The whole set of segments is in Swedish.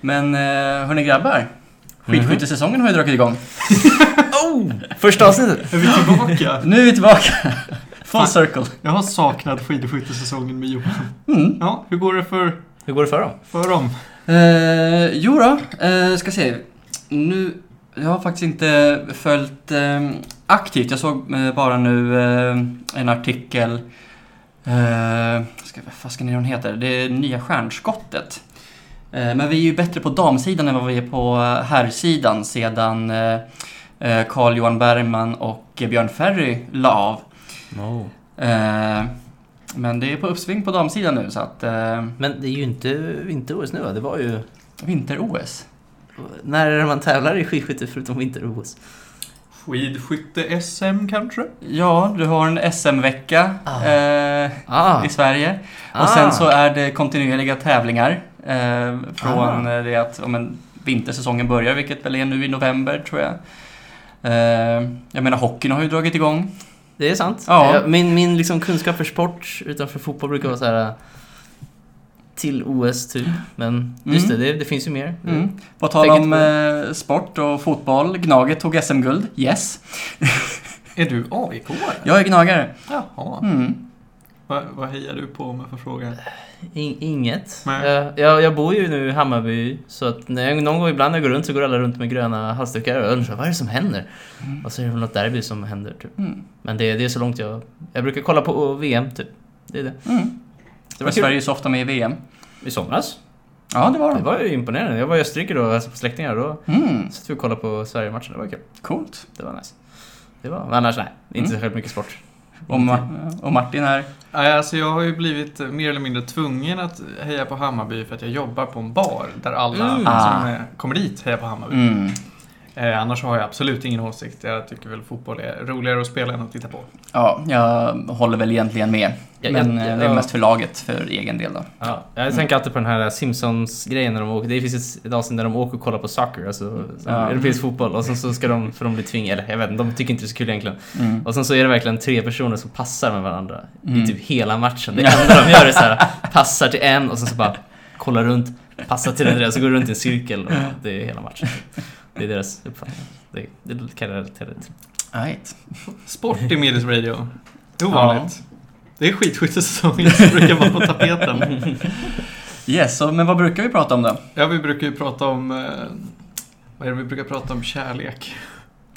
Men eh, hörni grabbar. Skidskyttesäsongen har ju dragit igång. Oh! Första avsnittet. Är vi tillbaka? Nu är vi tillbaka. Full Fan. circle. Jag har saknat skidskyttesäsongen med Johan. Mm. Ja, hur går det för, Hur går det för dem? för dem? Eh, jo då, eh, ska se. Nu, jag har faktiskt inte följt eh, aktivt. Jag såg eh, bara nu eh, en artikel. Eh, ska, vad fasken är det hon heter? Det är nya stjärnskottet. Eh, men vi är ju bättre på damsidan än vad vi är på eh, herrsidan sedan eh, eh, Carl-Johan Bergman och Björn Ferry la av. Oh. Eh, men det är på uppsving på damsidan nu så att Men det är ju inte vinter-OS nu va? Det var ju... vinter-OS. När är det man tävlar i skidskytte förutom vinter-OS? Skidskytte-SM kanske? Ja, du har en SM-vecka Ah. eh, Ah! i Sverige. ah. Och sen så är det kontinuerliga tävlingar eh, från Ah. eh, det att om en vintersäsongen börjar, vilket väl är nu i november tror jag. Eh, jag menar, hockeyn har ju dragit igång. Det är sant. Ja. Jag- Min, min liksom kunskap för sport utanför fotboll brukar vara så här äh, till OS typ. Men just Mm. det, det, det finns ju mer. Mm. På tal om eh, sport och fotboll, Gnaget tog SM-guld. Yes. Är du aik -are? Jag är gnagare. Jaha. Mm. Va, vad hejar du på jag får fråga? In, inget. Nej. Jag, jag, jag bor ju nu i Hammarby, så att när jag, någon gång ibland när jag går runt så går alla runt med gröna halsdukar och jag undrar vad är det som händer? Och så är det väl något derby som händer typ. Mm. Men det, det är så långt jag... Jag brukar kolla på VM typ. Det är det. Mm. Det var Sverige kul. så ofta med i VM. I somras. Ja, det var Det de. var ju imponerande. Jag var i Österrike då och hälsade på släktingar då. Mm. satt vi och kollade på Sverige-matchen. Det var kul. Coolt. Det var nice. Det var... Men annars nej. Inte Mm. särskilt mycket sport. Och, Ma- och Martin är... Nej, Alltså jag har ju blivit mer eller mindre tvungen att heja på Hammarby för att jag jobbar på en bar där alla Mm. som Ah. kommer dit hejar på Hammarby. Mm. Eh, annars har jag absolut ingen åsikt. Jag tycker väl fotboll är roligare att spela än att titta på. Ja, jag håller väl egentligen med. Men jag- eh, det är mest för laget, för egen del då. Ja, jag tänker alltid på den här Simpsons-grejen när de åker. Det finns ett- avsnitt där de åker och kollar på soccer, alltså Ja. europeisk fotboll. Och sen så ska de, för de blir tvingade, eller jag vet inte, de tycker inte det är så kul egentligen. Mm. Och sen så är det verkligen tre personer som passar med varandra Mm. i typ hela matchen. Det enda de gör är så här, passar till en och sen så bara kollar runt, passar till den där, så går det runt i en cirkel och det är hela matchen. Det är deras uppfattning. Det, det kan jag relatera till. Right. Sport i Medis Radio. Ovanligt. Det är skidskyttesäsongen som brukar vara på tapeten. Yes, så, men vad brukar vi prata om då? Ja, vi brukar ju prata om... Eh, vad är det vi brukar prata om? Kärlek.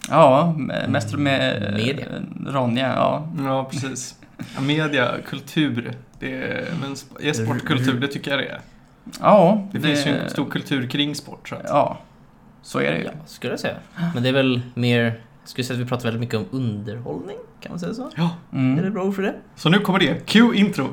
Ja, mest med Media. eh, Ronja, ja. Ja, precis. Ja, media, kultur. Det är, men är sport kultur? Det tycker jag det är. Ja, Det, finns ju en stor kultur kring sport. Så att. Ja, så är det ju. Ja, skulle jag säga. Men det är väl mer, jag skulle säga att vi pratar väldigt mycket om underhållning, kan man säga så? Ja, Är det Mm. bra ord för det? så nu kommer det. Q intro.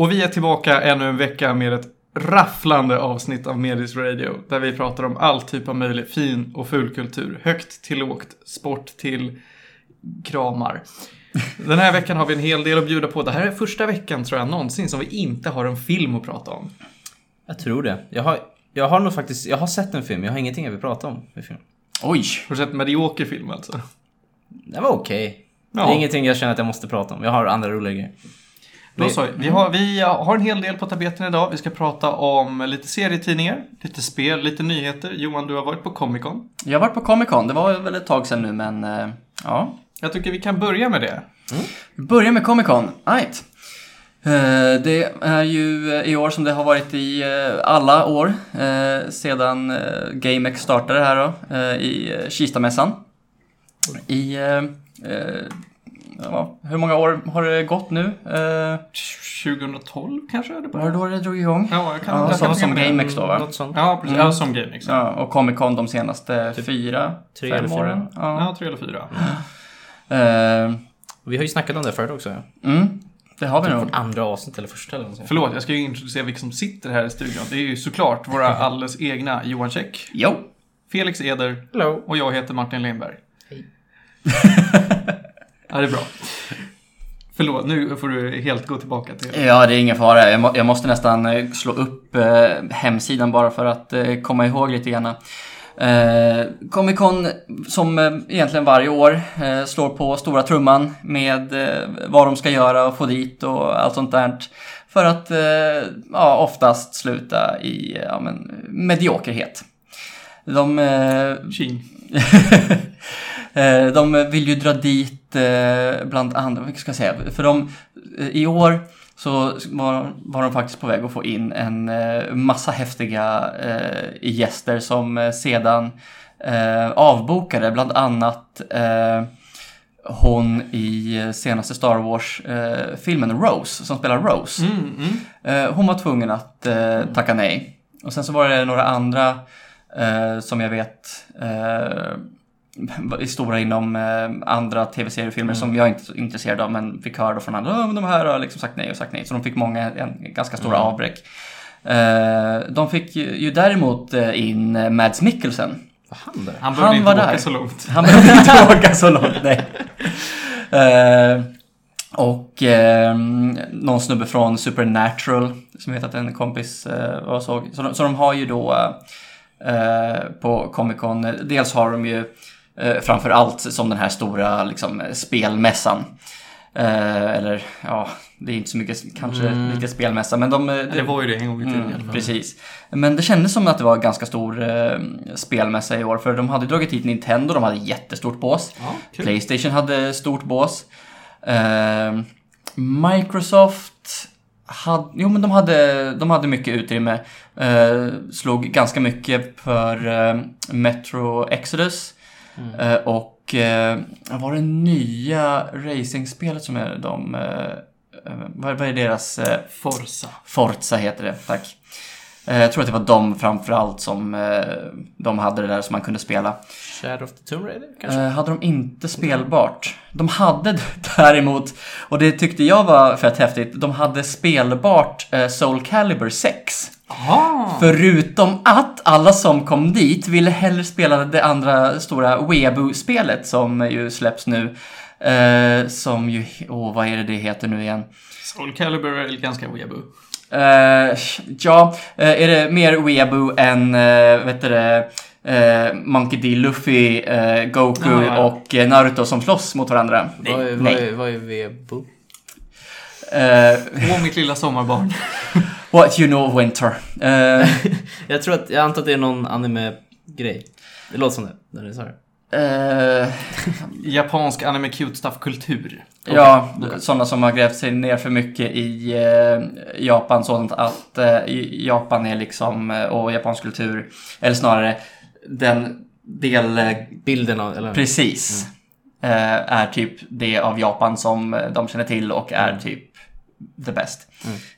Och vi är tillbaka ännu en vecka med ett rafflande avsnitt av Medis Radio. Där vi pratar om all typ av möjlig fin och ful kultur. Högt till lågt, sport till kramar. Den här veckan har vi en hel del att bjuda på. Det här är första veckan tror jag någonsin som vi inte har en film att prata om. Jag tror det. Jag har, jag har nog faktiskt, jag har sett en film, jag har ingenting jag vill prata om i film. Oj! Har du sett medioker film alltså? Det var okej. Det Ja. är ingenting jag känner att jag måste prata om. Jag har andra roliga grejer. Då så, vi har, vi har en hel del på tapeten idag. Vi ska prata om lite serietidningar, lite spel, lite nyheter. Johan, du har varit på Comic Con. Jag har varit på Comic Con, det var väl ett tag sedan nu men eh, ja. Jag tycker vi kan börja med det. Vi börjar med Comic Con, right. Eh, Det är ju eh, i år som det har varit i alla år sedan GameX startade här då, i Kistamässan. I, ja, hur många år har det gått nu? Eh, 2012 kanske? Det Var det då det drog igång? Ja, jag kan, Ja, jag som, kan som. GameX då va? Något sånt. Ja, precis. Mm. Ja, som GameX. Ja. Ja, och Comic Con de senaste Typ fyra, tre fem eller fyra. åren. Ja. ja, tre eller fyra. Eh, Vi har ju snackat om det förut också. Ja. mm, det har vi Typ nog. andra avsnitt eller första eller något. Förlåt, jag ska ju introducera vilka som sitter här i studion. Det är ju såklart våra alldeles egna Johan Käck, Jo, Felix Eder Hello. och jag heter Martin Lindberg. Hej. ja, det är bra. Förlåt, nu får du helt gå tillbaka till... Ja, det är ingen fara. Jag, må, jag måste nästan eh, slå upp eh, hemsidan bara för att eh, komma ihåg lite grann. Eh, Comic Con som eh, egentligen varje år eh, slår på stora trumman med eh, vad de ska göra och få dit och allt sånt där. För att eh, ja, oftast sluta i ja, men, mediokerhet. De de vill ju dra dit bland andra, vad ska jag säga, för de, eh, i år så var, var de faktiskt på väg att få in en eh, massa häftiga eh, gäster som eh, sedan eh, avbokade, bland annat eh, hon i eh, senaste Star Wars-filmen Rose, som spelar Rose. Mm, mm. Eh, hon var tvungen att eh, tacka nej. Och sen så var det några andra eh, som jag vet stora inom eh, andra tv-seriefilmer som jag inte är så intresserad av men fick höra då från andra, "Ja, men de här har liksom sagt nej och sagt nej. Så de fick många, en, ganska stora avbräck. Eh, de fick ju, ju däremot eh, in Mads Mikkelsen. Han där? Han behövde Han var inte åka där. så långt. Han behövde inte åka så långt, nej. Eh, och eh, någon snubbe från Supernatural, som vet att en kompis eh, var såg. Så de, så de har ju då eh, på Comic Con, dels har de ju eh, framför allt som den här stora liksom, spelmässan. Eh, eller ja, det är inte så mycket kanske Mm. riktigt spelmässa, men de... eh, Det var ju det en gång i tiden Mm, precis. Men det kändes som att det var en ganska stor eh, spelmässa i år, för de hade dragit hit Nintendo, de hade jättestort bås. Ja, kul. Playstation hade stort bås. Eh, Microsoft hade, jo men de hade, de hade mycket utrymme. Eh, slog ganska mycket för eh, Metro Exodus. Eh, och eh, vad var det nya racingspelet som är de... Eh, eh, vad, är deras... Eh, Forza. Forza heter det, tack. Eh, jag tror att det var de framförallt som eh, de hade det där som man kunde spela. Shadow of the Tomb Raider kanske? Eh, hade de inte spelbart. De hade däremot, och det tyckte jag var fett häftigt, de hade spelbart Soul Calibur 6. Jaha! Förutom att alla som kom dit ville hellre spela det andra stora Weeaboo-spelet som ju släpps nu. Som ju, åh vad är det det heter nu igen? Soul Calibur är ganska weeaboo. Eh, ja, eh, är det mer Weeaboo än, uh, vet du eh, Monkey D. Luffy, eh, Goku Ja, ja. och eh, Naruto som slåss mot varandra? Vad är, vad nej. är, vad är? Eh, Åh, mitt lilla sommarbarn. what you know of winter. Eh, Jag tror att, jag antar att det är någon anime-grej. Det låter som det, när du sa det. Eh, Japansk anime cute stuff-kultur. ja, sådana som har grävt sig ner för mycket i eh, Japan, sådant att eh, Japan är liksom, eh, och japansk kultur, eller snarare den del eh, Bilden av, eller? Precis. Eh, är typ det av Japan som de känner till och är Mm. typ the best.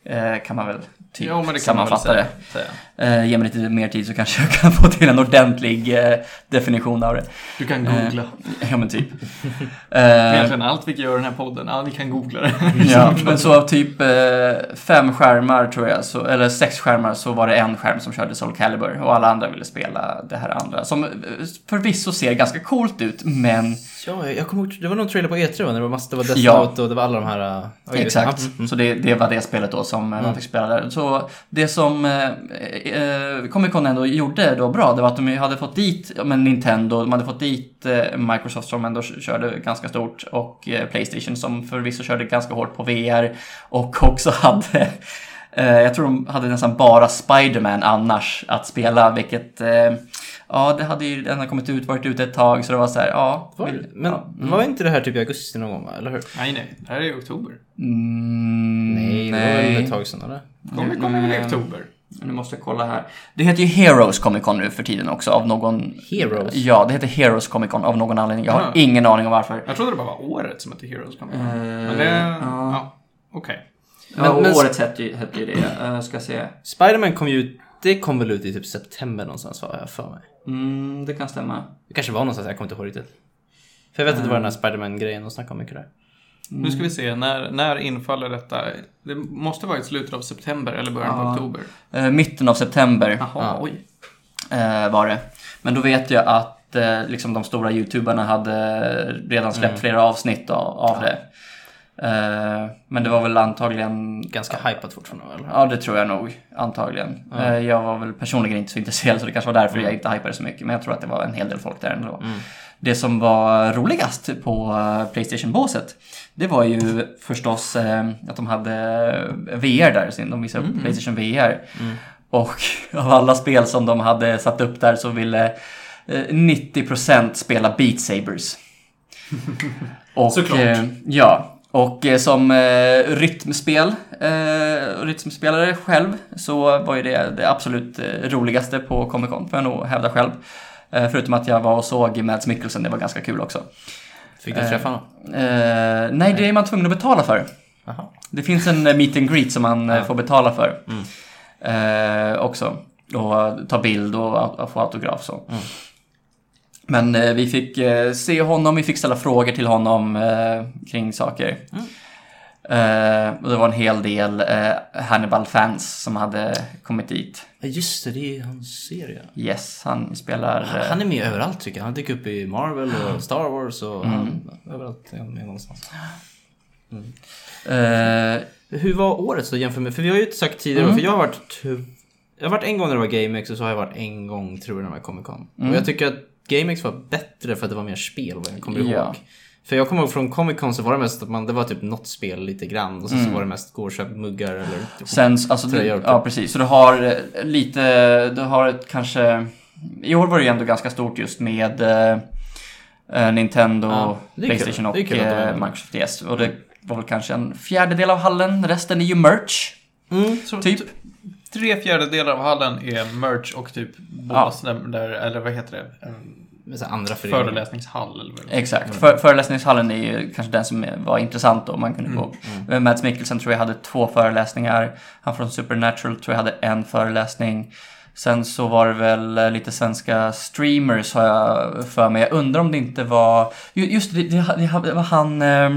Eh, kan man väl typ Jo, men det kan man väl sammanfatta säga. det. säga. Eh, ge mig lite mer tid så kanske jag kan få till en ordentlig eh, definition av det. Du kan googla. Ja men typ. Eh, Egentligen allt vi gör i den här podden, ja, ni kan googla det. ja, men så av typ eh, fem skärmar tror jag, så, eller sex skärmar, så var det en skärm som körde Soul Calibur och alla andra ville spela det här andra. Som eh, förvisso ser ganska coolt ut, men Ja, jag kommer ihåg, det var någon trailer på E3 va? När det var, massa, det var Death Ja. Note och det var alla de här... oj, Exakt, ja, mm. så det, det var det spelet då som eh, man Mm. fick spela där. Så det som eh, eh, Comic Con ändå gjorde då bra, det var att de hade fått dit men Nintendo, de hade fått dit eh, Microsoft som ändå körde ganska stort och eh, Playstation som förvisso körde ganska hårt på VR och också hade jag tror de hade nästan bara Spider-Man annars att spela, vilket Ja, det hade ju ändå kommit ut, varit ute ett tag, så det var så här, ja. Var, vill- men ja, mm. var inte det här typ i augusti någon gång? Eller hur? Nej, nej. Det här är i oktober. Mm, Nej, det var ett tag sedan eller? Kommer kommer väl i Mm. oktober? Nu måste jag kolla här. Det heter ju Heroes Comic Con nu för tiden också av någon... Heroes? Ja, det heter Heroes Comic Con av någon anledning. Jag har Ah. ingen aning om varför. Jag trodde det bara var året som hette Heroes Comic Con. Eh, Men det... ja. Ja, okej. Men, Men- men- året hette ju, hette ju det. Uh, ska se. Spiderman kom ju ut, det kom väl ut i typ september någonstans var jag för mig. Mm, det kan stämma. Det kanske var någonstans, jag kommer inte ihåg riktigt. För jag vet att det var den här Spiderman-grejen de snackade om mycket där. Nu ska vi se, när, när infaller detta? Det måste vara i slutet av september eller början Ja. oktober. Eh, mitten av september Jaha, Ja. oj. eh, var det. Men då vet jag att eh, liksom de stora youtuberna hade redan släppt Mm. flera avsnitt av, av det. Eh, men det var väl antagligen... Ganska hypat fortfarande eller? Ja, det tror jag nog. Antagligen. Eh, jag var väl personligen inte så intresserad så det kanske var därför Mm. jag inte hypade så mycket. Men jag tror att det var en hel del folk där ändå. Mm. Det som var roligast på eh, Playstation-båset, det var ju förstås att de hade VR där. De visade upp Mm. Playstation VR. Mm. Och av alla spel som de hade satt upp där så ville eh, 90% spela Beat Sabers. Och, Såklart. eh, ja, och eh, som eh, rytmspel, eh, rytmspelare själv så var ju det det absolut eh, roligaste på Comic Con, får jag nog hävda själv. Eh, förutom att jag var och såg Mads Mikkelsen, det var ganska kul också. Fick du Eh, träffa honom? Eh, nej, det är man tvungen att betala för. Jaha. Det finns en eh, meet and greet som man eh, Ja. får betala för. Mm. Eh, också. Och ta bild och, och få autograf så. Mm. Men eh, vi fick eh, se honom, vi fick ställa frågor till honom eh, kring saker. Mm. Eh, och det var en hel del eh, Hannibal-fans som hade kommit dit. Ja just det, det är hans serie. Yes, han spelar... eh, Han är med överallt tycker jag. Han dyker upp i Marvel och Star Wars och Mm. han, överallt är han med någonstans. eh, Hur var året då jämfört med, för vi har ju sagt tidigare, Mm. för jag har varit jag har varit en gång när det var GameX och så har jag varit en gång tror jag när det var Comic Con. Mm. Och jag tycker att GameX var bättre för att det var mer spel vad jag kommer ihåg. Ja. För jag kommer ihåg från Comic Con så var det mest att man, det var typ något spel lite grann och så, så var det mest gå och köpa muggar eller typ Sen, alltså, Tröjor, typ. ja precis. Så du har eh, lite, du har ett kanske... I år var det ju ändå ganska stort just med eh, eh, Nintendo, Ja. Playstation och eh. Microsoft yes. Och det var väl kanske en fjärdedel av hallen, resten är ju merch. Mm. Så Typ. Tre fjärdedelar av hallen är merch och typ bås, där, där, eller vad heter det? Här andra föreningar. föreläsningshall eller vad. Exakt. För, föreläsningshallen är ju kanske den som var intressant och man kunde gå. Mm. Mads Mikkelsen tror jag hade två föreläsningar. Han från Supernatural tror jag hade en föreläsning. Sen så var det väl eh, lite svenska streamers har jag för mig. Jag undrar om det inte var... ju- Just det, det, det, det var han eh,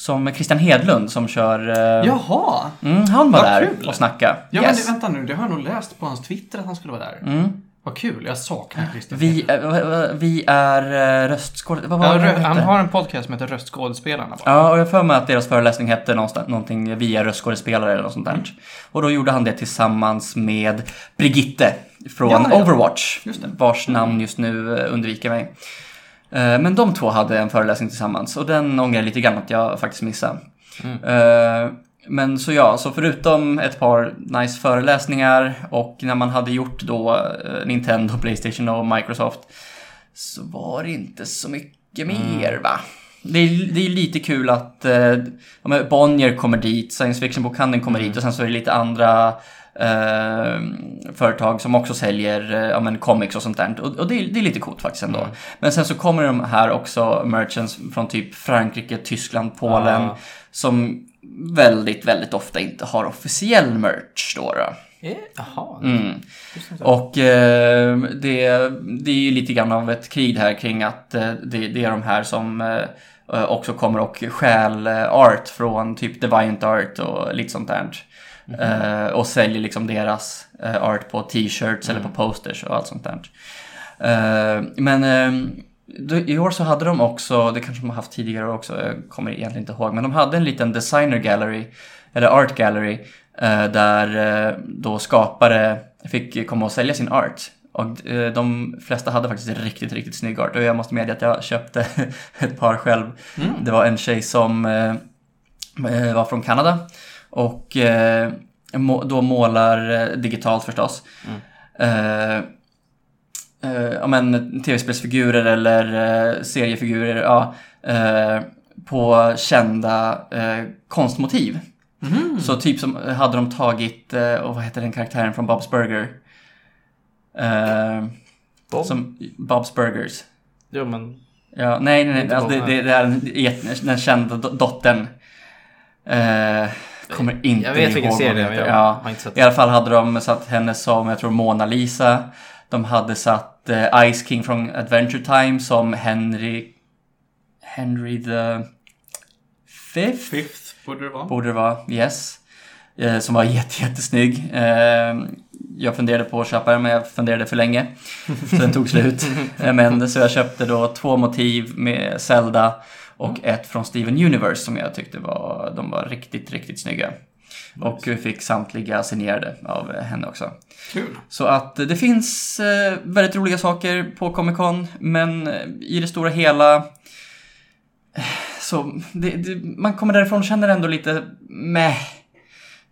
som Christian Hedlund som kör... Eh, Jaha! mm, han var Vad där kul. och snackade. Ja yes. men det, vänta nu, det har jag nog läst på hans Twitter att han skulle vara där. mm. Vad kul, jag saknar Christian vi, eh, vi är uh, röstskådespelare. Ja, han har en podcast som heter Röstskådespelarna bara. Ja, och jag för mig att deras föreläsning hette någonting via röstskådespelare eller något sånt där. Mm. Och då gjorde han det tillsammans med Brigitte från Ja, ja. Overwatch, Just det. vars namn just nu eh, undviker mig. Eh, Men de två hade en föreläsning tillsammans och den ångrar jag lite grann att jag faktiskt missade. Mm. Eh, Men så ja, så förutom ett par nice föreläsningar och när man hade gjort då eh, Nintendo, Playstation och Microsoft så var det inte så mycket mer va? Det är, det är lite kul att eh, Bonnier kommer dit, Science Fiction-bokhandeln kommer dit och sen så är det lite andra eh, företag som också säljer eh, ja, men comics och sånt där. Och, och det, är, det är lite coolt faktiskt ändå. Men sen så kommer de här också merchants från typ Frankrike, Tyskland, Polen Ah. som väldigt, väldigt ofta inte har officiell merch då. då. Eh, Jaha. Mm. Och eh, det, det är ju lite grann av ett krig här kring att eh, det, det är de här som eh, också kommer och stjäl eh, art från typ Deviant Art och lite sånt där. Eh, och säljer liksom deras eh, art på t-shirts eller på posters och allt sånt där. Eh, men eh, i år så hade de också, det kanske de har haft tidigare också, jag kommer egentligen inte ihåg, men de hade en liten designer gallery, eller art gallery, eh, där eh, då skapare fick komma och sälja sin art. Och de flesta hade faktiskt riktigt, riktigt snygg art. Och jag måste medge att jag köpte ett par själv. Det var en tjej som var från Kanada och eh, må, då målar eh, digitalt förstås. Eh, eh, ja, men tv-spelsfigurer eller eh, seriefigurer ja, eh, på kända eh, konstmotiv. Mhm. Så typ som hade de tagit, eh, och vad heter den karaktären från Bob's Burger? Eh, Bob? Som Bob's Burgers. Jo men... Ja, nej, nej, nej. Alltså, det, det, det är den, den kända do- dottern. Eh, kommer inte Jag vet vilken serie det är Ja. har inte sett I alla fall hade de satt henne som, jag tror, Mona Lisa. De hade satt eh, Ice King från Adventure Time som Henry... Henry the Fifth? Fifth borde det vara. Borde det vara, yes. Eh, som var jätte, jättesnygg. Eh, jag funderade på att köpa den men jag funderade för länge. Så den tog slut. Men så jag köpte då två motiv med Zelda och ett från Steven Universe som jag tyckte var, de var riktigt, riktigt snygga. Och vi fick samtliga signerade av henne också. Kul. Så att det finns eh, väldigt roliga saker på Comic Con, men eh, i det stora hela eh, så det, det, man kommer därifrån och känner ändå lite meh.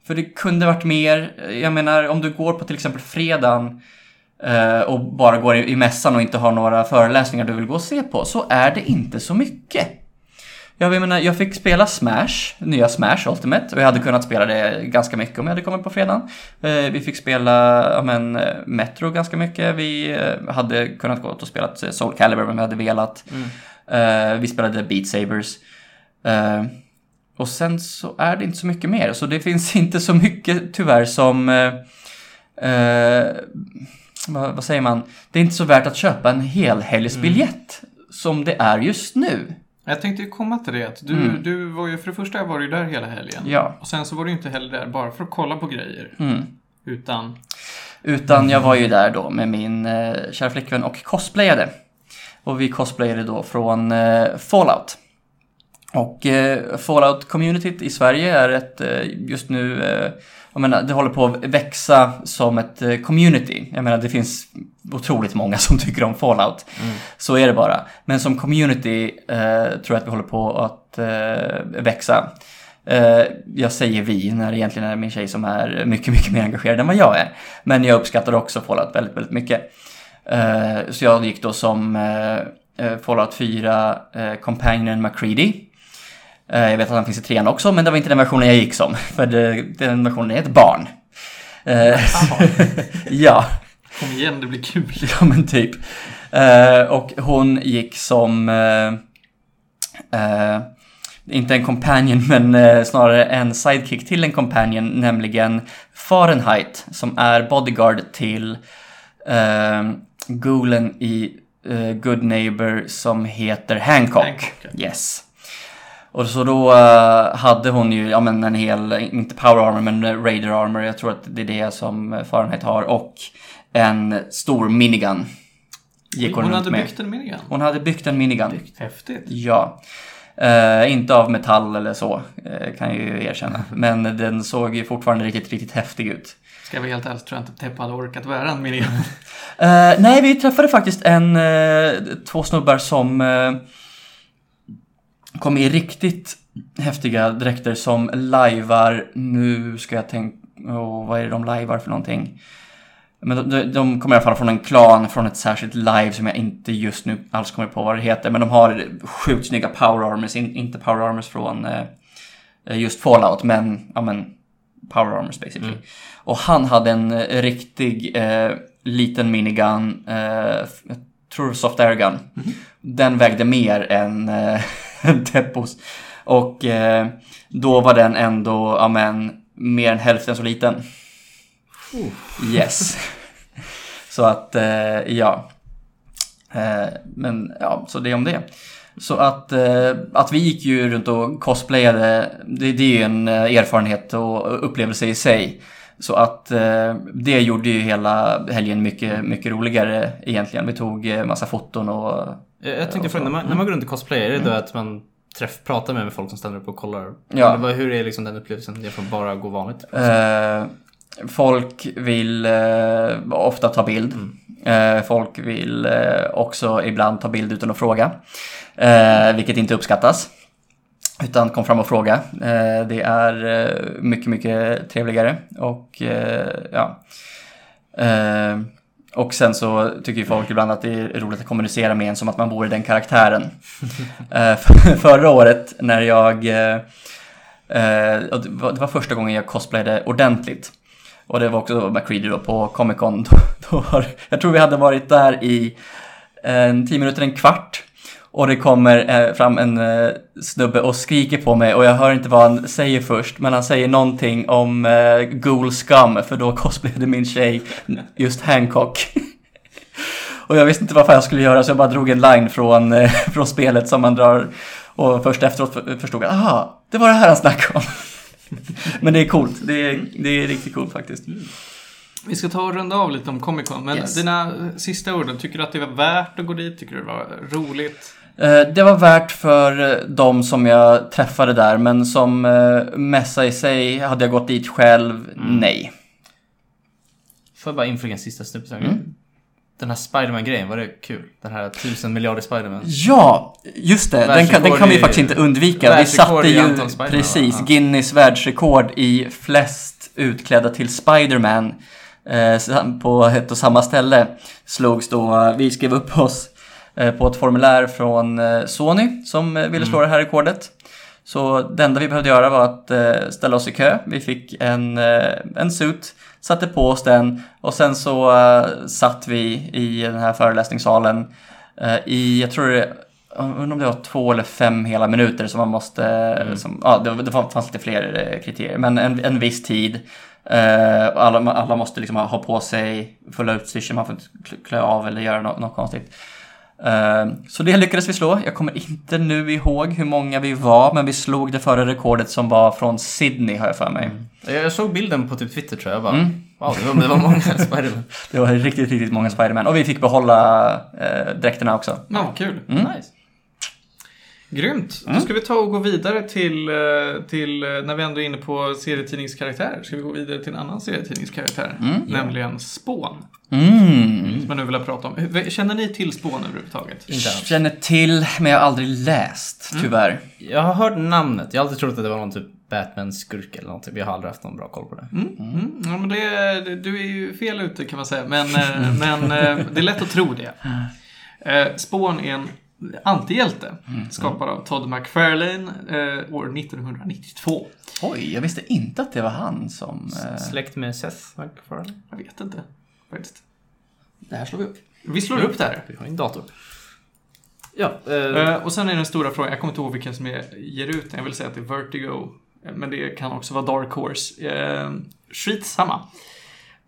För det kunde varit mer. Jag menar, om du går på till exempel fredagen eh, och bara går i, i mässan och inte har några föreläsningar du vill gå och se på, så är det inte så mycket. Jag menar, jag fick spela Smash, nya Smash Ultimate, och jag hade kunnat spela det ganska mycket om jag hade kommit på fredagen. Eh, vi fick spela, ja men, eh, Metro ganska mycket. Vi eh, hade kunnat gå och spela Soul Calibur om vi hade velat. Eh, vi spelade Beat Sabers. Och sen så är det inte så mycket mer, så det finns inte så mycket tyvärr som... Eh, vad, vad säger man? Det är inte så värt att köpa en helhelgsbiljett som det är just nu. Jag tänkte ju komma till det. Att du, Mm. du var ju, för det första var du ju där hela helgen. Ja. Och sen så var du inte heller där bara för att kolla på grejer. Mm. Utan, Utan jag var ju där då med min eh, kära flickvän och cosplayade. Och vi cosplayade då från eh, Fallout. Och eh, Fallout-communityt i Sverige är ett eh, just nu, eh, jag menar, det håller på att växa som ett eh, community. Jag menar, det finns otroligt många som tycker om Fallout. Så är det bara. Men som community eh, tror jag att vi håller på att eh, växa. Jag säger vi när det egentligen är min tjej som är mycket, mycket mer engagerad än vad jag är. Men jag uppskattar också Fallout väldigt, väldigt mycket. Så jag gick då som Fallout 4 eh, Companion McCready. Eh, jag vet att han finns i trean också, men det var inte den versionen jag gick som. För det, den versionen är ett barn. Eh, ja. kom igen, det blir kul. Ja men typ. Eh, och hon gick som, eh, inte en companion men eh, snarare en sidekick till en companion, nämligen Fahrenheit som är bodyguard till eh, Gulen i Good Neighbor som heter Hancock. Hancock, ja. Yes. Och så då eh, hade hon ju, ja men en hel, inte power armor men eh, raider armor, jag tror att det är det som Fahrenheit har, och en stor minigun. Gick hon, Hon hade med. byggt en minigun. Hon hade byggt en minigun. Häftigt. Ja. Eh, inte av metall eller så, eh, kan jag ju erkänna. Men den såg ju fortfarande riktigt, riktigt häftig ut. Ska jag vara helt ärlig tror jag inte Teppa hade orkat bära en minigun. Eh, nej, vi träffade faktiskt en, eh, två snubbar som eh, kom i riktigt häftiga dräkter som lajvar, nu ska jag tänka, oh, vad är det de lajvar för någonting? Men de, de, de kommer i alla fall från en klan, från ett särskilt live som jag inte just nu alls kommer på vad det heter. Men de har sjukt snygga power armors, in, inte power armors från eh, just Fallout, men, ja men, power armors basically. Och han hade en eh, riktig eh, liten minigun, eh, jag tror soft air gun. Den vägde mer än än Teppos. Och eh, då var den ändå, ja men, mer än hälften så liten. Yes. så att, eh, ja. Eh, men ja, så det om det. Så att, eh, att vi gick ju runt och cosplayade, det, det är ju en eh, erfarenhet och upplevelse i sig. Så att eh, det gjorde ju hela helgen mycket, mycket roligare egentligen. Vi tog eh, massa foton och... Jag, jag tänkte fråga, när man, när man går runt och cosplayar, är det då att man träff, pratar med folk som ställer upp och kollar? Ja. Eller hur är liksom den upplevelsen jämfört med bara gå vanligt? Eh, folk vill eh, ofta ta bild. Eh, folk vill eh, också ibland ta bild utan att fråga. Eh, vilket inte uppskattas. Utan kom fram och fråga. Eh, det är eh, mycket, mycket trevligare. Och eh, ja. Och sen så tycker ju folk ibland att det är roligt att kommunicera med en som att man vore den karaktären. för, förra året när jag och det, var, det var första gången jag cosplayade ordentligt. Och det var också McCready då på Comic Con. Då, då var, jag tror vi hade varit där i en tio minuter, en kvart. Och det kommer eh, fram en eh, snubbe och skriker på mig och jag hör inte vad han säger först. Men han säger någonting om eh, Ghoul Scum för då cosplayade min tjej just Hancock. Och jag visste inte vad fan jag skulle göra så jag bara drog en line från, eh, från spelet som man drar. Och först efteråt för- förstod jag, aha, det var det här han snackade om. Men det är coolt, det är, det är riktigt coolt faktiskt. Vi ska ta och runda av lite om Comic Con, men Yes. dina sista orden, tycker du att det var värt att gå dit? Tycker du det var roligt? Eh, Det var värt för eh, de som jag träffade där, men som eh, mässa i sig, hade jag gått dit själv, nej. Får jag bara inflika en sista snubbsång? Mm. Den här Spiderman-grejen, var det kul? Den här tusen miljarder Spiderman. Ja, just det. Den kan, den kan vi i- faktiskt inte undvika. Vi satte ju precis? Ja. Guinness världsrekord i flest utklädda till Spiderman eh, på ett och samma ställe. Slogs då, vi skrev upp oss på ett formulär från eh, Sony som eh, ville slå det här rekordet. Så det enda vi behövde göra var att eh, ställa oss i kö. Vi fick en, eh, en suit, satte på oss den och sen så eh, satt vi i den här föreläsningssalen eh, i, jag tror det undrar om det var två eller fem hela minuter som man måste, som, ja det, det fanns lite fler eh, kriterier, men en, en viss tid. Eh, alla, alla måste liksom ha, ha på sig fulla utstyrsel, man får inte kl- klä av eller göra något, något konstigt. Eh, så det lyckades vi slå. Jag kommer inte nu ihåg hur många vi var, men vi slog det förra rekordet som var från Sydney har jag för mig. Jag jag såg bilden på typ Twitter tror jag. jag bara, Mm. Wow, det var, det var många Spiderman. Det var riktigt, riktigt många Spiderman. Och vi fick behålla eh, dräkterna också. Ja, kul. Mm. Nice. Grymt. Då ska vi ta och gå vidare till, eh, till eh, när vi ändå är inne på serietidningskaraktärer, ska vi gå vidare till en annan serietidningskaraktär, Mm. nämligen Spån, Mm. som jag nu vill prata om. Känner ni till Spån överhuvudtaget? Inte alls. Känner till, men jag har aldrig läst, tyvärr. Jag har hört namnet. Jag har alltid trott att det var någon typ Batman-skurk eller någonting. Jag har aldrig haft någon bra koll på det. Mm. Mm. Ja, men det, du är ju fel ute kan man säga, men, eh, men det är lätt att tro det. Spawn är en antihjälte, skapad av Todd McFarlane eh, år 1992. Oj, jag visste inte att det var han som... Eh, Släkt med Seth MacFarlane. Jag vet inte, faktiskt. det här slår vi upp. Vi slår upp det här. Vi har en dator. Ja, eh, Eh, och sen är den stora frågan, jag kommer inte ihåg vilken som är, ger ut den, jag vill säga att det är Vertigo. eh, Men det kan också vara Dark Horse. Eh, skitsamma.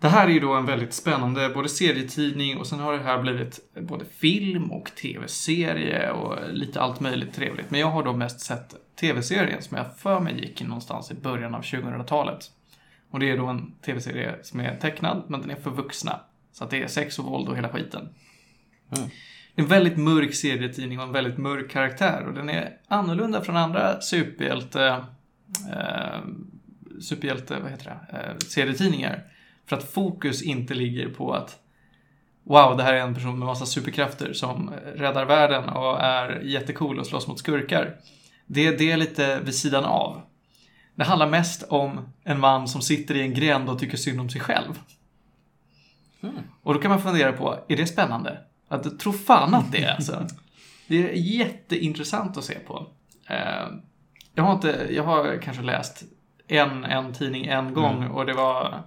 Det här är ju då en väldigt spännande både serietidning och sen har det här blivit både film och tv-serie och lite allt möjligt trevligt. Men jag har då mest sett tv-serien som jag för mig gick någonstans i början av 2000-talet. Och det är då en tv-serie som är tecknad, men den är för vuxna. Så att det är sex och våld och hela skiten. Det är en väldigt mörk serietidning och en väldigt mörk karaktär. Och den är annorlunda från andra superhjälte... Eh, superhjälte, vad heter det? Eh, serietidningar. För att fokus inte ligger på att Wow, det här är en person med massa superkrafter som räddar världen och är jättecool och slåss mot skurkar. Det, det är lite vid sidan av. Det handlar mest om en man som sitter i en gränd och tycker synd om sig själv. Och då kan man fundera på, är det spännande? Att tro fan att det är alltså. Det är jätteintressant att se på. Eh, Jag har, inte, jag har kanske läst en, en tidning en gång och det var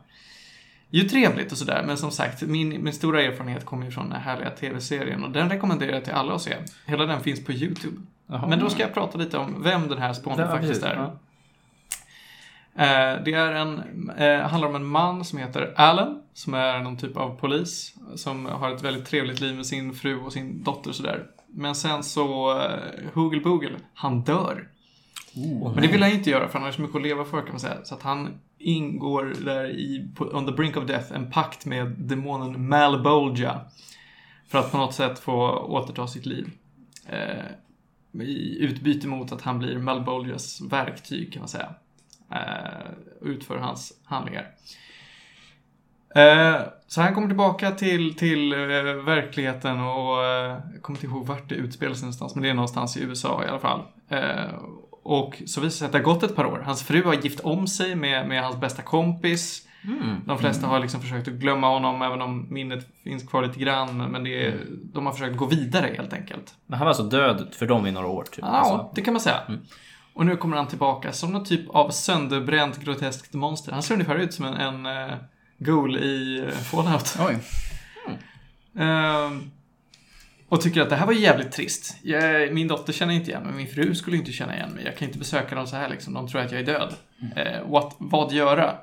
ju trevligt och sådär. Men som sagt, min, min stora erfarenhet kommer ju från den här härliga tv-serien och den rekommenderar jag till alla att se. Hela den finns på YouTube. Jaha. Men då ska jag prata lite om vem den här Ja, faktiskt är. ja. Eh, Det är en, eh, handlar om en man som heter Alan, som är någon typ av polis, som har ett väldigt trevligt liv med sin fru och sin dotter och sådär. Men sen så, uh, Hoogle Boogle, han dör. Men det vill han inte göra för han har så mycket att leva för kan man säga. Så att han ingår där i, på, on the brink of death, en pakt med demonen Malbolgia. För att på något sätt få återta sitt liv. Eh, I utbyte mot att han blir Malbolgias verktyg kan man säga. Eh, utför hans handlingar. Eh, så han kommer tillbaka till, till eh, verkligheten och eh, jag kommer inte ihåg vart det utspelar sig någonstans, men det är någonstans i USA i alla fall. Eh, Eh, och så visar det sig att det har gått ett par år. Hans fru har gift om sig med, med hans bästa kompis. Mm. De flesta har liksom försökt att glömma honom, även om minnet finns kvar lite grann. Men det är, de har försökt gå vidare helt enkelt. Men han var alltså död för dem i några år typ? Ja, alltså. det kan man säga. Och nu kommer han tillbaka som någon typ av sönderbränt groteskt monster. Han ser ungefär ut som en, en uh, ghoul i uh, Fallout. Oj. Ehm, och tycker att det här var jävligt trist. Jag, min dotter känner inte igen mig, min fru skulle inte känna igen mig. Jag kan inte besöka dem så här liksom, de tror att jag är död. Eh, what, vad göra?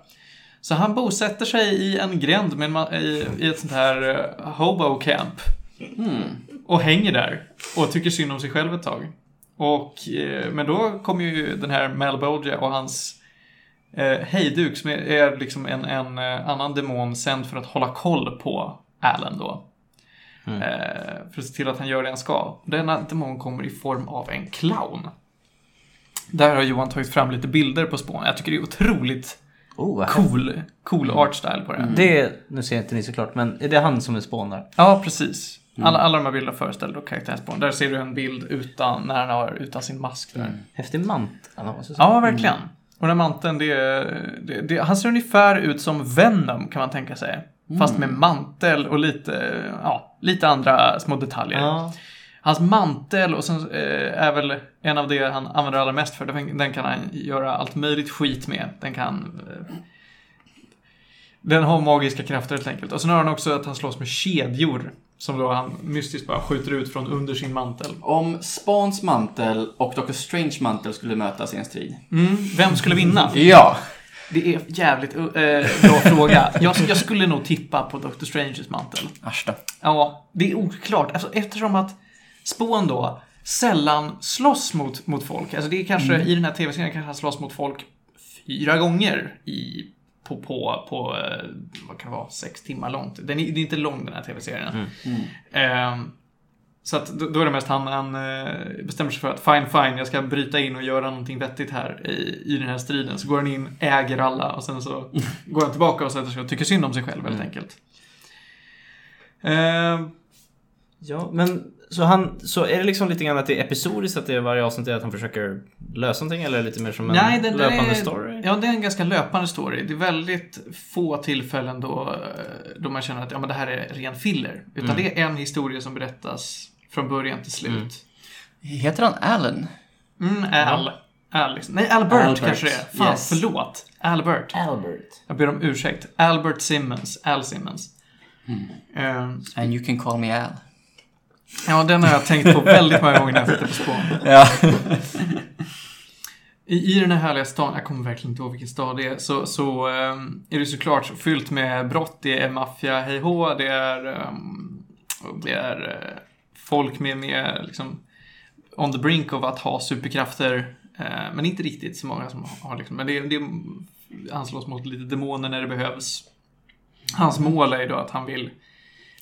Så han bosätter sig i en gränd med en, i, i ett sånt här uh, hobo camp. Och hänger där. Och tycker synd om sig själv ett tag. Och, eh, men då kommer ju den här Malbolgia och hans eh, hejduk som är, är liksom en, en eh, annan demon sänd för att hålla koll på Alan då. Mm. Eh, för att se till att han gör det han ska. Denna demon kommer i form av en clown. Där har Johan tagit fram lite bilder på spån. Jag tycker det är otroligt Oh, cool, cool art style på det. Det är, nu ser inte ni såklart, men är det han som är spån där? Ja, precis. Alla, alla de här bilderna föreställer då karaktärsspån. Där ser du en bild utan, när han har utan sin mask där. Häftig mant. Ja, måste jag säga. Ja, verkligen. Och den här manteln, det, det, det, han ser ungefär ut som Venom kan man tänka sig. Fast med mantel och lite, ja, lite andra små detaljer. Ja. Hans mantel och sen eh, är väl en av det han använder allra mest för. Den, den kan han göra allt möjligt skit med. Den kan... Eh, den har magiska krafter helt enkelt. Och sen har han också att han slåss med kedjor. Som då han mystiskt bara skjuter ut från under sin mantel. Om Spawns mantel och Doctor Strange mantel skulle mötas i en strid. Mm, vem skulle vinna? Ja! Det är jävligt eh, bra fråga. Jag, jag skulle nog tippa på Doctor Stranges mantel. Asch då. Ja, det är oklart. Alltså, eftersom att Spån då sällan slåss mot, mot folk. Alltså det är kanske, i den här tv-serien kanske han slåss mot folk fyra gånger i, på, på, på eh, vad kan det vara, sex timmar långt. Den är, det är inte lång den här tv-serien. Ehm, så att då, är det mest han, han eh, bestämmer sig för att fine, fine, jag ska bryta in och göra någonting vettigt här i, i den här striden. Så går han in, äger alla och sen så går han tillbaka och sätter sig och tycker synd om sig själv helt enkelt. Ehm, Ja, men så han, så är det liksom lite grann att det är episodiskt, att det är varje avsnitt är att han försöker lösa någonting eller det lite mer som en Nej, det, det löpande är, story? Ja, det är en ganska löpande story. Det är väldigt få tillfällen då, eh, då man känner att ja, men det här är ren filler. Utan Mm. det är en historia som berättas från början till slut. Heter han Alan? Mm, Al. Al liksom. Nej, Albert, Albert, kanske det är. Fan, yes. förlåt. Albert. Albert. Jag ber om ursäkt. Albert Simmons. Al Simmons. Eh, And you can call me Al. Ja, den har jag tänkt på väldigt många gånger när jag tittar på spån. Ja. I, I den här härliga stan, jag kommer verkligen inte ihåg vilken stad det är, så, så ehm, är det såklart fyllt med brott. Det är maffia, hej det är, ehm, det är eh, folk med, med liksom, on the brink of att ha superkrafter. eh, men inte riktigt så många som har liksom, men det, det anslås mot lite demoner när det behövs. Hans mål är ju då att han vill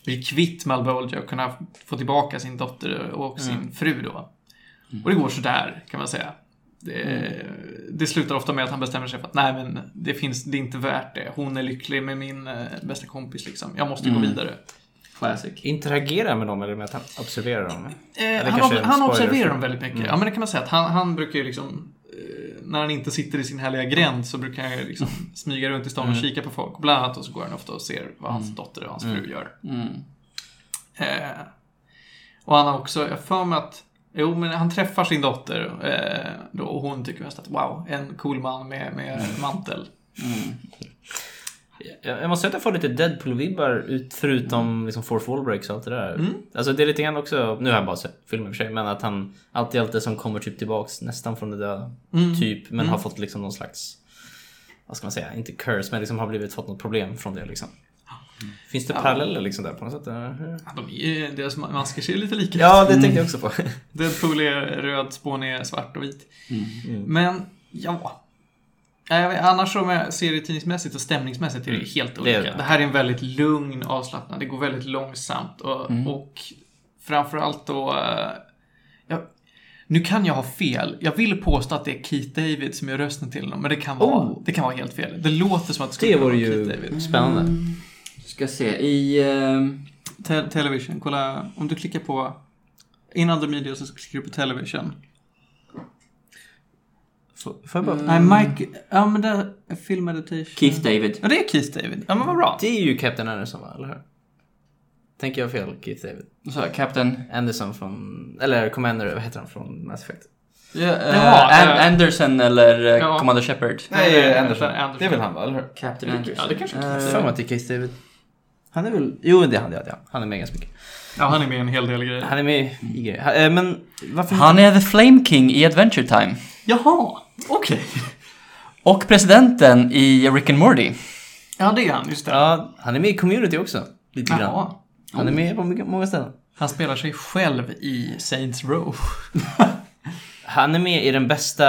bli kvitt Malbolgia och kunna få tillbaka sin dotter och sin fru då. Och det går sådär, kan man säga. Det, det slutar ofta med att han bestämmer sig för att nej men det finns, det är inte värt det. Hon är lycklig med min eh, bästa kompis liksom. Jag måste gå vidare. Classic. Interagerar med dem eller med att han observerar dem? Eh, han ob- han observerar dem väldigt mycket. Ja men det kan man säga att han, han brukar ju liksom eh, när han inte sitter i sin härliga gränd så brukar han liksom smyga runt i stan och kika på folk. Bland annat och så går han ofta och ser vad hans dotter och hans fru gör. Mm. Eh, och han har också, jag för mig att, jo men han träffar sin dotter eh, då, och hon tycker mest att wow, en cool man med, med mantel. Jag jag måste säga att jag får lite Deadpool-vibbar ut förutom liksom Fourth Wall Breaks och allt det där. Mm. Alltså det är lite grann också, nu har jag bara sett filmen i och för sig, men att han alltid alltid som kommer typ tillbaks nästan från det döda. Mm. Typ, men har fått liksom någon slags, vad ska man säga, inte curse, men liksom har blivit fått något problem från det liksom. Finns det paralleller liksom där på något sätt? Ja, de är, deras masker ser lite lika ut. Ja, det tänkte jag också på. Deadpool är röd, Spawn är svart och vit. Mm. Men, ja. Vet, Annars med serietidningsmässigt och stämningsmässigt är det Mm. helt Det olika. Det, det. här är en väldigt lugn avslappnad. Det går väldigt långsamt och, och framförallt då... eh, jag, nu kan jag ha fel. Jag vill påstå att det är Keith David som gör rösten till honom, men det kan vara, Oh. det kan vara helt fel. Det låter som att det skulle Det vore vara ju Keith David. spännande. Ska se, i... ehm, Te- television, kolla. Om du klickar på In other media så klickar du på television. Jag bara... Nej, Mike... Ja, men det är film meditation. Keith David. Ja, det är Keith David. Ja, men vad bra. Det är ju Captain Anderson va, eller hur? Tänker jag fel, Keith David? Så, Captain... Anderson från, eller Commander, vad heter han från Mass Effect? Ja, eh, Jaha, An- eh, Anderson eller eh, ja. Commander Shepard. Nej, är Anderson. Det är väl han va, eller hur? Captain Ja, Anderson. det kanske är Jag Eh, har för mig att det är Keith David. Han är väl, jo det är han, det är han. Han är med ganska mycket. Ja, han är med i en hel del grejer. Han är med i grejer. Eh, Men varför Han är The Flame King i Adventure Time. Jaha, okej. Och presidenten i Rick and Morty. Ja, det är han. Just det. Ja, han är med i Community också. Lite grann. Jaha. Han är med på många ställen. Han spelar sig själv i Saints Row. Han är med i den bästa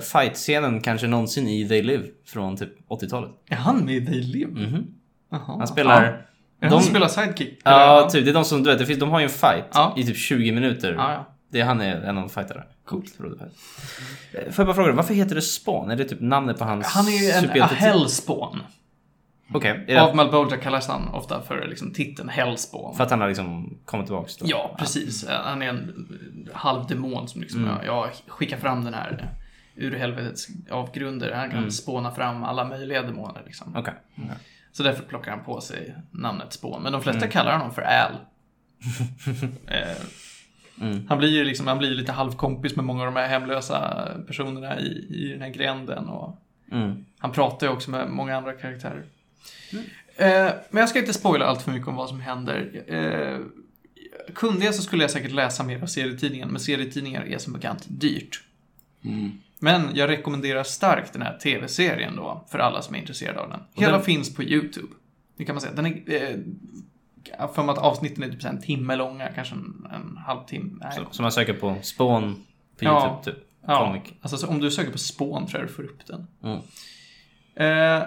fight-scenen kanske någonsin i They Live från typ 80-talet. Är han med i They Live? Mhm. Jaha. Han spelar... Är de- han spelar sidekick? Ja, typ. Det är de som, du vet, det finns, de har ju en fight Ja. i typ 20 minuter. Ja, ja. Det är han är en av de fightare. Coolt. Eh, Får jag bara fråga varför heter det Spawn? Är det typ namnet på hans Han är ju en Hellspawn. Okej, det Av Malbolgia kallas han ofta för liksom, titeln Hellspawn. för att han har liksom kommit tillbaks då? Ja, precis. Han är en halv demon som liksom, Mm. jag, skickar fram den här ur helvetets avgrunder. Han kan Mm. spåna fram alla möjliga demoner. Liksom. Okej. okej. Så därför plockar han på sig namnet Spawn. Men de flesta Mm. kallar honom för Al. eh, Mm. han blir ju liksom, han blir lite halvkompis med många av de här hemlösa personerna i, i den här gränden. Och Mm. han pratar ju också med många andra karaktärer. Eh, men jag ska inte spoila allt för mycket om vad som händer. Eh, kunde jag så skulle jag säkert läsa mer av serietidningen, men serietidningar är som bekant dyrt. Mm. Men jag rekommenderar starkt den här tv-serien då, för alla som är intresserade av den. Hela den- finns på YouTube. Det kan man säga. Den är, eh, för mig att avsnitten är typ en timme långa, kanske en, en halvtimme. Så, så man söker på Spawn på Ja. YouTube typ? Ja, alltså så om du söker på Spawn tror jag du får upp den. Mm. Eh,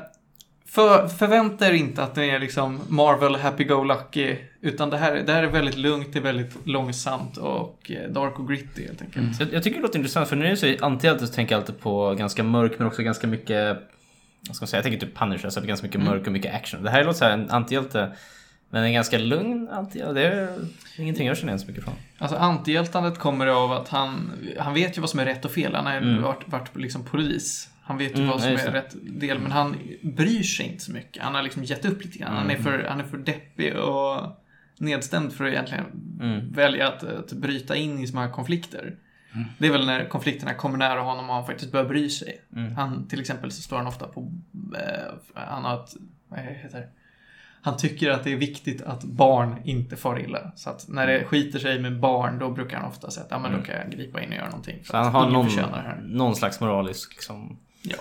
för, förvänta er inte att det är liksom Marvel Happy-Go-Lucky, utan det här, det här är väldigt lugnt, det är väldigt långsamt och eh, dark och gritty helt enkelt. Så Jag, jag tycker det låter intressant för när jag säger antihjälte så tänker jag alltid på ganska mörk men också ganska mycket vad ska man säga, jag tänker typ Punisher, så det är ganska mycket mörk och mycket action. Det här låter så här en antihjälte men en ganska lugn antihjälte. Det är ingenting jag känner igen så mycket från. Alltså antihjältandet kommer av att han, han vet ju vad som är rätt och fel, han har Mm. varit, varit liksom polis. Han vet ju Mm, vad som är rätt del, men han bryr sig inte så mycket. Han har liksom gett upp lite grann. Han, är Mm. för, han är för deppig och nedstämd för att egentligen Mm. välja att, att bryta in i såna här konflikter. Det är väl när konflikterna kommer nära honom och han faktiskt börjar bry sig. Mm. Han, till exempel så står han ofta på, eh, han har ett, vad heter det? Han tycker att det är viktigt att barn inte far illa. Så att när det skiter sig med barn, då brukar han ofta säga att ja, men då kan jag gripa in och göra någonting. För Så han har någon, här. någon slags moralisk liksom, Ja.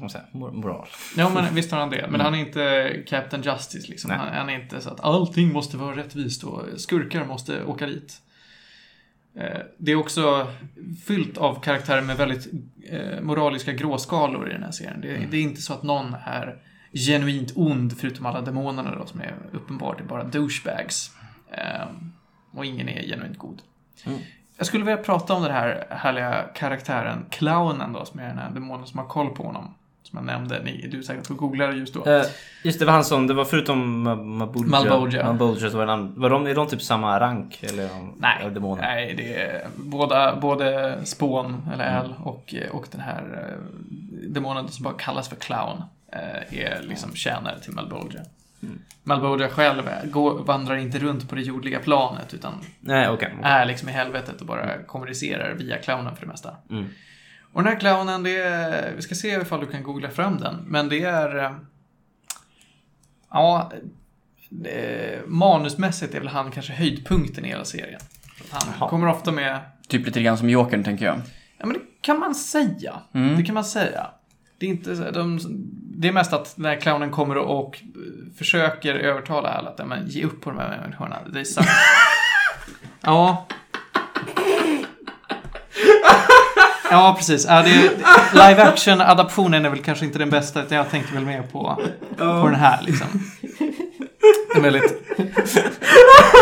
man säga, mor- moral. ja, men visst har han det. Men han är inte Captain Justice liksom. Han, han är inte så att allting måste vara rättvist och skurkar måste åka dit. Eh, Det är också fyllt av karaktärer med väldigt eh, moraliska gråskalor i den här serien. Det, det är inte så att någon är genuint ond, förutom alla demonerna då, som är uppenbart är bara douchebags. Eh, och ingen är genuint god. Mm. Jag skulle vilja prata om den här härliga karaktären, clownen då, som är den här demonen som har koll på honom. Som jag nämnde, ni, du säkert på googlare just då. Eh, just det, var han som, det var förutom. Malbolgia. Malbolgia så var en, var de, är de typ samma rank? Eller Nej, demoner? nej det är båda, både Spån, eller Mm. Al, och, och den här eh, demonen som bara kallas för Clown, är liksom tjänare till Malbolgia. Mm. Malbolgia själv går, vandrar inte runt på det jordliga planet, utan Nej, okej. är liksom i helvetet och bara kommunicerar via clownen för det mesta. Mm. Och den här clownen, det är, vi ska se ifall du kan googla fram den, men det är... eh, Ja, eh, manusmässigt är väl han kanske höjdpunkten i hela serien. Han Jaha. kommer ofta med, Typ lite grann som Jokern, tänker jag. ja men det kan man säga. Mm. Det kan man säga. Det är inte så- de, det är mest att den här clownen kommer och, försöker övertala alla att men, ge upp på de här människorna. Det är sant. ja. Ja, precis. Ja, det, live action-adaptionen är väl kanske inte den bästa, utan jag tänkte väl mer på, på den här liksom. En väldigt...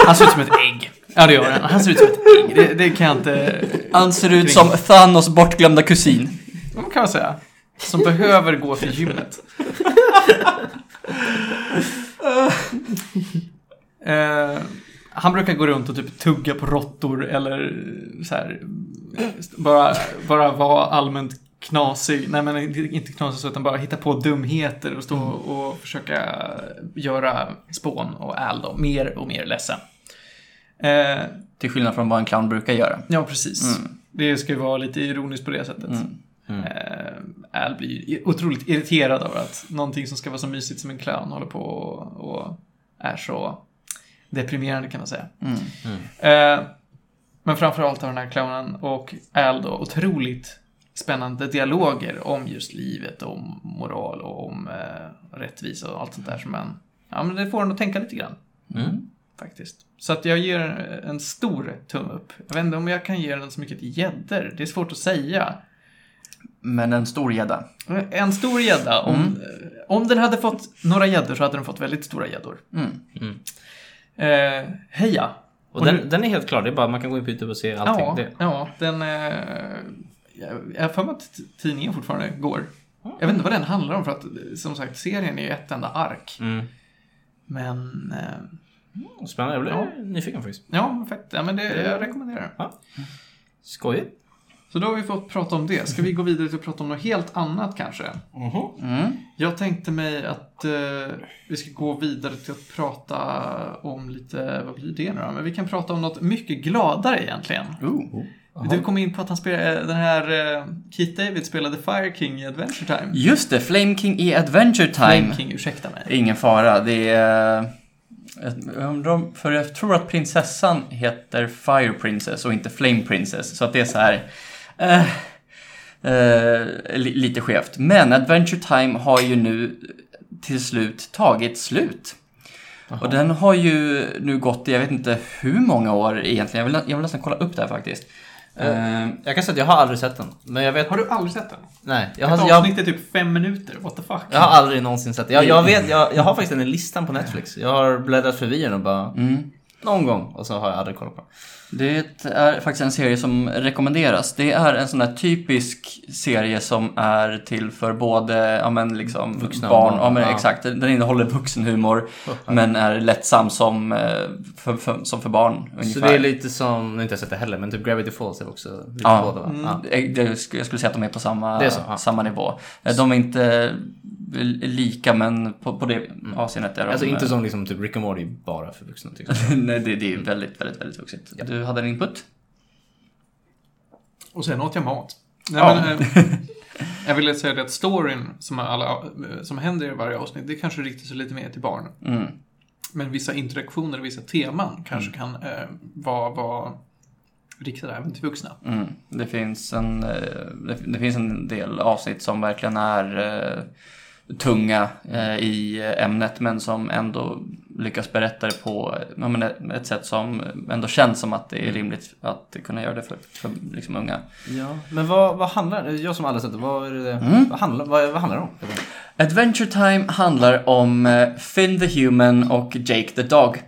Han ser ut som ett ägg. Ja, det gör han. Han ser ut som ett ägg. Det, det kan jag inte... Han ser ut som Thanos bortglömda kusin. Vad kan man säga? Som behöver gå till gymmet. Eh, han brukar gå runt och typ tugga på råttor eller så här, bara, bara vara allmänt knasig. Nej, men inte knasig utan bara hitta på dumheter och stå och försöka göra Spån och Al då mer och mer ledsen. Eh, Till skillnad från vad en clown brukar göra. ja, precis. Mm. Det ska ju vara lite ironiskt på det sättet. Mm. Mm. Eh, Al blir ju otroligt irriterad över att någonting som ska vara så mysigt som en clown håller på och, och är så deprimerande kan man säga. Mm. Eh, men framförallt har den här clownen och Al då otroligt spännande dialoger om just livet, om moral och om eh, rättvisa och allt sånt där som en... Ja, men det får en att tänka lite grann. Mm. faktiskt. Så att jag ger en stor tumme upp. Jag vet inte om jag kan ge den så mycket till gäddor. Det är svårt att säga. Men en stor gädda. En stor gädda, om, Mm. om den hade fått några gäddor så hade den fått väldigt stora gäddor. Mm. Eh, heja! Och Och den, nu- den är helt klar, det är bara man kan gå in på YouTube och se allting. Ja, Det. ja den... Eh, jag har för mig att tidningen fortfarande går. Jag vet inte vad den handlar om för att som sagt serien är ju ett enda ark. Mm. Men... Eh, Spännande, jag blir Ja. nyfiken faktiskt. ja, fett. Ja, men det, jag rekommenderar. Skojigt. Så då har vi fått prata om det. Ska vi gå vidare till att prata om något helt annat kanske? Mm. Jag tänkte mig att eh, vi ska gå vidare till att prata om lite, vad blir det nu då? Men vi kan prata om något mycket gladare egentligen. Ooh. Du kom in på att han spelade, den här uh, Keith David spelade Fire King i Adventure Time. Just det, Flame King i Adventure Time. Flame King, ursäkta mig. Ingen fara, det är... Jag undrar för jag tror att prinsessan heter Fire Princess och inte Flame Princess. Så att det är så här... Eh, eh, li, lite skevt. Men Adventure Time har ju nu till slut tagit slut. Och den har ju nu gått i, jag vet inte hur många år egentligen. Jag vill, jag vill nästan kolla upp det här faktiskt. Eh, Jag kan säga att jag har aldrig sett den. Men jag vet... Har du aldrig sett den? Nej, jag Ett har, jag, avsnitt är typ fem minuter, what the fuck? jag har aldrig någonsin sett den. Jag, jag vet, jag, jag har faktiskt den i listan på Netflix. Jag har bläddrat förbi den och bara... mm. Någon gång. Och så har jag aldrig kollat på den. Det är faktiskt en serie som rekommenderas. Det är en sån där typisk serie som är till för både ja, men liksom Vuxna barn. barn, Ja, men ja. Exakt, den innehåller vuxenhumor men är lättsam som, eh, för, för, som för barn ungefär. Så det är lite som, nu inte jag sett det heller, men typ Gravity Falls är också lite Ja. båda va? Ja. Eh, jag skulle säga att de är på samma, är så, samma nivå. Eh, De är inte lika men på, på det avseendet är de... Alltså inte eh, som liksom typ Rick and Morty bara för vuxna tycker jag. Nej, det, det är väldigt, väldigt, väldigt vuxet. Du hade en input? Och sen åt jag mat. Nej, Ja. men, eh, jag ville säga det att storyn som, alla, som händer i varje avsnitt, det kanske riktar sig lite mer till barn. Mm. Men vissa interaktioner, vissa teman kanske kan eh, vara, vara riktade även till vuxna. Mm. Det, finns en, eh, det, det finns en del avsnitt som verkligen är eh, tunga eh, i ämnet men som ändå lyckas berätta det på ett, sätt som ändå känns som att det är rimligt att kunna göra det för, för liksom unga. Ja, men vad, vad handlar det Jag som aldrig sett det, vad är det Mm. vad, handlar, vad, vad handlar det om? Adventure Time handlar om eh, Finn the Human och Jake the Dog.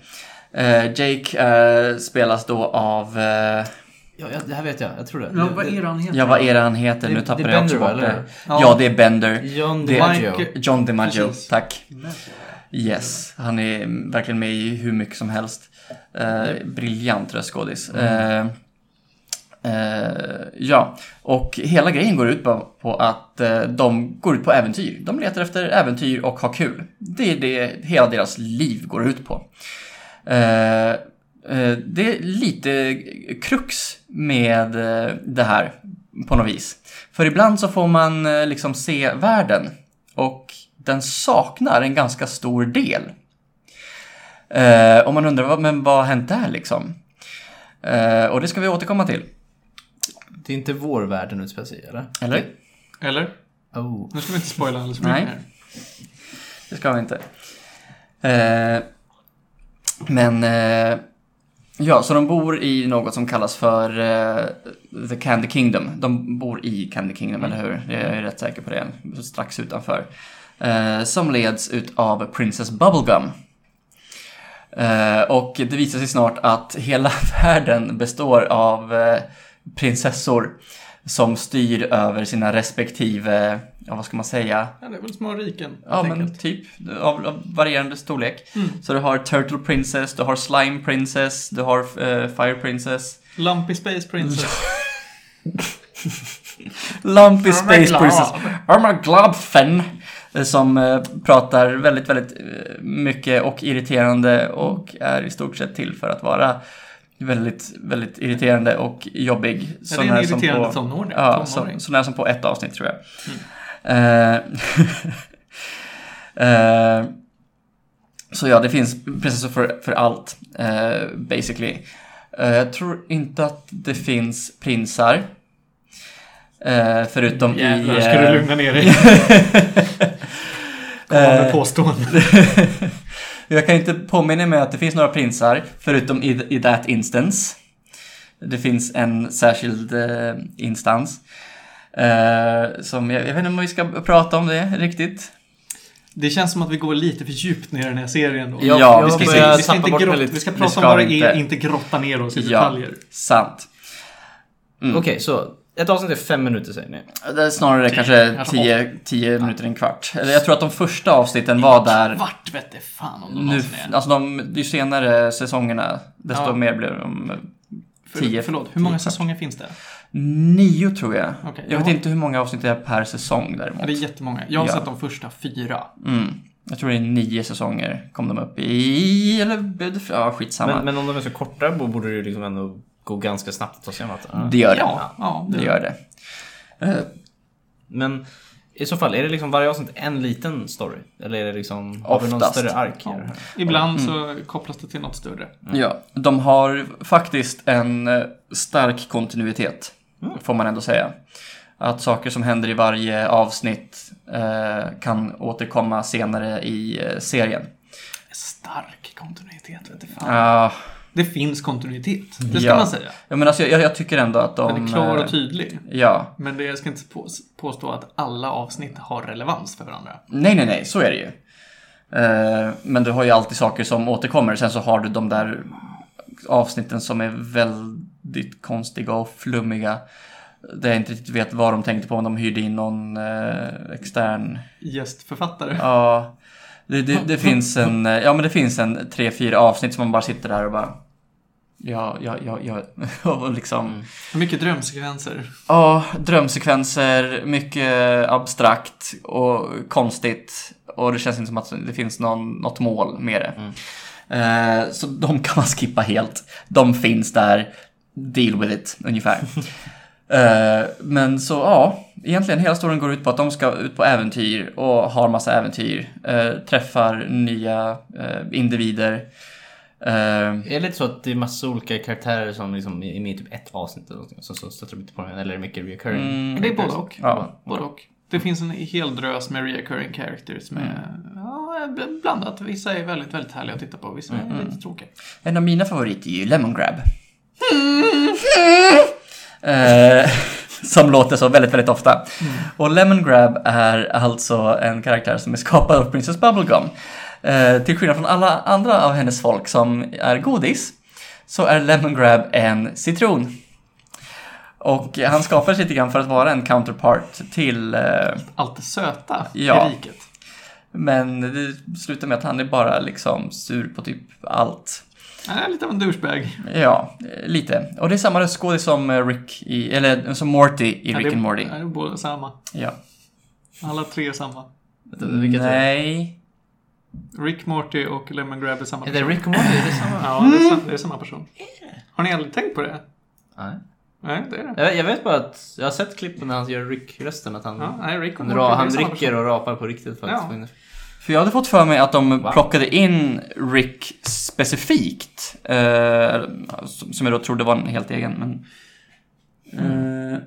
Eh, Jake eh, spelas då av... Eh, Ja, ja, det här vet jag, jag tror det. Ja, det, vad är det han heter? ja, vad är det han heter? Det- nu det tappade är jag också bort det. Ja. Ja, det är Bender. John Det- DiMaggio. John DiMaggio, Precis. tack. Yes, han är verkligen med i hur mycket som helst. Eh, briljant röstskådis. Eh, eh, ja, och hela grejen går ut på, på att eh, de går ut på äventyr. De letar efter äventyr och har kul. Det är det hela deras liv går ut på. Eh, det är lite krux med eh, det här på något vis. För ibland så får man eh, liksom se världen och den saknar en ganska stor del. Och man undrar, vad- men vad har hänt där liksom? Och det ska vi återkomma till. Det är inte vår värld den utspelar sig eller? Eller? Eller? Oh. Nu ska vi inte spoila alldeles för Nej. mycket här. Det ska vi inte. Men, ja, så de bor i något som kallas för eh, The Candy Kingdom. De bor i Candy Kingdom, eller hur? Jag är rätt säker på det. Strax utanför. Eh, som leds ut av Princess Bubblegum. Eh, och det visar sig snart att hela världen består av prinsessor som styr över sina respektive, ja vad ska man säga, Ja, det är väl små riken, Ja, men enkelt. typ av, av varierande storlek. Mm. Så du har Turtle Princess, du har Slime Princess, du har eh, Fire Princess. Lumpy Space Princess. Lumpy Space. Princess. I'm a fan. eh, Som eh, pratar väldigt, väldigt mycket och irriterande och är i stort sett till för att vara väldigt, väldigt irriterande och jobbig. Ja, det Så är en som irriterande på- tonåring. Ja, tonåring. så, så när som på ett avsnitt tror jag. Eh, så ja, det finns prinsessor för, för allt, eh, basically. Eh, jag tror inte att det finns prinsar. Eh, förutom i... Jävlar, ska eh, du lugna ner dig? Komma med eh, påståenden. Jag kan inte påminna mig att det finns några prinsar, förutom i, i that instance. Det finns en särskild eh, instans. Eh, som jag, jag vet inte om vi ska prata om det riktigt. Det känns som att vi går lite för djupt ner i den här serien. Då. Ja, vi ska vi, ska tappa inte bort mig grott, lite. vi ska Vi prata ska om vad det inte. är, inte grotta ner oss i Ja. detaljer. Sant. Mm. Okej, så ett avsnitt är fem minuter säger ni. Det är snarare kanske kanske 10 10 minuter, en kvart. Eller jag tror att de första avsnitten var där. Vart vette fan om de Nu, är. alltså de, ju senare säsongerna, desto Ja. mer blev de. För, 10. förlåt, hur många säsonger finns det? Nio tror jag. Okej, jag vet ja. inte hur många avsnitt det är per säsong däremot. det är jättemånga. Jag har Ja. sett de första fyra. Mm. Jag tror det är nio säsonger kom de upp i. Eller, ja skitsamma. Men, men om de är så korta bo- borde det ju liksom ändå gå ganska snabbt att ta sig igenom det gör det. Ja, ja Det gör det. Eh, Men i så fall, är det liksom varje avsnitt en liten story? Eller är det liksom, har vi någon Oftast. större ark Ja. det här? Ibland så kopplas det till något större. Ja, de har faktiskt en eh, stark kontinuitet, får man ändå säga. Att saker som händer i varje avsnitt eh, kan återkomma senare i eh, serien. Stark kontinuitet, vet fan. Ja, Det finns kontinuitet, det ska Ja. man säga. ja, men alltså, jag, jag tycker ändå att de... Den är klar eh, och tydlig. Ja, Men det, jag ska inte på, påstå att alla avsnitt har relevans för varandra. nej, nej, nej, så är det ju. Eh, men du har ju alltid saker som återkommer. Sen så har du de där avsnitten som är väldigt konstiga och flummiga. Där jag inte riktigt vet vad de tänkte på om de hyrde in någon eh, extern Gästförfattare. Ja, det, det, det finns en, eh, ja men det finns en tre, fyra avsnitt som man bara sitter där och bara Ja, ja, ja, ja, och liksom Mycket drömsekvenser. Ja, drömsekvenser, mycket abstrakt och konstigt och det känns inte som att det finns någon, något mål med det. Eh, så de kan man skippa helt. De finns där, deal with it, ungefär. Eh, men så ja, egentligen hela storyn går ut på att de ska ut på äventyr och har massa äventyr. Eh, träffar nya eh, individer. Är det lite så att det är massa olika karaktärer som liksom är med i typ ett avsnitt eller någonting, så, så stöter de inte på den? Eller är det mycket reoccurring? Mm, Det är både och. Ja. Både och. Det finns en hel drös med reoccurring characters med ja, bl- blandat. Vissa är väldigt, väldigt härliga att titta på. Vissa är lite tråkiga. En av mina favoriter är ju Lemon Grab. Eh, som låter så väldigt, väldigt ofta. Och Lemon Grab är alltså en karaktär som är skapad av Princess Bubblegum. Eh, till skillnad från alla andra av hennes folk som är godis, så är Lemon Grab en citron. Och han skapades lite grann för att vara en counterpart till eh, Allt det söta Ja. i riket. men det slutar med att han är bara liksom sur på typ allt. Är lite av en douchebag. Ja, lite. Och det är samma röstskådis som eh, Rick i, eller som Morty i Ja, Rick det- and Morty. ja, Det är båda samma. Ja. Alla tre är samma. Vilket är, Nej. Rick, Morty och Lemon Grab är samma är det person. Rick och Morty? Är det samma? Ja, det är, sam- det är samma person. Har ni aldrig tänkt på det? Nej. Nej, det är det. Jag, jag vet bara att jag har sett klippen när han gör Rick-rösten. Att han, Ja, nej, Rick och han, Morty ra, han samma dricker person. och rapar på riktigt faktiskt. Ja. För jag hade fått för mig att de Wow. plockade in Rick specifikt. Eh, som som jag då trodde var en helt egen, men... Eh,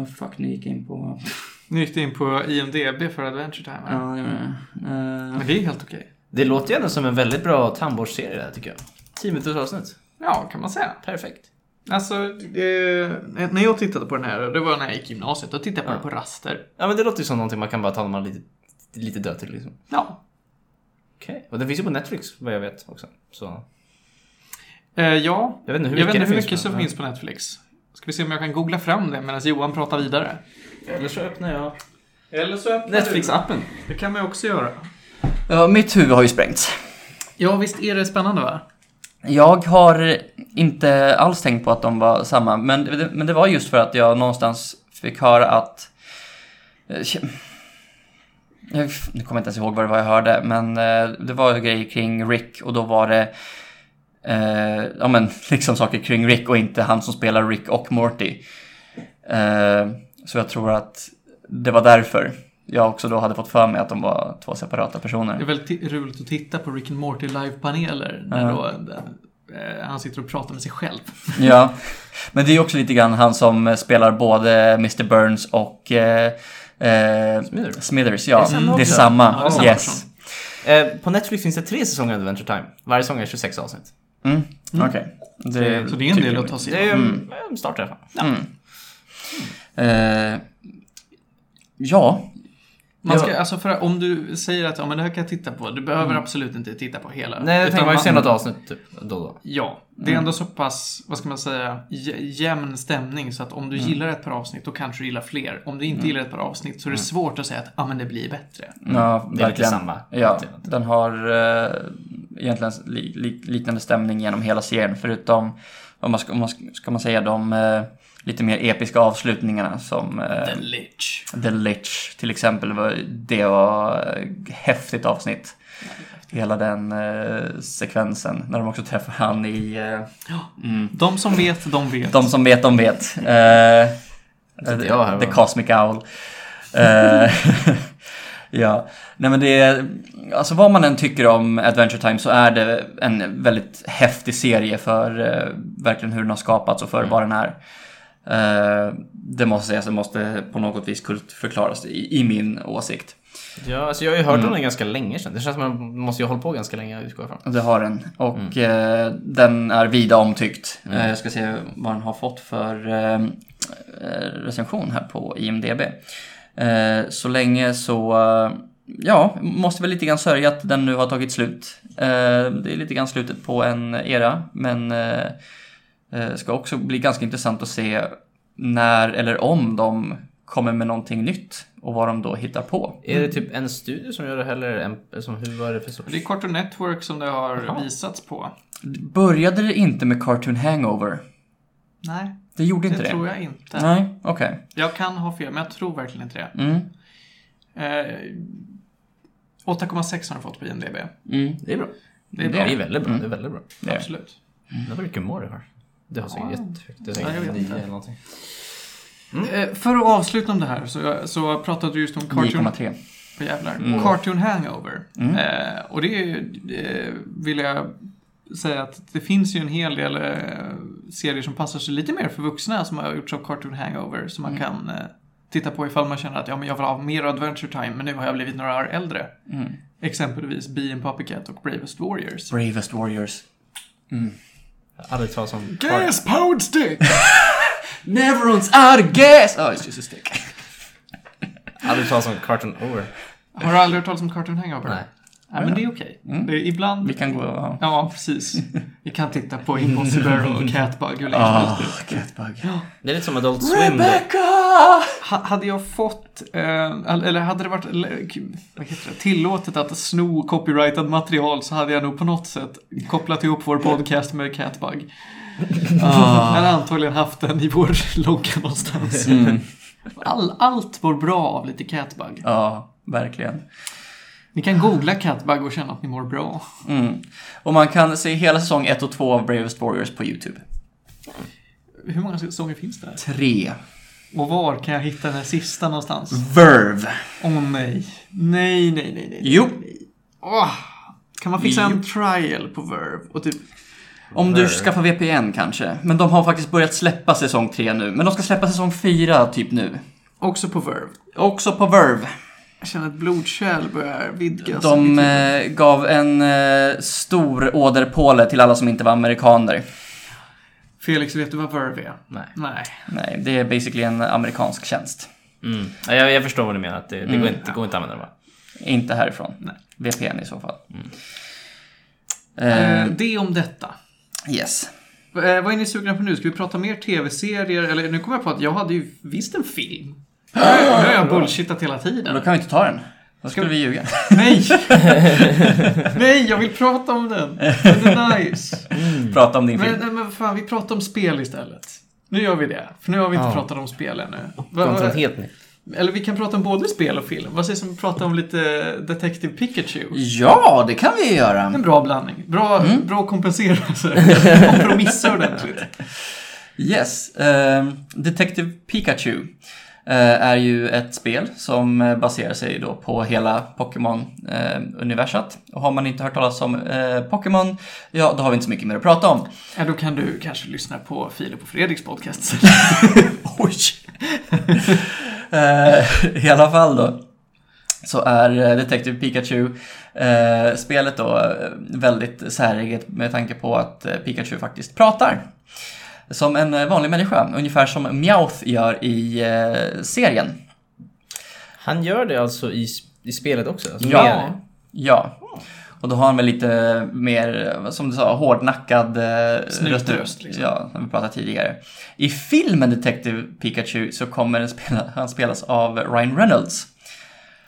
oh fuck, nu gick jag in på... Nu gick det in på IMDB för Adventure Time. Ja, jag menar, eh, Men det är helt okej. Det låter ju ändå som en väldigt bra tandvårdsserie det här tycker jag. 10 minuters avsnitt. Ja, kan man säga. Perfekt. Alltså, eh, när jag tittade på den här, det var när jag gick i gymnasiet, då tittade jag på Ja. den på raster. Ja men det låter ju som någonting man kan bara ta när man är lite, lite till liksom. Ja. Okej. Och det finns ju på Netflix vad jag vet också. Så Eh, ja. jag vet inte hur mycket inte hur finns. mycket som men- finns på Netflix. Ska vi se om jag kan googla fram det medan Johan pratar vidare. Eller så öppnar jag Eller så öppnar Netflix-appen. Det kan man ju också göra. ja, mitt huvud har ju sprängts. Ja, visst är det spännande va? Jag har inte alls tänkt på att de var samma, men, men det var just för att jag någonstans fick höra att... eh, Jag, nu kommer jag inte ens ihåg vad det var jag hörde, men eh, det var grejer kring Rick och då var det eh, ja, men, liksom saker kring Rick och inte han som spelar Rick och Morty. Eh, så jag tror att det var därför jag också då hade fått för mig att de var två separata personer. Det är väldigt roligt att titta på Rick and Morty live-paneler när Ja. då, eh, han sitter och pratar med sig själv. Ja, men det är också lite grann han som eh, spelar både Mr. Burns och eh, Smithers. Smithers. Ja, Det är samma det är samma. Ja, det är samma yes. Eh, på Netflix finns det tre säsonger av Adventure Time. Varje säsong är 26 avsnitt. Mm. Okej. Så det är en del att ta sig Det är igenom. en start i alla fall. Mm. Eh, ja. Man ska, Ja. alltså för, om du säger att ja, men det här kan jag titta på, du behöver absolut inte titta på hela. Nej, jag Utan tänker man man- ser något avsnitt typ då då. Ja, det är ändå så pass, vad ska man säga, jä- jämn stämning så att om du gillar ett par avsnitt då kanske du gillar fler. Om du inte gillar ett par avsnitt så är det svårt att säga att ah, men det blir bättre. Ja, Det är verkligen. samma. Ja, den har eh, egentligen li, li, liknande stämning genom hela serien förutom, vad man ska, om man ska, ska man säga, de eh, lite mer episka avslutningarna som eh, The Lich. The Lich till exempel. Det var ett häftigt avsnitt. Hela den eh, sekvensen när de också träffar han i... Eh, mm, De som vet, de vet. de som vet, de vet. Eh, jag The? Cosmic Owl. Eh, ja, nej men det är, alltså vad man än tycker om Adventure Time så är det en väldigt häftig serie för eh, verkligen hur den har skapats och för Mm. vad den är. Eh, det måste sägas, det måste på något vis kultförklaras i, i min åsikt. Ja, alltså jag har ju hört om den ganska länge sedan. Det känns som att man måste ju ha hållit på ganska länge, utgår jag ifrån. Det har den. Och Mm. eh, den är vida omtyckt. Eh, jag ska se vad den har fått för eh, eh, recension här på IMDB. Eh, så länge så, ja, måste väl lite grann sörja att den nu har tagit slut. Det är lite grann slutet på en era, men ska också bli ganska intressant att se när eller om de kommer med någonting nytt och vad de då hittar på. Är det typ en studio som gör det eller en, som, hur var det för sorts? Det är Cartoon Network som det har Jaha. visats på. Började det inte med Cartoon Hangover? Nej, Det gjorde det inte det? tror jag inte. Nej, okej. Jag kan ha fel, men jag tror verkligen inte det. Mm. Eh, 8,6 har den fått på IMDB. Mm. Det är bra. Det är Det bra. är väldigt bra. Det är väldigt bra. Det är. Absolut. Det var mycket humor det har. Det har säkert Ja. jättehögt. Det är säkert vet nio inte. eller någonting. Eh, för att avsluta om det här så, så pratade du just om Cartoon... 9,3. Åh, jävlar. Mm. Cartoon Hangover. Mm. Eh, och det eh, vill jag säga att det finns ju en hel del eh, serier som passar sig lite mer för vuxna som har gjorts av Cartoon Hangover som man kan eh, titta på ifall man känner att ja, men jag vill ha mer Adventure Time men nu har jag blivit några år äldre. Mm. Exempelvis Bee and Puppycat och Bravest Warriors. Bravest Warriors. Hade talat som... Gas powered stick! Never runs out of gas! Oh, it's just a stick. Hade talat som Cartoon Over. Har du aldrig hört talas om Cartoon Hangover? Nej. Nej, men det är okej. Mm. Det är ibland... Vi kan gå... Ja. Ja, precis. Vi kan titta på Impossible och Catbug som Ah, helst. Catbug. Det är lite som Adult Swim. Rebecca! Ha, hade jag fått, eh, eller hade det varit vad heter det, tillåtet att sno copyrightad material så hade jag nog på något sätt kopplat ihop vår podcast med Catbug. Jag hade antagligen haft den i vår logga någonstans. Mm. All, allt mår bra av lite Catbug. Ja, verkligen. Ni kan googla Catbug och känna att ni mår bra. Mm. Och man kan se hela säsong 1 och 2 av Bravest Warriors på YouTube. Hur många säsonger finns det? Tre. Och var kan jag hitta den här sista någonstans? Verve. Åh nej. Nej, nej, nej, nej. Jo. nej. Åh. Kan man fixa en trial på Verve? Och typ Om du skaffar VPN kanske. Men de har faktiskt börjat släppa säsong 3 nu. Men de ska släppa säsong 4 typ nu. också på Verve. Också på Verve. Jag känner att blodkärl börjar vidgas. De eh, gav en eh, stor åderpåle till alla som inte var amerikaner. Felix, vet du vad Verve är? Nej. Nej. Nej, det är basically en amerikansk tjänst. Mm. Ja, jag, jag förstår vad du menar. Att det, det, Mm. går inte, det går inte att använda det va? Inte härifrån. Nej. VPN i så fall. Eh, Eh, det om detta. yes. Eh, vad är ni sugna på nu? Ska vi prata mer tv-serier? Eller nu kommer jag på att jag hade ju visst en film. Nu har jag- bullshittat hela Men tiden. då kan vi inte ta den. Då skulle vi ljuga. Nej! Nej, jag vill prata om den. Den är nice. Prata om din Men, film. nej, men fan, vi pratar om spel istället. Nu gör vi det. För nu har vi inte Ja. pratat om spel ännu. Något helt nytt. Eller vi kan prata om både spel och film. Vad sägs om att prata om lite Detective Pikachu? Ja, det kan vi göra. En bra blandning. Bra, Mm. bra kompensera. så. Kompromissa ordentligt. Yes. ehm, Detective Pikachu är ju ett spel som eh, baserar sig då på hela Pokémon-universat. och har man inte hört talas om eh, Pokémon, ja då har vi inte så mycket mer att prata om. Ja, då kan du kanske lyssna på Filip och Fredriks podcast. Oj! Eh, I alla fall då. så är eh, Detective då eh, väldigt säreget med tanke på att eh, Pikachu faktiskt pratar. Som en eh, vanlig människa, ungefär som Meowth gör i eh, serien. Han gör det alltså i, i spelet också? Alltså Ja. mer- Ja. Och då har han väl lite mer, som du sa, hårdnackad eh, Snutröst, liksom. Ja, som vi pratade tidigare. I filmen Detective Pikachu så kommer den spela, han spelas av Ryan Reynolds.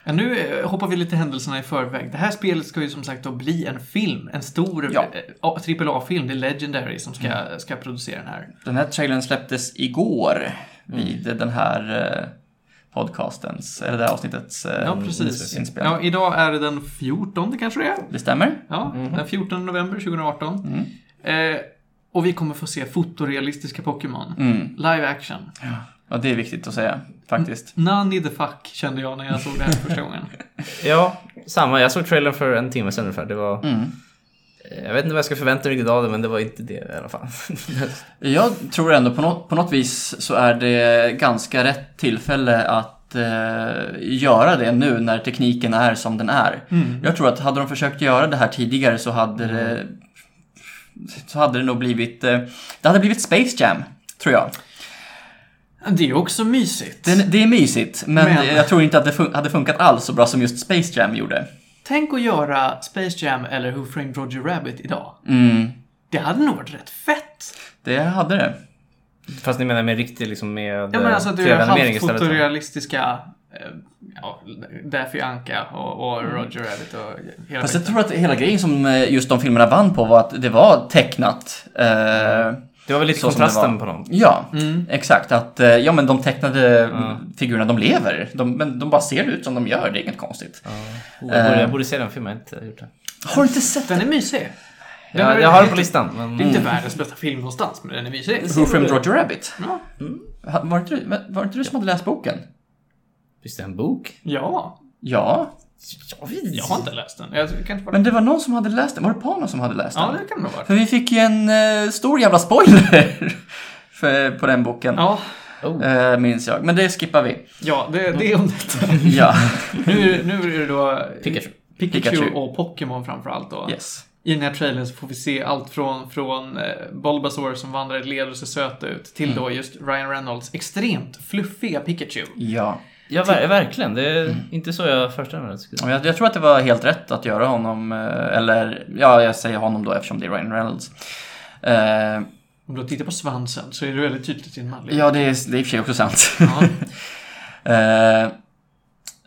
Ja, nu eh, hoppar vi lite händelserna i förväg. Det här spelet ska ju som sagt då bli en film. En stor Ja. AAA-film. Det är Legendary som ska, ska producera den här. Den här trailern släpptes igår vid den här eh, podcastens, eller det här avsnittets eh, Ja, precis. inspelning. Ja, idag är det den 14 kanske det är? Det stämmer? Ja, den 14 november 2018. Mm. Eh, och vi kommer få se fotorealistiska Pokémon. Mm. Live action. Ja, det är viktigt att säga, faktiskt. None the fuck kände jag när jag såg det här första gången. Ja, samma. Jag såg trailern för en timme sedan ungefär. Det var... Mm. Jag vet inte vad jag ska förvänta mig av det, men det var inte det i alla fall. Jag tror ändå på något, på något vis så är det ganska rätt tillfälle att eh, göra det nu när tekniken är som den är. Jag tror att hade de försökt göra det här tidigare så hade det så hade det nog blivit eh, det hade blivit Space Jam, tror jag. Det är också mysigt. Det, det är mysigt, men, Men- jag tror inte att det fun- hade funkat alls så bra som just Space Jam gjorde. Tänk att göra Space Jam eller Who Framed Roger Rabbit idag. Mm, Det hade nog varit rätt fett. det hade det. Fast ni menar med riktigt liksom med Ja, men alltså att du är 3D-animering istället? halvfotorealistiska eh, ja, Daffy Anka och, och Roger Rabbit och hela Fast jag tror att hela grejen som eh, just de filmerna vann på var att det var tecknat. Eh, Det var väl lite det kontrasten på dem. Ja, Mm. exakt. Att, eh, ja men de tecknade Ja. figurerna, de lever. De, men de bara ser ut som de gör, det är inget konstigt. Oh, jag, borde, jag borde se den filmen, jag har inte gjort det. Har du inte sett Den är mysig. Den Jag, är- jag har den på listan, men... Det är inte världens bästa film någonstans, men den är mysig. Who Framed Roger Rabbit? Ja. Ha- Var inte, du, var det inte du som hade läst boken? Visst är det en bok? ja, Ja, jag har inte läst den. Jag kan inte vara... men det var någon som hade läst den. Var det Pano som hade läst Ja, den? det kan det vara. För vi fick ju en eh, stor jävla spoiler för, på den boken. Ja, Oh. Eh, minns jag. Men det skippar vi. ja det, det är om detta. Ja, nu, nu är det då Pikachu. Pikachu, Pikachu. och Pokémon framförallt då. yes. I den här trailern så får vi se allt från, från eh, Bulbasaur som vandrar i led och ser söt ut till då just Ryan Reynolds extremt fluffiga Pikachu. Ja. Ja, ver verkligen. Det är inte så jag föreställer mig att det Jag, jag tror att det var helt rätt att göra honom, eh, eller ja, jag säger honom då eftersom det är Ryan Reynolds. Eh, Om du tittar på svansen så är det väldigt tydligt i en manlig. ja, det är, det är i och för sig också sant. Ja. eh,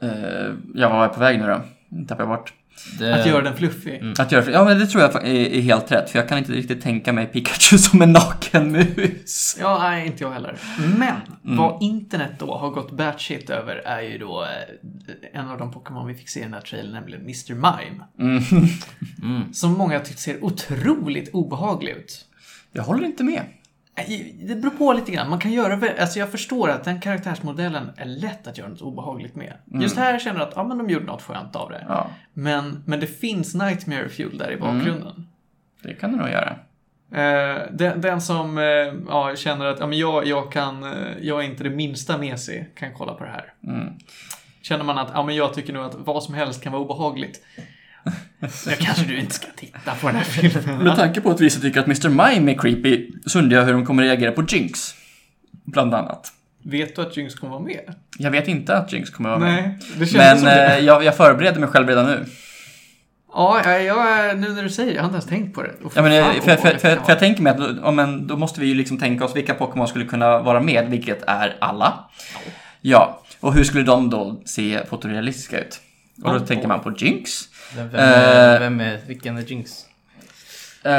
eh, ja, vad var jag på väg nu då? Tappade jag bort. Det... Att göra den fluffig. Att göra, ja, men det tror jag är, är helt rätt, för jag kan inte riktigt tänka mig Pikachu som en naken mus. Ja, nej, inte jag heller. Men vad internet då har gått batshit över är ju då eh, en av de Pokémon vi fick se i den här trailern, nämligen Mr. Mime. Mm. Mm. Som många tyckt ser otroligt obehaglig ut. Jag håller inte med. Det beror på lite grann. Man kan göra, alltså jag förstår att den karaktärsmodellen är lätt att göra något obehagligt med. Just här känner jag att, ja men de gjorde något skönt av det. Ja, Men, men det finns Nightmare Fuel där i bakgrunden. det kan du nog göra. Eh, den, den som eh, ja, känner att ja, men jag, jag, kan, eh, jag är inte det minsta mesig kan kolla på det här. Mm. Känner man att ja, men jag tycker nog att vad som helst kan vara obehagligt. Så kanske du inte ska titta på den här filmen. Med tanke på att vissa tycker att Mr. Mime är creepy, så undrar jag hur de kommer reagera på Jinx. Bland annat. Vet du att Jinx kommer vara med? Jag vet inte att Jinx kommer vara med. Nej, det känns Men som det. eh, jag, jag förbereder mig själv redan nu. Ja, jag, jag, nu när du säger det, jag har inte ens tänkt på det. Och Ja, men, fan, jag- för, för, för, för, jag tänker mig att ja, men, då måste vi ju liksom tänka oss vilka Pokémon skulle kunna vara med, vilket är alla. Ja, och hur skulle de då se fotorealistiska ut? Och då Ja. tänker man på Jinx. Vem, vem, är, Eh. vem är... Vilken är Jinx? Eh,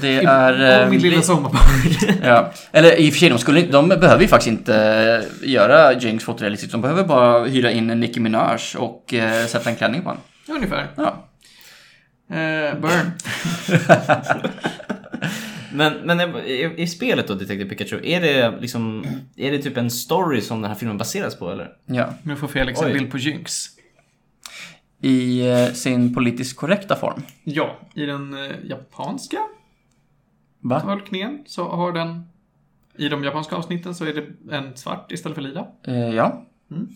det är... Eh, min lilla sommarpark. Ja, eller i och för sig, de, skulle, de behöver ju faktiskt inte eh, göra Jinx fotorealistiskt. De behöver bara hyra in en Nicki Minaj och eh, sätta en klänning på honom. Ungefär. Ja. Eh, burn. Men, men i, i spelet då, Detective Pikachu, är det liksom... Är det typ en story som den här filmen baseras på, eller? ja. Nu får Felix en Oj. bild på Jinx. I eh, sin politiskt korrekta form. Ja, i den eh, japanska Va? tolkningen så har den... I de japanska avsnitten så är det en svart istället för lila. Eh, ja. Hmm.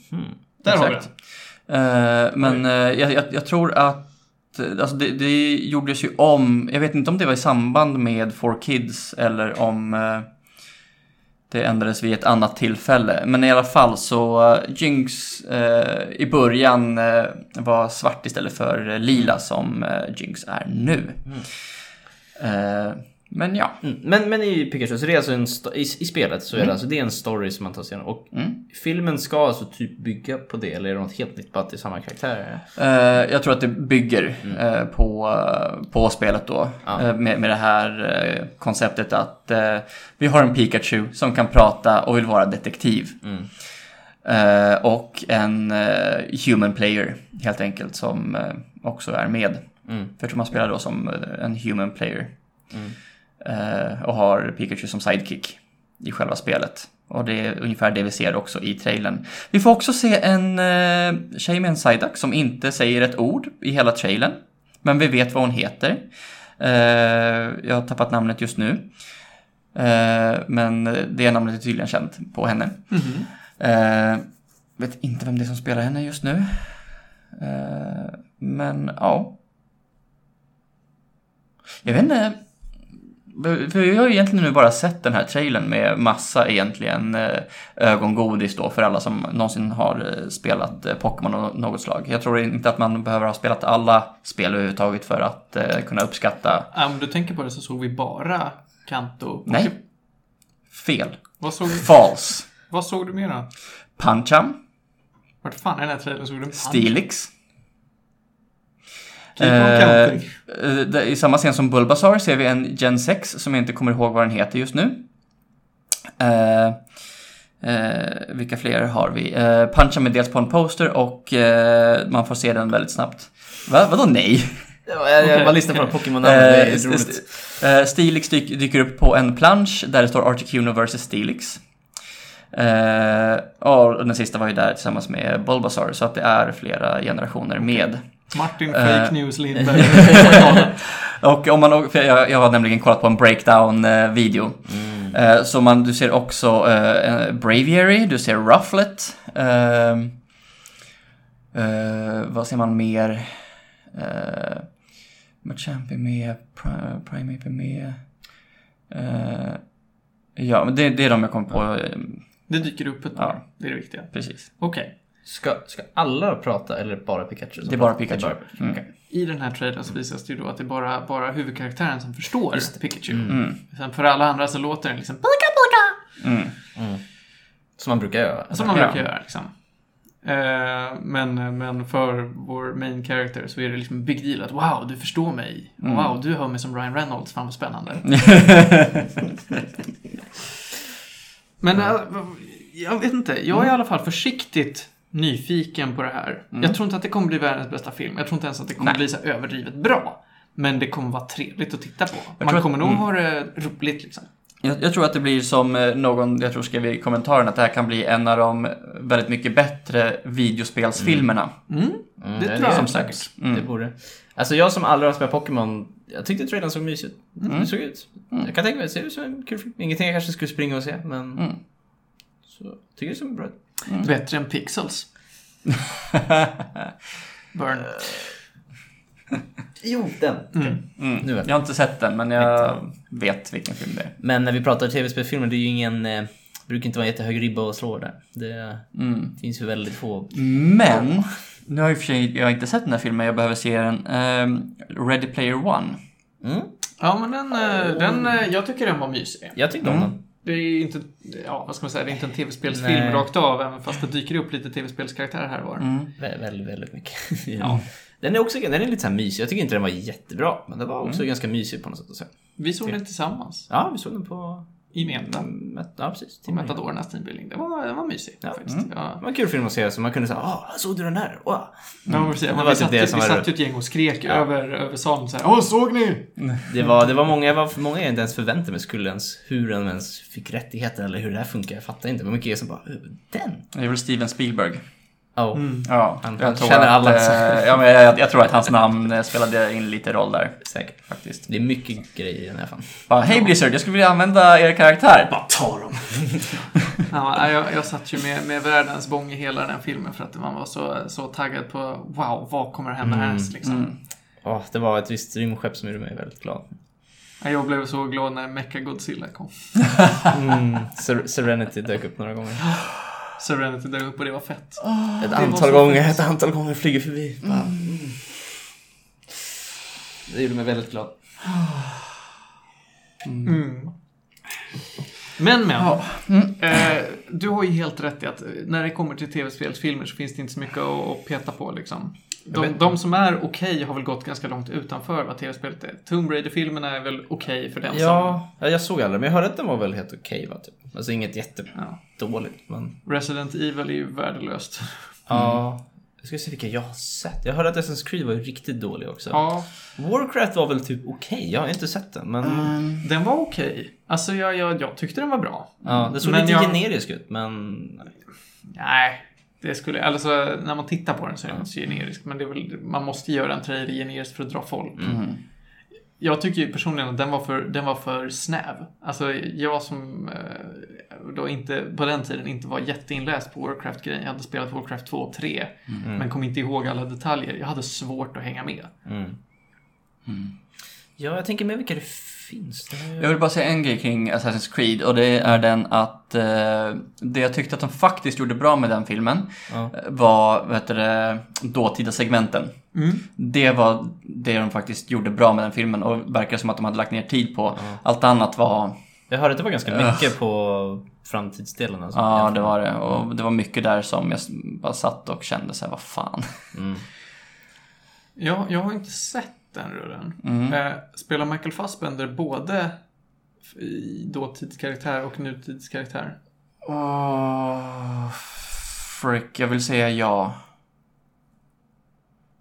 Där har vi Exakt. Eh, men eh, jag, jag, jag tror att eh, Alltså det, det gjordes ju om, jag vet inte om det var i samband med For Kids eller om eh, det ändrades vid ett annat tillfälle. Men i alla fall så uh, Jinx eh, i början eh, var svart istället för eh, lila som eh, Jinx är nu. Eh, men ja. Mm. Men, men i Pikachu, så det är alltså en i, i spelet så är det alltså det är en story som man tar sig igenom. Och Mm. filmen ska alltså typ bygga på det eller är det något helt nytt bara att det är samma karaktärer? Eh, jag tror att det bygger eh, på, på spelet då. Eh, med, med det här eh, konceptet att vi har en Pikachu som kan prata och vill vara detektiv. Mm. Och en human player helt enkelt som också är med. Mm. För jag tror man spelar då som en human player. Mm. Eh, och har Pikachu som sidekick i själva spelet. Och det är ungefär det vi ser också i trailern. Vi får också se en eh, tjej med en Psyduck som inte säger ett ord i hela trailern. Men vi vet vad hon heter. Eh, jag har tappat namnet just nu. Eh, men det namnet är tydligen känt på henne. Mhm. Eh, vet inte vem det är som spelar henne just nu. Eh, men ja. Jag vet inte. För vi har ju egentligen nu bara sett den här trailern med massa egentligen eh, ögongodis då för alla som någonsin har eh, spelat eh, Pokémon av något slag. Jag tror inte att man behöver ha spelat alla spel överhuvudtaget för att kunna uppskatta. Ja, om du tänker på det så såg vi bara Kanto. Nej. Fel. Vad såg, False. vad såg du mer då? Pancham. Vart fan är den här trailern? Såg du punch? Stilix. Eh, eh, I samma scen som Bulbasaur ser vi en Gen 6 som jag inte kommer ihåg vad den heter just nu. Eh, eh, vilka fler har vi? Eh, Puncha med dels på en poster och eh, man får se den väldigt snabbt. Va? Vadå nej? Ja, jag, jag bara lyssnar på de Pokémon-namnen, det är Eh, roligt. eh, Steelix dyk, dyker upp på en plansch där det står Articuno vs Steelix. Eh, och den sista var ju där tillsammans med Bulbasaur så att det är flera generationer med. Martin Eh. Fake News Lindberg. Och om man, för jag, jag har nämligen kollat på en breakdown-video. Mm. Eh, så man, du ser också eh, Braviary, du ser Rufflet. Eh, eh, vad ser man mer? Eh, Machamp är med, Pri- Primeape är med. Eh, ja, men det, det är de jag kom på. eh, Det dyker upp ett par. Ja. Det är det viktiga. Precis. Okej. Ska, ska alla prata eller bara Pikachu? Det är bara? Pikachu. Det är bara Pikachu. Mm. I den här trailern så visas det ju då att det är bara, bara huvudkaraktären som förstår. Pikachu. Mm. Sen för alla andra så låter den liksom Pika Pika! Mm. Mm. Som man brukar göra. Som man Ja. brukar göra liksom. Eh, men, men för vår main character så är det liksom en big deal att wow, du förstår mig. Mm. Wow, du hör mig som Ryan Reynolds. Fan vad spännande. Men äh, jag vet inte, jag är i alla fall försiktigt nyfiken på det här. Mm. Jag tror inte att det kommer bli världens bästa film. Jag tror inte ens att det kommer Nej. bli så överdrivet bra. Men det kommer vara trevligt att titta på. Jag Man tror att- kommer nog mm. ha det roligt liksom. Jag, jag tror att det blir som eh, någon, jag tror skrev i kommentaren, att det här kan bli en av de väldigt mycket bättre videospelsfilmerna. Mm. Mm, Det ja, tror jag som säkert. sagt. Mm. Det borde. Alltså jag som aldrig har spelat Pokémon, jag tyckte trailern såg mysig ut. Mm. Det såg ut. Jag kan tänka mig att det ser ut som en kul film. Ingenting jag kanske skulle springa och se, men... Mm. Så, jag tycker det såg bra ut. Bättre än Pixels. Burn. Jo, den. Mm. Mm. Nu det. Jag har inte sett den, men jag vet vilken film det är. Men när vi pratar tv-spelsfilmer, det är ju ingen... Eh, brukar inte vara jättehög ribba att slå där. Det Mm. finns ju väldigt få. Men, nu har jag i och för sig jag har inte sett den här filmen, jag behöver se den. Ehm, Ready Player One. Mm. Ja, men den, eh, den, eh, jag tycker den var mysig. Jag tyckte om Mm. den. Det är inte, ja vad ska man säga, det är inte en tv-spelsfilm Nej. rakt av, även fast det dyker upp lite tv-spelskaraktärer här och var. Mm. Vä- väldigt, väldigt mycket. Ja. Den är också den är lite så här mysig. Jag tycker inte den var jättebra, men den var också ganska mysig på något sätt att säga. Vi såg den tillsammans Ja, vi såg den på... i Meta. Met- Ja, precis. Till Metadorernas teambuilding. Det var, den var mysig Ja. faktiskt. Mm. Det Ja. var en kul film att se, så man kunde säga Åh, såg du den här? Wow. Ja, men precis. Det Men var vi typ satt, det som vi var satt ett gäng och skrek Ja. över, över salen så här. Åh, såg ni? Det var, det var många, jag var för många jag inte ens förväntade mig skulle ens, hur den ens fick rättigheter eller hur det här funkar. Jag fattar inte. Det var mycket som bara, "Öh, den? Det är väl Steven Spielberg. Oh. Ja, Han- jag han tror känner att, alla. eh, ja, men jag, jag tror att hans namn eh, spelade in lite roll där Säkert. faktiskt. Det är mycket grejer i den här fan. Bara, hej Blizzard, jag skulle vilja använda er karaktär. Bara ta dem. Ja, jag, jag satt ju med, med världens bång i hela den filmen för att man var så, så taggad på wow, vad kommer att hända härnäst liksom. Mm. Åh, det var ett visst rymdskepp som gjorde mig väldigt glad. Ja, Jag blev så glad när Mecha Godzilla kom. Mm. Ser- Serenity dök upp några gånger. Serenity dök upp och det var fett. Ett det antal gånger, fint. ett antal gånger flyger förbi. Mm. Det gjorde mig väldigt glad. Mm. Men, men. Ja. Eh, du har ju helt rätt i att eh, när det kommer till tv-spelsfilmer så finns det inte så mycket att, att peta på liksom. De, de som är okej har väl gått ganska långt utanför vad tv-spelet är. Tomb Raider-filmerna är väl okej för den som... Ja, ja, jag såg aldrig, men jag hörde att den var väl helt okej va? Typ. Alltså inget Ja. jättedåligt, men... Resident Evil är ju värdelöst. Ja. Jag ska se vilka jag har sett. Jag hörde att Assassin's Creed var riktigt dålig också. Ja, Warcraft var väl typ okej, jag har inte sett den, men... den var okej. Alltså jag, jag, jag tyckte den var bra. Ja, det såg Men lite jag- generisk ut, men... Nej, det skulle... Alltså när man tittar på den så är den inte så generisk. Men det är väl, man måste göra en trailer generisk för att dra folk. Mm. Jag tycker ju personligen att den var för, den var för snäv. Alltså jag som eh, då inte, på den tiden inte var jätteinläst på Warcraft-grejen. Jag hade spelat Warcraft 2 och 3. Men kom inte ihåg alla detaljer. Jag hade svårt att hänga med. Mm. Ja, jag tänker med vilka det finns. Det Jag vill bara säga en grej kring Assassin's Creed och det är den att eh, det jag tyckte att de faktiskt gjorde bra med den filmen Ja. var vad heter det, dåtida segmenten. Mm. Det var det de faktiskt gjorde bra med den filmen och verkar som att de hade lagt ner tid på. Ja. Allt annat var, Jag hörde att det var ganska mycket på framtidsdelen. Alltså, ja det var det. Och det var mycket där som jag bara satt och kände så här, vad fan. Mm. Jag, jag har inte sett den rullen. Mm. Eh, spelar Michael Fassbender både i dåtidskaraktär och nutidskaraktär? Åh, frick, jag vill säga ja.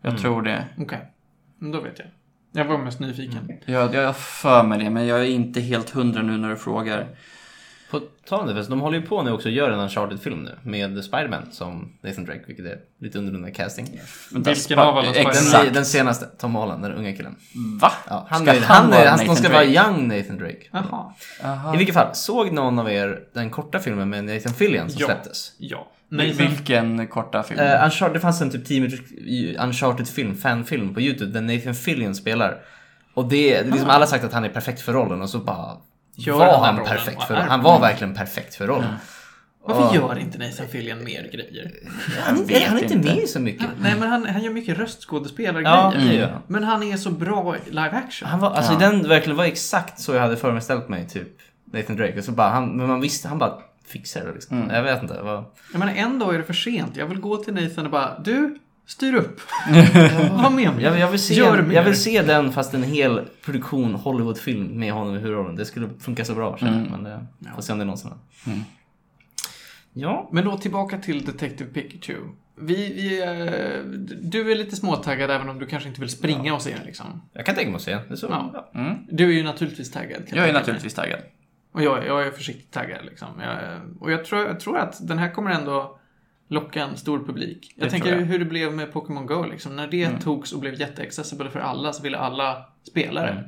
Jag Mm. tror det. Okej, Men då vet jag. Jag var mest nyfiken. Jag, jag har för mig det, men jag är inte helt hundra nu när du frågar. På tal om det, förresten, de håller ju på nu också att göra en Uncharted-film nu med Spiderman som Nathan Drake, vilket är lite underordnad casting. Vänta, Vilken av alla? Exakt. Den, den senaste, Tom Holland, den unga killen. Va? Ja, han Ska är, han han är, vara han, Nathan ska Drake? vara young Nathan Drake. Jaha. Aha. I vilket fall, såg någon av er den korta filmen med Nathan Fillion som Ja. släpptes? Ja. Nej, men, Vilken korta film? Uh, Uncharted, det fanns en typ 10 minuters Uncharted-film, fanfilm på YouTube där Nathan Fillion spelar. Och det är liksom alla har sagt att han är perfekt för rollen och så bara Gör var han rollen? perfekt Vad för. Han var verkligen perfekt för rollen. varför Och- gör inte Nathan Fillion mer grejer? Han, han är inte inte. med så mycket. Han, nej, men han, han gör mycket röstskådespelargrejer. Ja, han. Men han är så bra i live action. Han var, alltså Ja. den verkligen var exakt så jag hade föreställt mig, typ Nathan Drake. Och så bara, han, men man visste, han bara fixar det liksom. Mm. Jag vet inte. Var... Jag menar, en dag är det för sent. Jag vill gå till Nathan och bara, du, styr upp. Var med mig. jag, jag, vill se, Gör mer. jag vill se den fast en hel produktion Hollywoodfilm med honom i huvudrollen. Det skulle funka så bra känner jag. Mm. Men det, får se om det någonsin är. Mm. Ja. Men då tillbaka till Detective Pikachu. Vi, vi, eh, du är lite småtaggad även om du kanske inte vill springa och se den liksom. Jag kan tänka mig att se. Det är så. Ja. Ja. Mm. Du är ju naturligtvis taggad. kan Jag är naturligtvis taggad. Och jag, jag är försiktigt taggad liksom. Jag, och jag tror, jag tror att den här kommer ändå locka en stor publik. Jag Det tänker jag. hur det blev med Pokémon Go liksom. När det Mm. togs och blev jätteaccessible för alla så ville alla spela det. Mm.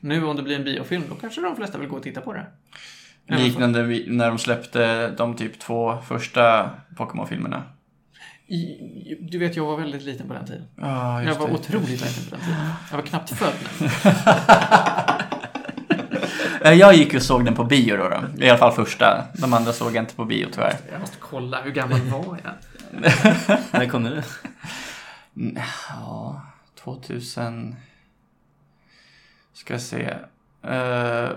Nu om det blir en biofilm, då kanske de flesta vill gå och titta på det. Liknande när de släppte de typ två första Pokémon-filmerna. Du vet, jag var väldigt liten på den tiden. Ja, Jag var otroligt liten på den tiden. Jag var knappt född Jag gick och såg den på bio då, då. I alla fall första. De andra såg jag inte på bio tyvärr. Jag måste kolla, hur gammal var jag? När kom det nu? Mm, Ja, 2000... Ska jag se. Uh,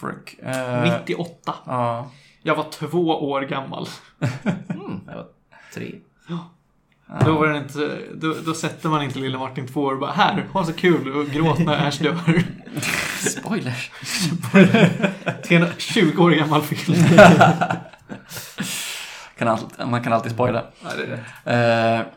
frick. Uh, 98. Ja. Jag var två år gammal. Mm, jag var tre. Då, var det inte, då, då sätter man inte lille Martin två år och bara här, ha så kul och gråt när Ash dör. Spoilers. Till en 20 år gammal film. Kan alltid, man kan alltid spoila. Ja, det är rätt. Eh,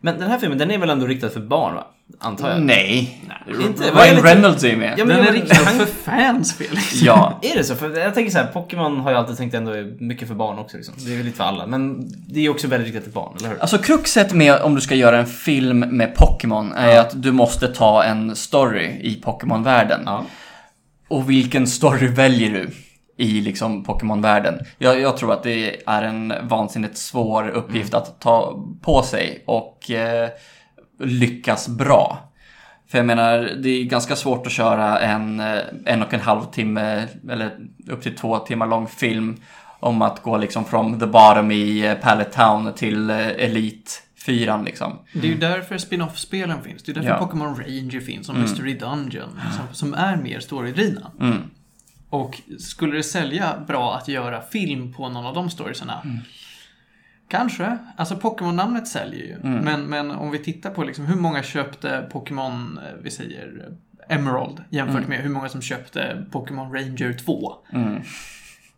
Men den här filmen, den är väl ändå riktad för barn va? Antar jag. Nej. Inte- vad är Ryan Reynolds är ju med. Ja, men Den är riktad för fans, Felix. Ja. Är det så? För jag tänker så här, Pokémon har jag alltid tänkt ändå är mycket för barn också. Liksom. Det är väl lite för alla. Men det är också väldigt riktat till barn, eller hur? Alltså kruxet med om du ska göra en film med Pokémon är Ja. att du måste ta en story i Pokémon-världen. Ja. Och vilken story väljer du i liksom Pokémon-världen? Jag, jag tror att det är en vansinnigt svår uppgift att ta på sig och eh, lyckas bra. För jag menar, det är ganska svårt att köra en eh, en och en halv timme eller upp till två timmar lång film om att gå liksom från the bottom i eh, Pallet Town till eh, Elite 4 liksom. Det är ju därför spin-off-spelen finns. Det är därför Ja. Pokémon Ranger finns, och Mystery Dungeon, som, som är mer storydrivna. Mm. Och skulle det sälja bra att göra film på någon av de storiesarna? Kanske. Alltså Pokémon-namnet säljer ju. Men, men om vi tittar på liksom hur många köpte Pokémon, eh, vi säger Emerald, jämfört med hur många som köpte Pokémon Ranger 2. Mm.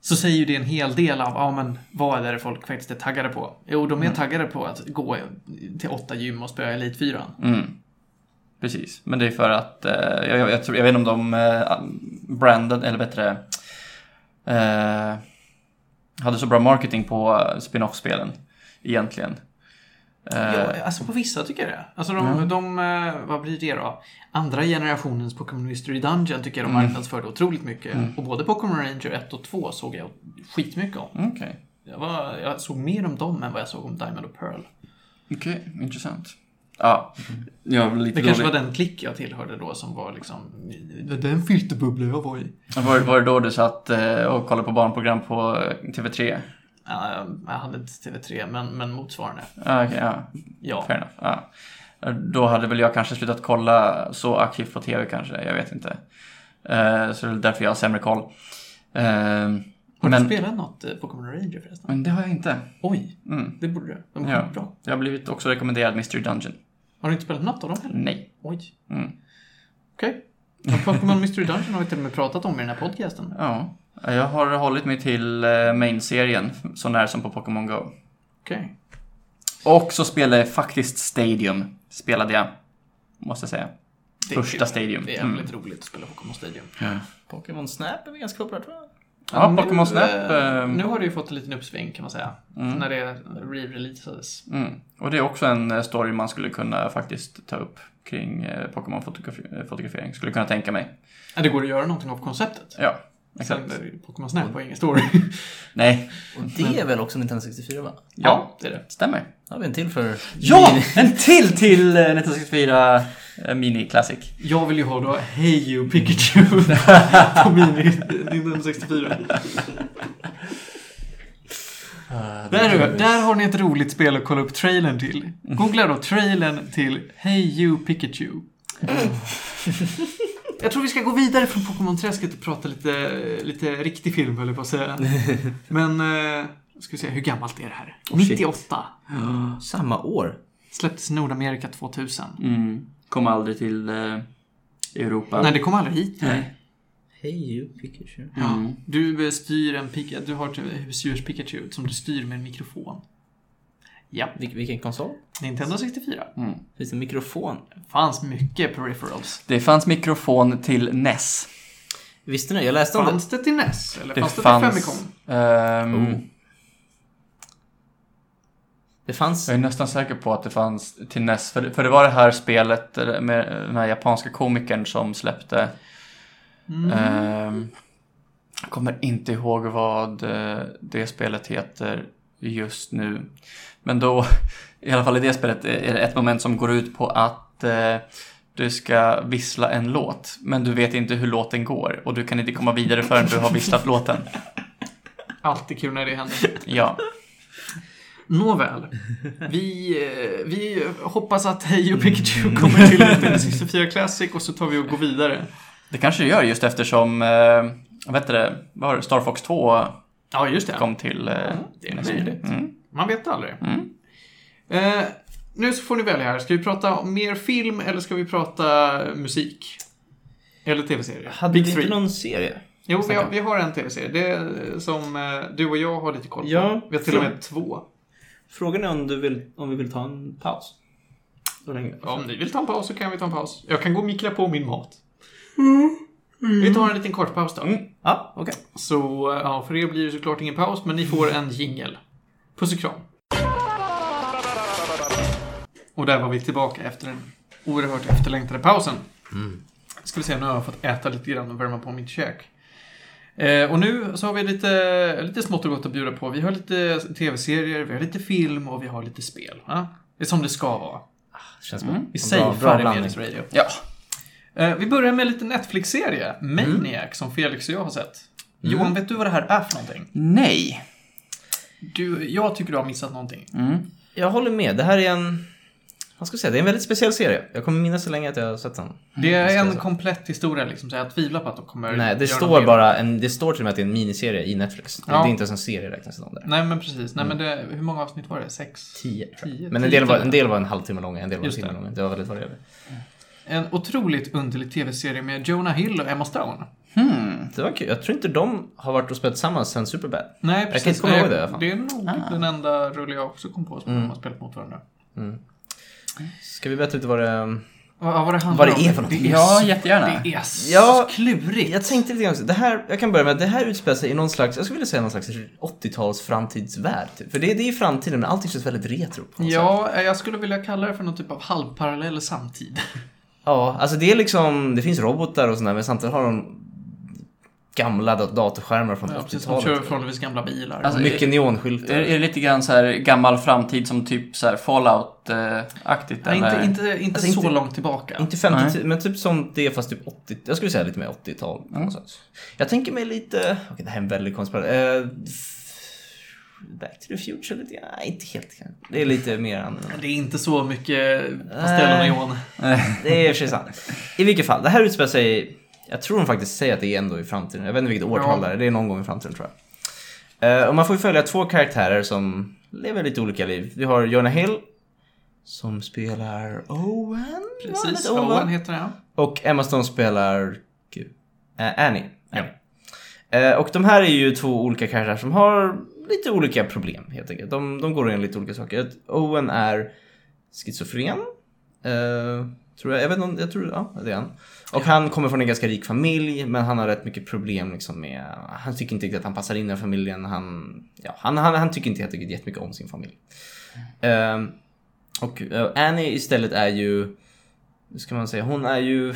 Så säger ju det en hel del av, ja men vad är det folk faktiskt är taggade på? Jo, de är taggade på att gå till åtta gym och spöa Elit 4. Mm. Precis, men det är för att eh, jag, jag, jag, tror, jag vet inte om de eh, branden, eller bättre eh, hade så bra marketing på eh, spin-off-spelen egentligen. Eh, Ja, alltså på vissa tycker jag det. Alltså de, de eh, vad blir det då? Andra generationens Pokémon Mystery Dungeon tycker jag de marknadsförde otroligt mycket. Och både Pokémon Ranger 1 och 2 såg jag skitmycket om. Okej, Jag, var, jag såg mer om dem än vad jag såg om Diamond och Pearl. okej, intressant. Ja, jag blev lite Det kanske dålig. var den klick jag tillhörde då som var liksom den filterbubbla jag var i. Var, var det då du satt eh, och kollade på barnprogram på eh, TV3? Ja, jag hade inte TV3, men, men motsvarande. Ah, okej, ja, Ja. fair enough. Ja. Då hade väl jag kanske slutat kolla så aktivt på TV kanske, jag vet inte. Eh, så det är därför jag har sämre koll. Eh, Har men, du spelat något eh, Pokémon Ranger förresten? men det har jag inte. Oj, Mm. det borde du. De Ja. bra. Jag har blivit också rekommenderad Mystery Dungeon. Har du inte spelat något av dem heller? Nej. Oj. Mm. Okej. Okay. Pokémon Mystery Dungeon har vi till och med pratat om i den här podcasten. Ja. Jag har hållit mig till eh, main-serien, så när som på Pokémon Go. Okej. Och så spelade jag faktiskt Stadium, spelade jag. Måste jag säga. Första. Stadium. Det är Mm. jävligt roligt att spela Pokémon Stadium. Pokémon Snap är ganska populärt tror jag. Ja, nu, Pokémon Snap. eh, eh, Nu har det ju fått en liten uppsving kan man säga. När det re-releasades. Mm. Och det är också en eh, story man skulle kunna faktiskt ta upp kring eh, Pokémon-fotografering. Skulle kunna tänka mig. Ja, det går att göra någonting av konceptet. Ja, exakt. Pokémon Snap har ingen story. Nej, Och det är väl också Nintendo 64 va? ja, det är det. stämmer. Då har vi en till för... Ja, en till till eh, 1964 eh, Mini Classic. Jag vill ju ha då Hey You Pikachu på Mini Nintendo 64. Där, där har ni ett roligt spel att kolla upp trailern till. Googla då trailern till Hey You Pikachu. Jag tror vi ska gå vidare från Pokémon-träsket och prata lite, lite riktig film, höll jag på att säga. Men, eh, ska vi se, hur gammalt är det här? Oh, shit. 98. Samma år. Släpptes Nordamerika 2000. Mm. Kom aldrig till eh, Europa. Nej, det kom aldrig hit. Nej. Hej you Pikachu. Ja, du eh, styr en Pikachu, du har ett husdjurs Pikachu som du styr med en mikrofon. Ja, Vil- vilken konsol? Nintendo 64. Mm. Finns det mikrofon? Fanns mycket peripherals. Det fanns mikrofon till NES. Visste ni? Jag läste om det. Fanns det till NES? Eller Det fanns det till. Famicom? ehm, Oh. Det fanns... Jag är nästan säker på att det fanns till NES. För, för det var det här spelet eh, med den här japanska komikern som släppte. Mm. ehm, jag kommer inte ihåg vad eh, det spelet heter just nu. Men då, i alla fall i det spelet, är det ett moment som går ut på att eh, du ska vissla en låt. Men du vet inte hur låten går. Och du kan inte komma vidare förrän du har visslat låten. Alltid kul när det händer. Ja. Nåväl. Vi, eh, vi hoppas att Hej och Pikachu kommer till Nintendo 64 Classic och så tar vi och går vidare. Det kanske det gör just eftersom, eh, vad heter det, var det, Star Fox 2 Ja, just det. kom till... Eh, det är möjligt. Mm. Man vet aldrig. Mm. Eh, nu så får ni välja här. Ska vi prata om mer film eller ska vi prata musik? Eller tv-serier? Hade Big vi inte three. någon serie? Jo, vi har, vi har en tv-serie. Det är som eh, du och jag har lite koll på. Ja, vi har till och med två. Frågan är om, du vill, om vi vill ta en paus? Om ni vill ta en paus så kan vi ta en paus. Jag kan gå och mikra på min mat. Vi tar en liten kort paus då. Ja, okej. Så ja, för er blir det såklart ingen paus, men ni får en jingel. Puss och kram. Och där var vi tillbaka efter den oerhört efterlängtade pausen. Ska vi se, nu har jag fått äta lite grann och värma på mitt kök. Eh, och nu så har vi lite, lite smått och gott att bjuda på. Vi har lite tv-serier, vi har lite film och vi har lite spel. Ja? Det är som det ska vara. Känns bra. Vi safear i. Medis Radio. Ja. Eh, vi börjar med lite Netflix-serie. Maniac, som Felix och jag har sett. Johan, vet du vad det här är för någonting? Nej. Du, jag tycker du har missat någonting. Mm. Jag håller med. Det här är en... Jag säga? Det är en väldigt speciell serie. Jag kommer minnas så länge att jag har sett den. Det är jag en säga. komplett historia liksom, så jag tvivlar på att de kommer Nej, det står bara en, det står till och med att det är en miniserie i Netflix. Det- Ja. Det är inte ens en serie räknas det där. Nej, men precis. Nej, men det, hur många avsnitt var det? Sex? Tio, Tio, jag. Men en tio del, var, en del var en halvtimme långa, en del var en timme det. långa. Det var väldigt varierande. En otroligt underlig tv-serie med Jonah Hill och Emma Stone. Hmm. Det var kul. Jag tror inte de har varit och spelat tillsammans sen Superbad. Nej, kan precis. inte komma ihåg det i alla fall. Det är nog Ah. den enda rulle jag också kom på som Mm. de har spelat mot varandra. Ska vi berätta lite vad det... Vad, vad det handlar Vad det om? är för är Ja, jättegärna. Det är så Ja, klurigt. Jag tänkte lite grann. Det här, jag kan börja med att det här utspelar sig i någon slags, jag skulle vilja säga någon slags 80-tals framtidsvärld. Typ. För det, det är framtiden, men allting känns väldigt retro på något sätt. Ja, eh, jag skulle vilja kalla det för någon typ av halvparallell samtid. Ja, alltså det är liksom, det finns robotar och sådär, men samtidigt har de gamla dat- datorskärmar från Ja, precis, som 80-talet. kör förhållandevis gamla bilar. Alltså, mycket neonskyltar. Är, är det lite grann så här gammal framtid som typ så här Fallout-aktigt? Nej, inte, inte, inte Alltså, så inte- långt tillbaka. Inte 50 Nej. men typ som det fast typ 80, jag skulle säga lite mer 80-tal. på något sätt. Jag tänker mig lite, okej det här är en väldigt konstig parallell. Eh, Back to the future lite grann? Nej, inte helt. Det är lite mer annorlunda. Det är inte så mycket pastell och neon. Det är i och för sig sant. I vilket fall, det här utspelar sig, jag tror de faktiskt säger att det är ändå i framtiden. Jag vet inte vilket årtal Ja. det är, det är någon gång i framtiden tror jag. Eh, och man får ju följa två karaktärer som lever lite olika liv. Vi har Jonah Hill, som spelar Owen. Precis, inte Owen heter han. Och Emma Stone spelar gud, eh, Annie. Annie. Eh, och de här är ju två olika karaktärer som har lite olika problem helt enkelt. De, de går in lite olika saker. Owen är schizofren. Eh, tror jag. Jag vet inte, jag tror, ja det är han. Och han kommer från en ganska rik familj men han har rätt mycket problem liksom med, han tycker inte riktigt att han passar in i den familjen. Han, ja, han, han, han tycker inte helt enkelt jättemycket om sin familj. Ehm, eh, och uh, Annie istället är ju, hur ska man säga, hon är ju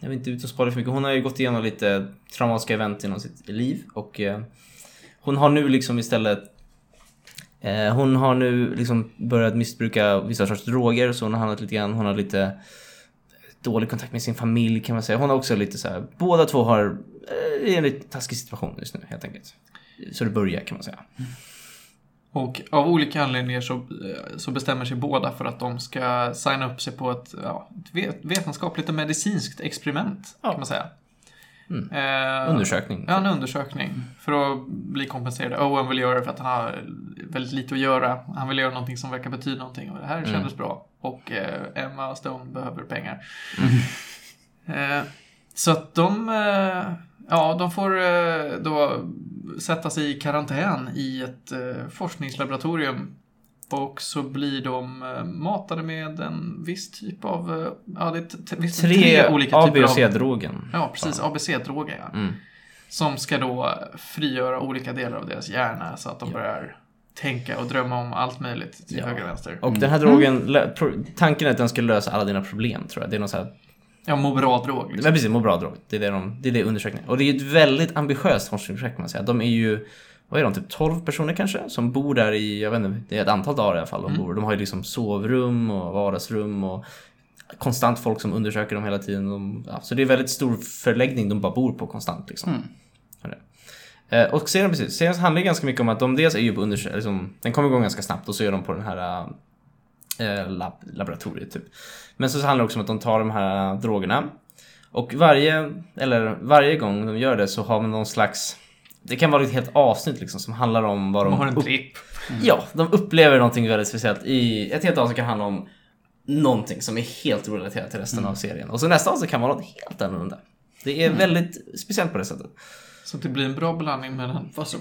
jag vill inte ut och spara för mycket. Hon har ju gått igenom lite traumatiska event inom sitt liv och uh, hon har nu liksom istället eh, hon har nu liksom börjat missbruka vissa sorts droger så hon har hamnat lite grann, hon har lite dålig kontakt med sin familj kan man säga. Hon har också lite så här, båda två har eh, en lite taskig situation just nu helt enkelt. Så det börjar kan man säga. Och av olika anledningar så, så bestämmer sig båda för att de ska signa upp sig på ett, ja, ett vet- vetenskapligt och medicinskt experiment, Ja. kan man säga. Mm. Eh, Undersökning. Ja, en undersökning. För att bli kompenserad. Owen vill göra det för att han har väldigt lite att göra. Han vill göra någonting som verkar betyda någonting och det här kändes bra. Och eh, Emma Stone behöver pengar. Eh, så att de, eh, ja, de får eh, då sätta sig i karantän i ett eh, forskningslaboratorium. Och så blir de eh, matade med en viss typ av, eh, ja det är visst, Tre olika A, typer av C-drogen. Ja, precis. ABC-droger, ja. Mm. Som ska då frigöra olika delar av deras hjärna så att de Ja. börjar tänka och drömma om allt möjligt till Ja. höger och vänster. Och den här drogen, lö- pro- tanken är att den ska lösa alla dina problem tror jag. Det är någon så här Ja, må bra-drog. Liksom. Men precis, må bra drog. Det är det, de, det är det undersökningen. Och det är ett väldigt ambitiöst forskningsprojekt kan man säga. De är ju, vad är de, typ 12 personer kanske? Som bor där i, jag vet inte, det är ett antal dagar i alla fall. De, bor. de har ju liksom sovrum och vardagsrum och konstant folk som undersöker dem hela tiden. De, ja, så det är väldigt stor förläggning de bara bor på konstant liksom. Mm. Eh, Och serien, precis, serien handlar ganska mycket om att de dels är ju på undersökning, liksom, den kommer igång ganska snabbt och så är de på den här eh, lab, laboratoriet typ. Men så handlar det också om att de tar de här drogerna och varje, eller varje gång de gör det så har man någon slags det kan vara ett helt avsnitt liksom som handlar om vad de... De har en tripp. Ja, de upplever någonting väldigt speciellt i... Ett helt avsnitt kan handla om någonting som är helt orelaterat till resten av serien. Och så nästa avsnitt kan vara något helt annorlunda. Det är väldigt speciellt på det sättet. Så det blir en bra blandning mellan vad som,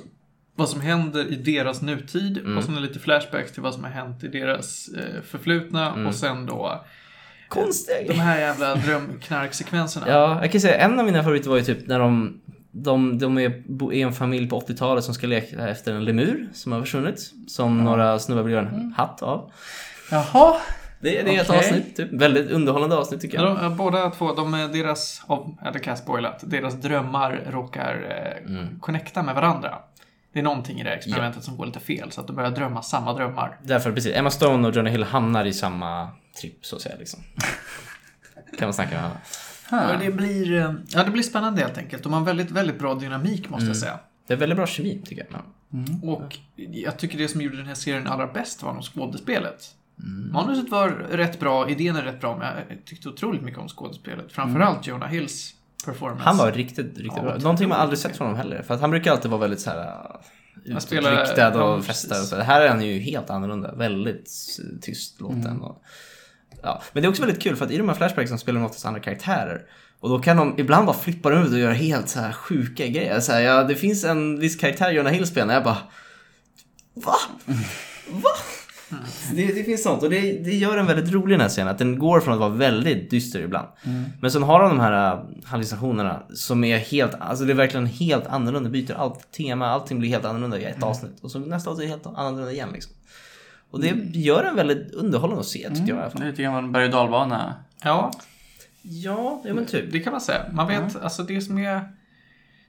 vad som händer i deras nutid Mm. och sen är lite flashbacks till vad som har hänt i deras eh, förflutna Mm. och sen då Konstiga de här jävla drömknarksekvenserna. Ja, jag kan säga en av mina favoriter var ju typ när de de, de är, en familj på 80-talet som ska leka efter en lemur som har försvunnit. Som några snubbar vill göra en hatt av. Jaha. Det, det är ett Okej. avsnitt, typ. Väldigt underhållande avsnitt tycker Ja, jag. de, eh, båda två, de, deras, ja, det kan jag spoilat, deras drömmar råkar eh, Mm. connecta med varandra. Det är någonting i det experimentet som går lite fel, så att de börjar drömma samma drömmar. Därför, precis. Emma Stone och Jonah Hill hamnar i samma tripp, så att säga. Liksom. kan man snacka med varandra. Och det blir, eh, ja, det blir spännande helt enkelt. De har väldigt, väldigt bra dynamik måste Mm. jag säga. Det är väldigt bra kemi, tycker jag. Och jag tycker det som gjorde den här serien allra bäst var nog skådespelet. Mm. Manuset var rätt bra, idén är rätt bra, men jag tyckte otroligt mycket om skådespelet. Framförallt Jonah Hills performance. Han var riktigt, riktigt Ja, bra. Någonting man aldrig sett från honom heller. För att han brukar alltid vara väldigt så här spelar- utåtriktad och. Det här är han ju helt annorlunda. Väldigt tyst låten. Och, ja. Men det är också väldigt kul för att i de här flashbacksen spelar de oftast andra karaktärer. Och då kan de ibland bara flippa ut och göra helt så här sjuka grejer. Så här, ja, det finns en viss karaktär Jonah Hill spelar jag bara Va? Va? Det, det finns sånt och det, det gör den väldigt rolig den här scenen. Att den går från att vara väldigt dyster ibland. Men sen har de de här äh, hallucinationerna som är helt, alltså det är verkligen helt annorlunda. Byter allt tema, allting blir helt annorlunda i ett avsnitt. Och så nästa avsnitt är helt annorlunda igen liksom. Och det gör den väldigt underhållande att se tycker jag i alla Det fall. är lite grann en berg och dalbana. Ja, Ja, ja men typ. det kan man säga. Man vet, alltså det som är...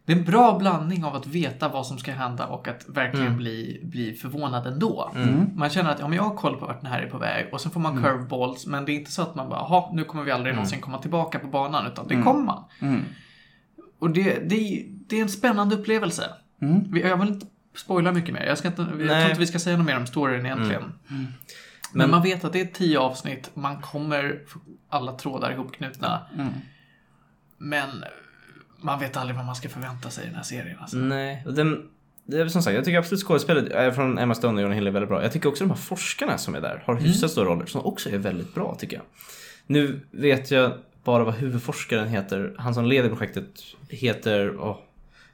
Det är en bra blandning av att veta vad som ska hända och att verkligen Mm. bli, bli förvånad ändå. Mm. Man känner att ja, men jag har koll på vart den här är på väg och sen får man curveballs men det är inte så att man bara, jaha, nu kommer vi aldrig någonsin komma tillbaka på banan utan det kommer man. Mm. Och det, det, det är en spännande upplevelse. Mm. Vi- vill inte spoila mycket mer. Jag, ska inte, jag tror inte vi ska säga något mer om storyn egentligen. Men, Men- man vet att det är tio avsnitt, man kommer få alla trådar ihopknutna. Mm. Men man vet aldrig vad man ska förvänta sig i den här serien. Alltså. Nej, och den, det är som sagt, jag tycker absolut skådespelet från Emma Stone och Jonah Hill är väldigt bra. Jag tycker också de här forskarna som är där har hyfsat stora roller som också är väldigt bra tycker jag. Nu vet jag bara vad huvudforskaren heter. Han som leder projektet heter åh,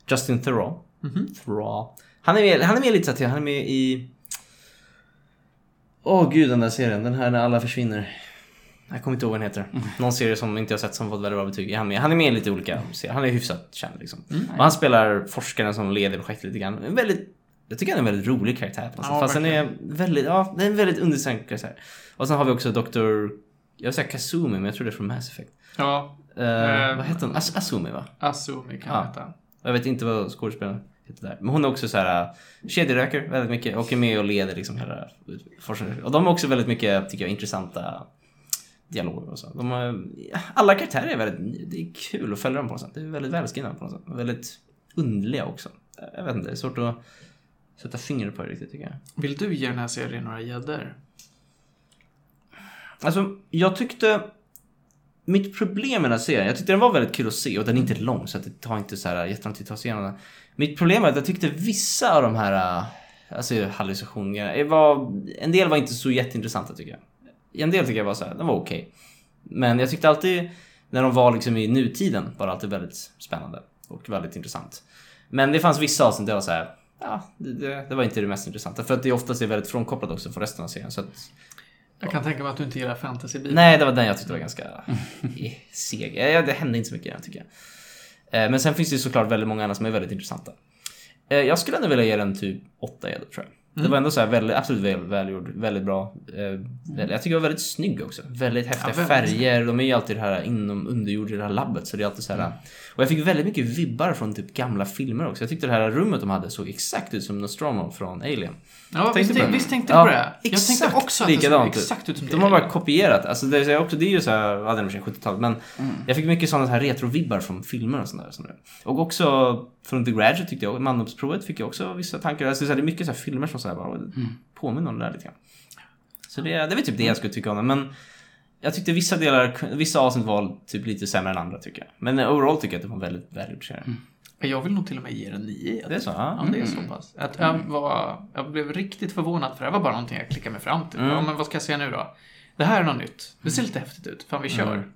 Justin Theroux. Mhm. Theroux. Han är med, han är med lite så han är med i... Åh gud den där serien, den här när alla försvinner. Jag kommer inte ihåg vad den heter. Någon serie som inte jag sett som fått väldigt bra betyg. Är han, med. han är med i lite olika serier. Han är hyfsat känd liksom. Och han spelar forskaren som leder projektet lite grann. En väldigt, jag tycker han är en väldigt rolig karaktär sätt. Ja, Fast han är väldigt, ja, det är en väldigt undersökt karaktär. Och sen har vi också Dr. Jag vill säga Kazumi, men jag tror det är från Mass Effect. Ja, Eh, Eh, vad heter hon? As Asumi va? Asumi kan Ja. heta. Jag vet inte vad skådespelaren. Men hon är också så här kedjeröker väldigt mycket och är med och leder liksom hela forskningen. Och de har också väldigt mycket, tycker jag, intressanta dialoger och så. De har, alla karaktärer är väldigt, det är kul att följa dem på något sätt. Det är väldigt välskrivna på något sätt. Väldigt underliga också. Jag vet inte, det är svårt att sätta fingret på det riktigt tycker jag. Vill du ge den här serien några gäddor? Alltså, jag tyckte... Mitt problem med den här serien, jag tyckte den var väldigt kul att se och den är inte lång så att det tar inte så här jättelång tid att ta sig igenom den. Mitt problem är att jag tyckte vissa av de här, äh, alltså hallucinationerna, eh, var, en del var inte så jätteintressanta tycker jag. En del tycker jag var så här, de var okej. Men jag tyckte alltid, när de var liksom i nutiden, var det alltid väldigt spännande och väldigt intressant. Men det fanns vissa avsnitt där jag var så här, ja, det, det, det var inte det mest intressanta. För att det oftast är väldigt frånkopplat också från resten av serien. Så att jag kan tänka mig att du inte gillar fantasy-biten. Nej, det var den jag tyckte var ganska eh, seg. Det hände inte så mycket tycker jag. Eh, Men sen finns det ju såklart väldigt många andra som är väldigt intressanta. Eh, Jag skulle ändå vilja ge den typ 8 gäddor tror jag. Det var ändå så här väldigt, absolut väl, välgjord, väldigt bra. Eh, väl- Jag tycker det var väldigt snygg också. Väldigt häftiga Ja, färger. De är ju alltid det här inom underjord i det här labbet. Så det är alltid så här. Och jag fick väldigt mycket vibbar från typ gamla filmer också. Jag tyckte det här rummet de hade såg exakt ut som Nostromo från Alien. Ja, Tänkte visst, visst tänkte Ja, på det. Jag tänkte också att det såg likadant exakt ut som De har bara kopierat. Alltså det, är också, det är ju så här, ja det är i och för sig 70-talet, men jag fick mycket sådana här retro-vibbar från filmer och sånt där. sånt där. Och också från The Graduate tyckte jag, mandomsprovet fick jag också vissa tankar. Alltså, det är mycket så här filmer som så här, bara, påminner om det där lite grann. Så det, det är väl typ det jag skulle tycka om den, men jag tyckte vissa delar, vissa avsnitt var typ lite sämre än andra tycker jag. Men overall tycker jag att det var väldigt välgjord serie. Jag vill nog till och med ge den 9 Det är så? Ja. Ja, det är så pass. Att jag, var, jag blev riktigt förvånad för det här var bara någonting jag klickade mig fram till. Mm. Ja, men vad ska jag säga nu då? Det här är något nytt. Det ser lite häftigt ut. Fan, vi kör. Mm.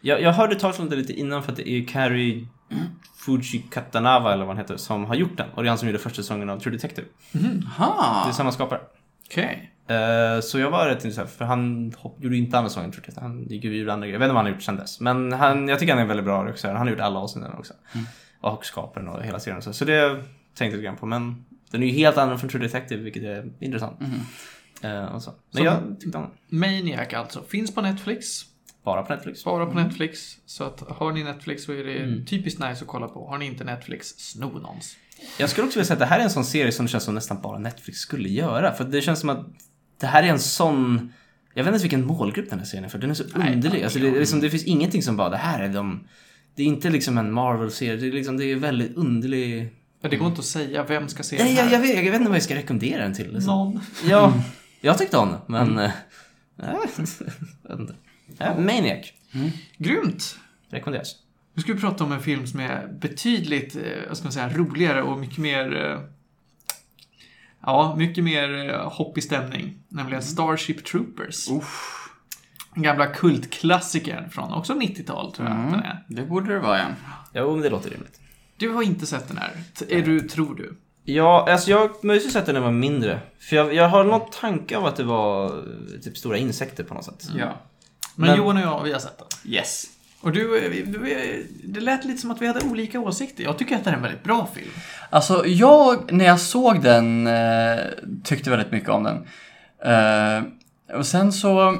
Jag, jag hörde talas om det lite innan för att det är ju Carrie Fuji Katanava eller vad han heter som har gjort den. Och det är han som gjorde första säsongen av True Detective. Det Aha. är samma skapare. Okej. Eh, så jag var rätt intresserad för han hopp- gjorde inte andra säsongen True Detective. Han gick ju andra grejer. Jag vet inte vad han har gjort sen dess. Men han, jag tycker han är en väldigt bra regissör. Han har gjort alla avsnitten också. Och skaparen och hela serien. Så, så det tänkte jag lite grann på. Men den är ju helt annorlunda från True Detective vilket är intressant. Eh, och så. Men Så- jag tyckte om den. Maniac alltså. Finns på Netflix. Bara på Netflix. Bara på Netflix. Så att har ni Netflix så är det typiskt nice att kolla på. Har ni inte Netflix, sno någons. Jag skulle också vilja säga att det här är en sån serie som det känns som nästan bara Netflix skulle göra. För det känns som att det här är en sån... Jag vet inte vilken målgrupp den här serien är för. Den är så underlig. Alltså det, liksom, det finns ingenting som bara, det här är de... Det är inte liksom en Marvel-serie. Det är, liksom, det är väldigt underlig... Ja, det går inte att säga vem ska se Nej, den jag, här. jag, vet, jag vet inte vad jag ska rekommendera den till. Liksom. Någon. Ja, jag tyckte om men... eh, jag vet inte. Ja, Maniac. Grymt! Rekommenderas. Nu ska vi prata om en film som är betydligt, eh, vad ska man säga, roligare och mycket mer... Ja, mycket mer eh, hoppig stämning. Nämligen Starship Troopers. Den gamla kultklassikern från också 90-tal, tror jag att den är. Det borde det vara, ja. Jo, det låter rimligt. Du har inte sett den här. T- Är du, tror du? Ja, alltså jag har möjligtvis sett den när jag var mindre. För jag, jag har någon tanke av att det var eh, typ stora insekter på något sätt. Ja. Men, Men- Johan och jag, vi har sett den. Yes. Och du, eh, du, eh, det lät lite som att vi hade olika åsikter. Jag tycker att det är en väldigt bra film. Alltså, jag, när jag såg den, eh, tyckte väldigt mycket om den. Eh, och sen så...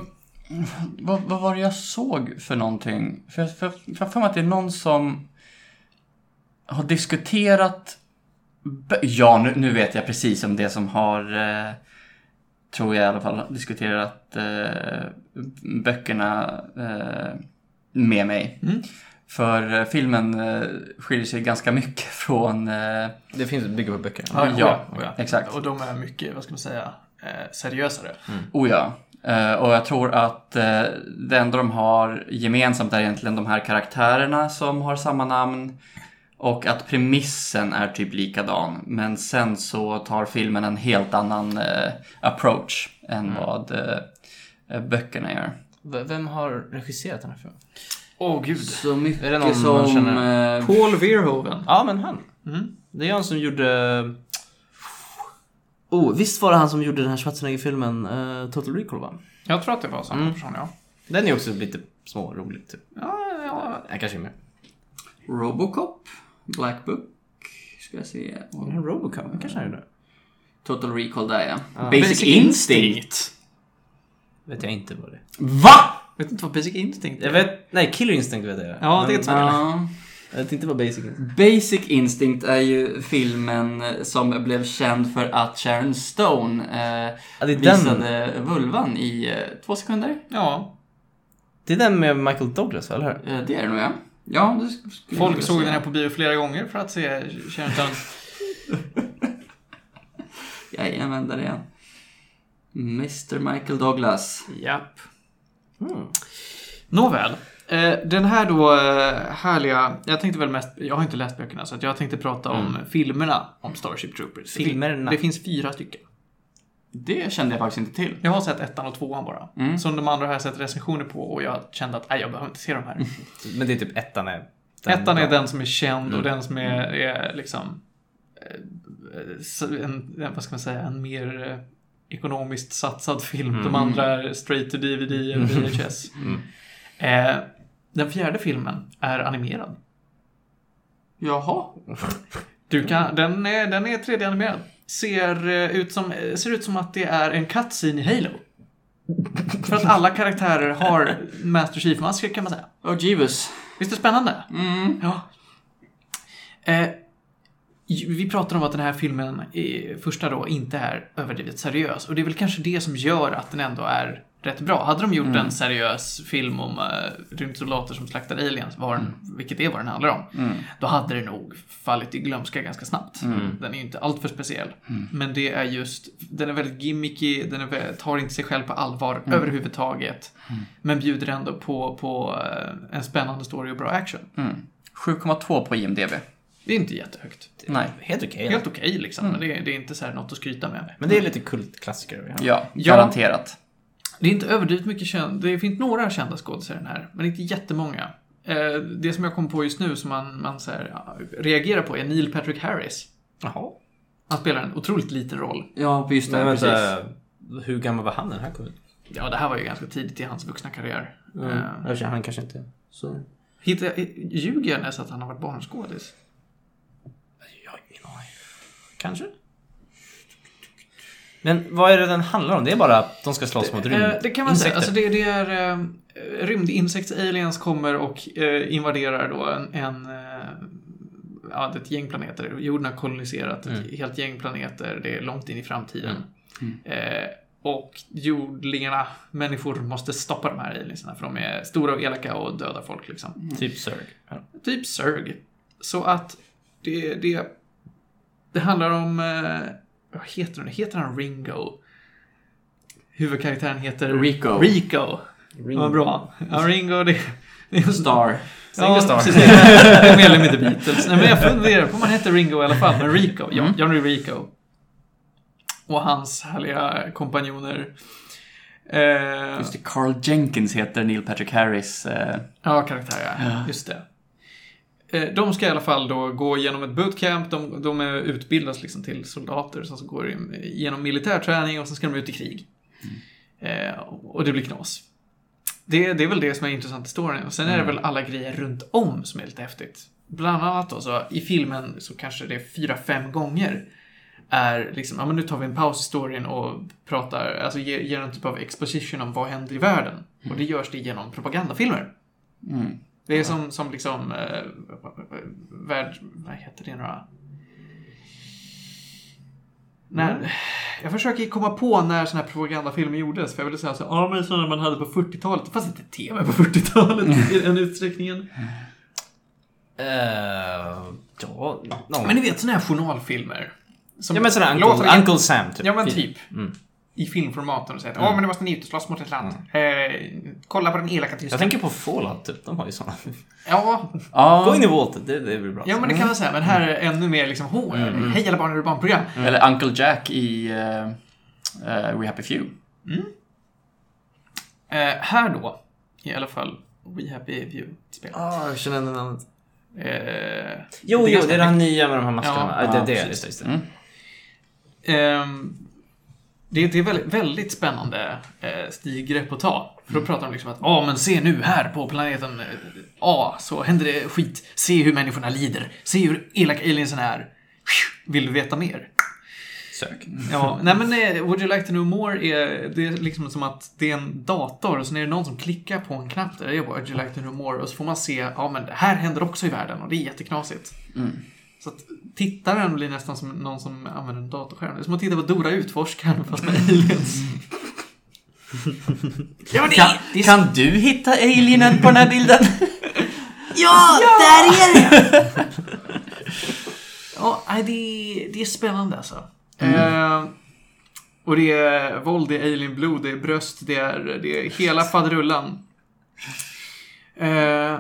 Vad, vad var det jag såg för någonting? För jag för, för, har för mig att det är någon som har diskuterat... Ja, nu, nu vet jag precis om det som har... Eh, tror jag i alla fall, diskuterat eh, böckerna med mig. Mm. För eh, filmen eh, skiljer sig ganska mycket från... Eh, Det finns bygger på böcker. Ja, oh ja. exakt. Och de är mycket, vad ska man säga, seriösare. oh ja. Och jag tror att det enda de har gemensamt är egentligen de här karaktärerna som har samma namn. Och att premissen är typ likadan. Men sen så tar filmen en helt annan approach än vad eh, böckerna gör. V- Vem har regisserat den här filmen? Åh gud. Så mycket Är det någon som... man känner? eh, Paul Verhoeven. Ja, men han. Mm. Det är han som gjorde... Oh, visst var det han som gjorde den här Schwarzenegger-filmen uh, Total Recall, va? Jag tror att det var samma Mm. person, ja. Den är också lite smårolig, typ. Ja, ja. Jag kanske är med. Robocop, Black Book, ska jag se. Och Mm, Robocop, kanske han gjorde. Total Recall där ja. Ja. Basic, Instinct. Vet jag inte vad det är. VA? Vet inte vad Basic Instinct är? Jag vet... Nej, Killer Instinct vet jag. Ja, det är ett spel. Ja. Jag vet inte vad Basic Instinct Basic Instinct är ju filmen som blev känd för att Sharon Stone eh, Ja, är den. visade vulvan i eh, två sekunder. Ja. Det är den med Michael Douglas, eller hur? Eh, det är det nog ja. Ja, det Folk såg den här på bio flera gånger för att se Sharon Stone. Jajamän, där är han. Mr Michael Douglas. Japp. Mm. Nåväl. Eh, den här då eh, härliga, jag tänkte väl mest, jag har inte läst böckerna så jag tänkte prata om filmerna om Starship Troopers. Filmerna? Det finns fyra stycken. Det kände jag faktiskt inte till. Jag har sett ettan och tvåan bara. Mm. Som de andra har jag sett recensioner på och jag kände att nej, jag behöver inte se de här. Men det är typ ettan är... den Ettan är den som är känd och Mm. den som är, är liksom eh, en, vad ska man säga, en mer ekonomiskt satsad film. De Mm. andra är straight to DVD eller VHS. Mm. Eh, den fjärde filmen är animerad. Jaha. Du kan, den, är, den är 3D-animerad. Ser, eh, ut som, eh, ser ut som att det är en cutscene i Halo. För att alla karaktärer har Master Chief-masker kan man säga. Oh Jeeves. Visst är det spännande? Mm. Ja. Eh, vi pratar om att den här filmen, första då, inte är överdrivet seriös. Och det är väl kanske det som gör att den ändå är rätt bra. Hade de gjort Mm. en seriös film om uh, rymdsoldater som slaktar aliens, var den, vilket är vad den handlar om, Mm. då hade det nog fallit i glömska ganska snabbt. Mm. Den är ju inte alltför speciell. Men det är just, den är väldigt gimmicky, den är, tar inte sig själv på allvar Mm. överhuvudtaget. Men bjuder ändå på, på eh, en spännande story och bra action. Mm. 7,2 på IMDB. Det är inte jättehögt. Nej. Helt okej. Helt okej liksom, Mm. men det är, det är inte så här något att skryta med. Men det är lite kultklassiker. vi har. Ja, Ja. garanterat. Det är inte överdrivet mycket känd. Det finns några kända skådespelare i den här, men inte jättemånga. Eh, det som jag kom på just nu som man, man så här, ja, reagerar på är Neil Patrick Harris. Jaha. Han spelar en otroligt liten roll. Ja, just det. Men precis. vänta, hur gammal var han när den här kom ut? Ja, det här var ju ganska tidigt i hans vuxna karriär. Eh, Mm. Han kanske inte... Så... hittar jag, ljuger jag när jag att han har varit barnskådis? Jag har ingen aning. Kanske? Men vad är det den handlar om? Det är bara att de ska slåss mot rymd... Eh, det kan man säga. Alltså det, det är eh, rymdinsekts-aliens kommer och eh, invaderar då en, en eh, ja, ett gäng planeter. Jorden har koloniserat ett Mm. helt gäng planeter. Det är långt in i framtiden. Eh, och jordlingarna, människor, måste stoppa de här aliensarna för de är stora och elaka och dödar folk liksom. Typ Zerg. Ja. Typ Zerg. Så att det, det, det handlar om, eh, vad heter han? Heter han Ringo? Huvudkaraktären heter Rico. Rico. Ringo. Vad bra. Ja, Ringo, det, det är en Star. Ringo Starr. precis. Det är mer eller mindre Beatles. Nej, men jag funderar på om han heter Ringo i alla fall. Men Rico, ja, Mm. Johnny Rico. Och hans härliga kompanjoner. Eh, Just det, Carl Jenkins heter Neil Patrick Harris. Eh, Ja, karaktär ja. Ja. Just det. Eh, De ska i alla fall då gå igenom ett bootcamp. De, de utbildas liksom till soldater som så går in- igenom militärträning och sen ska de ut i krig. Eh, och det blir knas. Det, det är väl det som är intressant i storyn. Och sen är det väl alla grejer runt om som är lite häftigt. Bland annat då, så i filmen så kanske det är fyra, fem gånger är liksom, ja men nu tar vi en paus i storyn och pratar, alltså ger, ger en typ av exposition om vad händer i världen. Och det görs det genom propagandafilmer. mm. Det är som, som liksom eh, värld... Vad heter det nu då? När, jag försöker komma på när såna här propagandafilmer gjordes. För jag ville säga så ja men sådana man hade på 40-talet. Det fanns inte TV på 40-talet i den utsträckningen. Eh, ja, no. Men ni vet såna här journalfilmer. Som Ja men låter Uncle, Uncle Sam typ. Ja men typ. Mm. I filmformaten och säger att åh men nu måste ni ut och slåss mot ett land. Eh, kolla på den elaka Jag Tyskland. tänker på Fallout typ, de har ju sådana. Ja, Ja, Gå in i Walter, det, det blir bra. ja men det kan man säga. Men här är ännu mer liksom, hå, hej alla barn, är det barnprogram? eller Uncle Jack i uh, uh, We Happy Few. Eh, här då, i alla fall, We Happy View-spel. Ah, jag känner ändå namnet. Eh, Jo, det jo, det är det nya med de här maskerna. Ja, Ja, det, det, just det, just det. Mm. Det, det är väldigt, väldigt spännande eh, stilgrepp att ta. För då pratar de liksom att ja men se nu här på planeten eh, A så händer det skit. Se hur människorna lider. Se hur elaka aliensen är. Vill du veta mer? Sök. Ja, nej men eh, Would you like to know more är, det är liksom som att det är en dator och sen är det någon som klickar på en knapp där det är bara Would you like to know more och så får man se, ja men det här händer också i världen och det är jätteknasigt. Mm. Så att tittaren blir nästan som någon som använder en datorskärm. Det är som att titta på Dora Utforskaren fast med aliens. ja, men det, Kan, det är kan du hitta alienen på den här bilden? Ja, där är det! ja, det, är- det är spännande alltså. Eh, och det är våld, det är alienblod, det är bröst, det är, det är hela faderullan. Eh,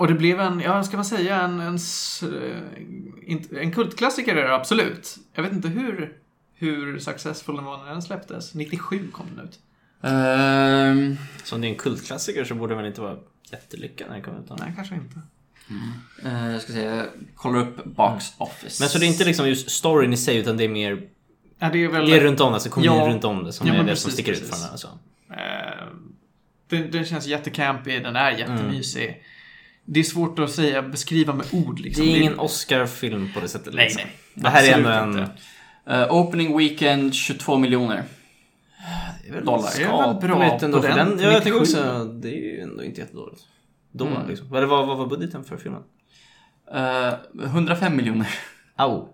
och det blev en, ja, ska man säga, en, en, eh, en kultklassiker är det absolut. Jag vet inte hur, hur successful den var när den släpptes. 97 kom den ut. Ehm, Så om det är en kultklassiker så borde den inte vara jättelyckad när den kommer ut? då? Nej, kanske inte. eh, jag ska jag kollar upp Box Office. Men så det är inte liksom just storyn i sig utan det är mer Ja, det är väl... det är runt om, alltså kommunen Ja. runt om det som Ja, är det som precis, sticker ut precis. från den. Alltså. Eh, den, den känns jättecampy, den är jättemysig. Det är svårt att säga, beskriva med ord Det liksom. är ingen Oscar-film på det sättet. Nej, liksom. nej. Det här är ändå en... inte. Eh, opening Weekend 22 miljoner. Det är väl Dollar. Det är väl bra ändå på den, den. Ja, jag tycker 97. också det är ju ändå inte jättedåligt. Då Mm. liksom. Vad, vad, vad var budgeten för filmen? Eh, 105 miljoner. Au.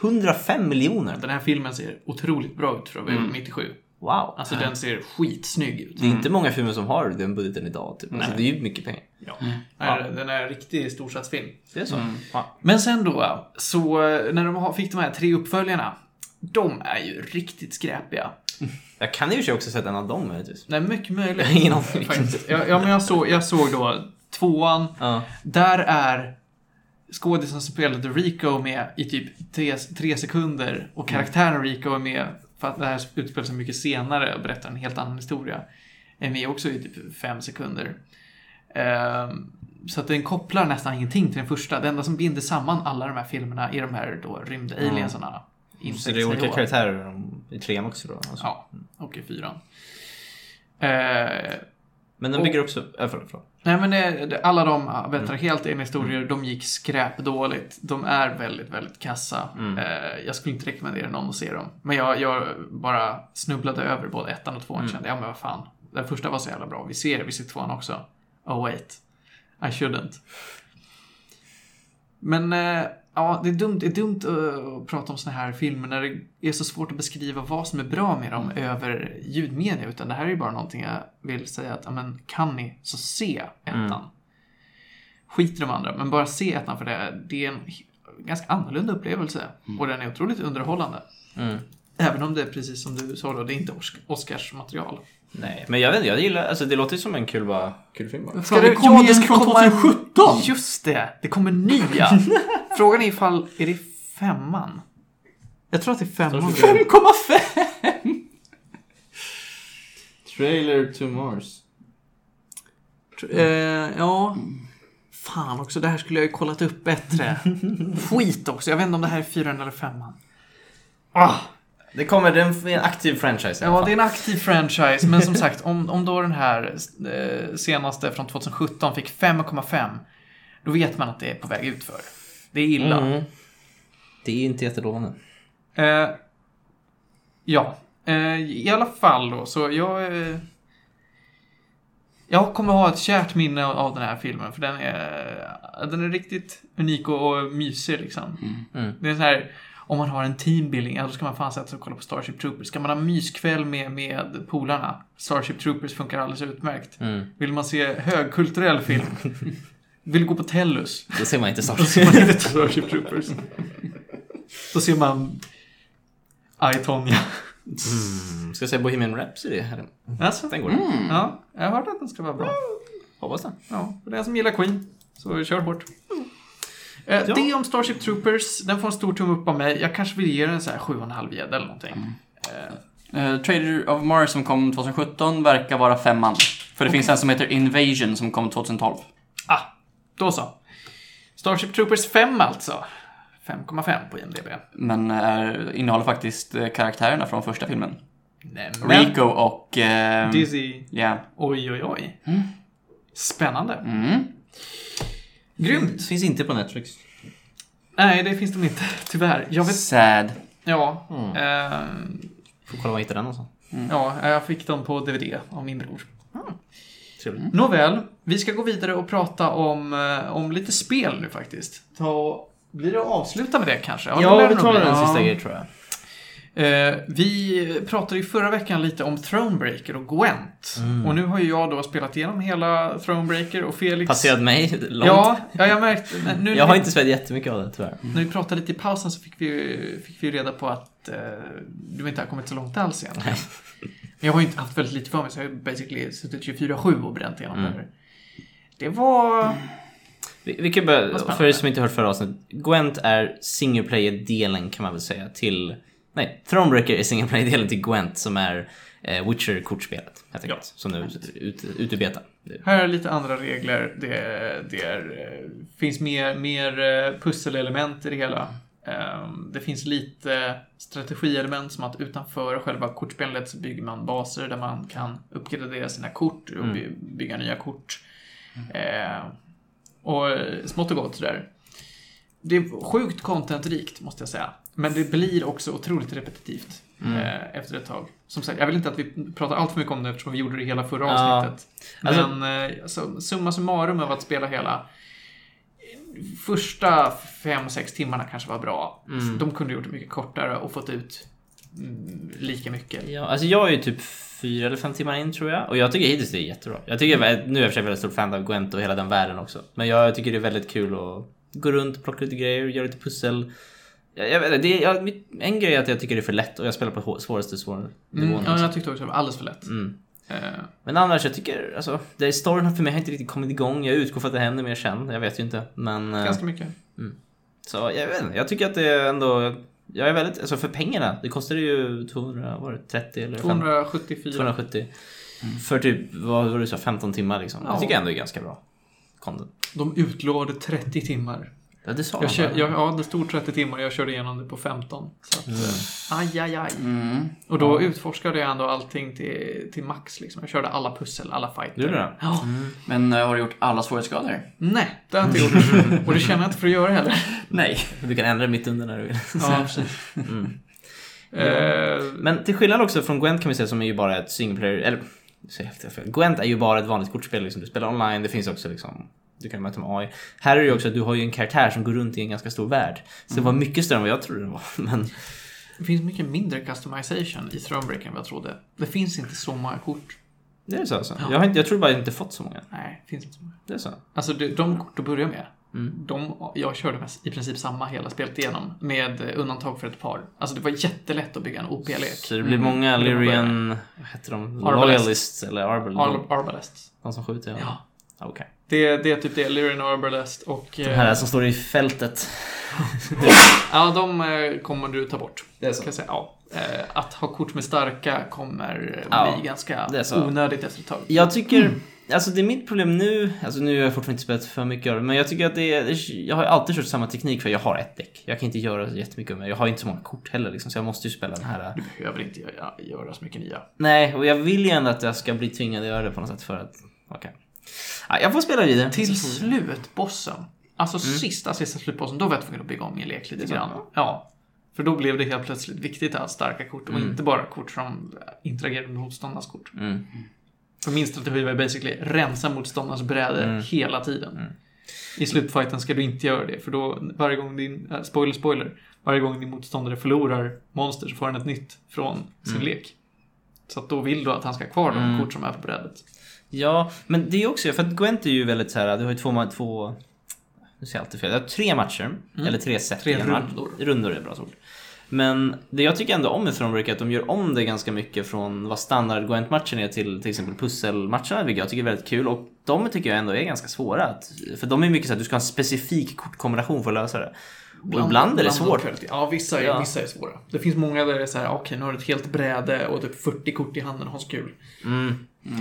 105 miljoner? Den här filmen ser otroligt bra ut vara Mm. 97. Wow. Alltså den ser skitsnygg ut. Det är inte många filmer som har den budgeten idag. Typ. Alltså, Nej. det är ju mycket pengar. Ja. Är- Den är en riktig storsatsfilm. Det är så. Mm. Ja. Men sen då, så eh, när de fick de här tre uppföljarna. De är ju riktigt skräpiga. Jag kan sig också sett en av dem möjligtvis. Nej, mycket möjligt. Ingen aning. Ja, ja, men jag såg, jag såg då tvåan. Ja. Där är skådisen som spelade Rico med i typ tre, tre sekunder och karaktären Rico är med för att det här utspelar sig mycket senare och berättar en helt annan historia. Är med också i typ fem sekunder. Ehm, så att den kopplar nästan ingenting till den första. Det enda som binder samman alla de här filmerna är de här då rymd-aliensarna. Så det är olika karaktärer i trean också då? Alltså. Ja, och i fyran. Eh, Men den Och- bygger också... Äh, förlåt, förlåt. Nej men det, alla de vet, helt egna historier, de gick skräpdåligt. De är väldigt, väldigt kassa. Mm. Eh, jag skulle inte rekommendera någon att se dem. Men jag, jag bara snubblade över både ettan och tvåan Mm. kände, ja men vad fan. Den första var så jävla bra. Vi ser det, vi ser tvåan också. Oh wait. I shouldn't. Men eh, ja, det är dumt, det är dumt att prata om såna här filmer när det är så svårt att beskriva vad som är bra med dem över ljudmedia. Utan det här är ju bara någonting jag vill säga att, men kan ni så se ettan. Mm. Skit i de andra, men bara se ettan för det, det är en ganska annorlunda upplevelse. Och den är otroligt underhållande. Mm. Även om det är precis som du sa då, det är inte Os- Oscars material. Nej, men jag vet inte, jag gillar... Alltså det låter ju som en kul, bara, kul film bara. Fan, det kom ju en från 2017! Just det, det kommer nya. Frågan är ifall, är det femman? Jag tror att det är femman. 5,5! Trailer to Mars. Eh, ja. Fan också, det här skulle jag ju kollat upp bättre. Skit också, jag vet inte om det här är fyran eller femman. Ah, Det kommer, det är en aktiv franchise i alla ja, det är en aktiv franchise, men som sagt, om, om då den här eh, senaste från 2017 fick 5,5, då vet man att det är på väg utför. Det är illa. Mm. Det är inte jättelovande. Eh, ja, eh, i alla fall då, så jag... Eh, jag kommer ha ett kärt minne av den här filmen, för den är, den är riktigt unik och, och mysig liksom. Mm. Det är så här, om man har en teambuilding, ja, då ska man fan sätta sig och kolla på Starship Troopers. Ska man ha myskväll med, med polarna, Starship Troopers funkar alldeles utmärkt. Mm. Vill man se högkulturell film, vill gå på Tellus, Då ser man inte Star då ser man inte Starship Troopers. Då ser man I, Tonya. Mm. Ska jag säga Bohemian Rhapsody? Här? Alltså, Den går. ja, jag hört att den ska vara bra. Hoppas det. Ja, för den som gillar Queen, så kör hårt. Eh, Ja. Det om Starship Troopers, den får en stor tumme upp av mig. Jag kanske vill ge den så här 7,5 gädda eller någonting. Eh, Uh, Trader of Mars som kom 2017 verkar vara femman. För det finns en som heter Invasion som kom 2012. ah, då så. Starship Troopers 5 alltså. 5,5 på IMDB. Men är, innehåller faktiskt karaktärerna från första filmen. Nämen. Rico och... Eh, Dizzy. Ja. Oj, oj, oj. Spännande. Mm. Grymt. Finns inte på Netflix. Nej, det finns de inte, tyvärr. Jag vet... Sad. Ja. Mm. Eh, Får kolla var jag hittar den någonstans. ja, jag fick dem på DVD av min bror. Trevligt. Nåväl, vi ska gå vidare och prata om, eh, om lite spel nu faktiskt. Ta, blir det att avsluta med det kanske? Ja, vi tar bli. en sista Ja. grej tror jag. Eh, vi pratade ju förra veckan lite om Thronebreaker och Gwent. Mm. Och nu har ju jag då spelat igenom hela Thronebreaker och Felix... Passerat mig långt. Ja, ja, jag märkte. men Nu, Jag har inte spelat jättemycket av det tyvärr. När vi pratade lite i pausen så fick vi, fick vi reda på att eh, du inte har kommit så långt alls egentligen. Men jag har ju inte haft väldigt lite för mig så jag har ju basically suttit 24-7 och bränt igenom Mm. det. Det var... Vi, vi kan börja, för er som inte hört förra avsnittet. Gwent är single player-delen kan man väl säga till... Nej, Thronebreaker är single player-delen till Gwent som är eh, Witcher-kortspelet. Helt enkelt. Som nu är ute ut beta. Här är lite andra regler. Det, det är, eh, finns mer, mer eh, pusselelement i det hela. Ehm, Det finns lite strategielement som att utanför själva kortspelet så bygger man baser där man kan uppgradera sina kort och Mm. by- bygga nya kort. Ehm, Och smått och gott sådär. Det är sjukt contentrikt måste jag säga. Men det blir också otroligt repetitivt Mm. eh, efter ett tag. Som sagt, jag vill inte att vi pratar allt för mycket om det eftersom vi gjorde det hela förra Ja. avsnittet. Alltså- Men eh, alltså, summa summarum av att spela hela första fem sex timmarna kanske var bra. Mm. De kunde gjort det mycket kortare och fått ut mm, lika mycket. Ja, alltså jag är ju typ fyra eller fem timmar in tror jag. Och jag tycker hittills det är jättebra. Jag tycker, nu är jag för sig väldigt stort fan av Gwent och hela den världen också. Men jag tycker det är väldigt kul att gå runt, plocka lite grejer, göra lite pussel. Jag, jag vet inte, det är, jag, en grej är att jag tycker det är för lätt och jag spelar på svåraste svåra nivån. Mm, ja, också. jag tyckte också det var alldeles för lätt. Mm. Eh, Men annars, jag tycker, alltså, det är storyn för mig har inte riktigt kommit igång. Jag utgår från att det händer mer sen. Jag vet ju inte. Men... eh, ganska mycket. Så jag vet inte, jag tycker att det är ändå... Jag är väldigt, alltså för pengarna, det kostade ju 200, vad var det, 30 eller 50? 274. 270. För typ, vad var det du sa, 15 timmar liksom. Ja. Det tycker jag ändå är ganska bra content. De utlovade 30 timmar. Ja, det sa Jag han, kör, jag, ja, det stod 30 timmar. Jag körde igenom det på 15. Så att, eh, aj, aj, aj. Mm. Och då utforskade jag ändå allting till, till max. Liksom. Jag körde alla pussel, alla fighter. Gjorde du det? Ja. Men eh, har du gjort alla svårighetsgrader? Nej, det har jag inte gjort. Och det känner jag inte för att göra heller. Nej. Du kan ändra mitt under när du vill. Ja, precis. Mm. Eh, Men till skillnad också från Gwent kan vi säga som är ju bara ett single player, eller så. Gwent är ju bara ett vanligt kortspel liksom. Du spelar online, det finns också liksom du kan möta med AI. Här är det ju också att du har ju en karaktär som går runt i en ganska stor värld. Så det var mycket större än vad jag trodde det var. Men det finns mycket mindre customization i Thronebreaker än vad jag trodde. Det finns inte så många kort. det är så alltså. Ja. Jag, har inte, jag tror bara inte fått så många. Nej, det finns inte så många. Det är så. Alltså de, de kort du börjar med, Mm. de, jag körde med i princip samma hela spelet igenom. Med eh, undantag för ett par. Alltså det var jättelätt att bygga en OP-lek. Så det blir Mm. många var Lyrian, vad heter de? Arbalest. Loyalists eller Arbal. Ar Arbalest. De som skjuter? Ja. Ja. Okej. Det, det är typ det. Lyrian och och... De eh, här som står i fältet. Ja, de eh, kommer du ta bort. Det är Kan jag säga. Ja. Eh, Att ha kort med starka kommer eh, Ja, bli ganska så. onödigt efter ett tag. Jag tycker, alltså det är mitt problem nu, alltså nu har jag fortfarande inte spelat för mycket av det, men jag tycker att det är, jag har alltid kört samma teknik för jag har ett däck. Jag kan inte göra så jättemycket med Jag har inte så många kort heller liksom, så jag måste ju spela den här. Du behöver inte göra, göra så mycket nya. Nej, och jag vill ju ändå att jag ska bli tvingad att göra det på något sätt för att, okej. Ja, jag får spela vidare. Till slutbossen. Alltså sista, sista slutbossen, då var jag tvungen att bygga om min lek lite grann. Ja. För då blev det helt plötsligt viktigt att ha starka kort och inte bara kort som interagerar med motståndarnas kort. Mm. För min strategi var ju basically rensa motståndarnas bräde hela tiden. I slutfighten ska du inte göra det, för då varje gång din, äh, spoiler spoiler, varje gång din motståndare förlorar monster så får han ett nytt från sin lek. Så att då vill du att han ska ha kvar de kort som är på brädet. Ja, men det är också, för att Gwent är ju väldigt så här, du har ju två, två nu säger jag alltid fel, du har tre matcher, eller tre set Tre i en match. rundor. Rundor är ett bra ord. Men det jag tycker ändå om med Thronebreak är att de gör om det ganska mycket från vad standard Gwent-matchen är till till exempel pusselmatcherna, vilket jag tycker är väldigt kul. Och de tycker jag ändå är ganska svåra. Att, för de är mycket så att du ska ha en specifik kortkombination för att lösa det. Och ibland är det svårt. kvalitet. Ja, vissa är, Ja. vissa är svåra. Det finns många där det är så här, okej, nu har du ett helt bräde och typ 40 kort i handen, ha så kul. Mm.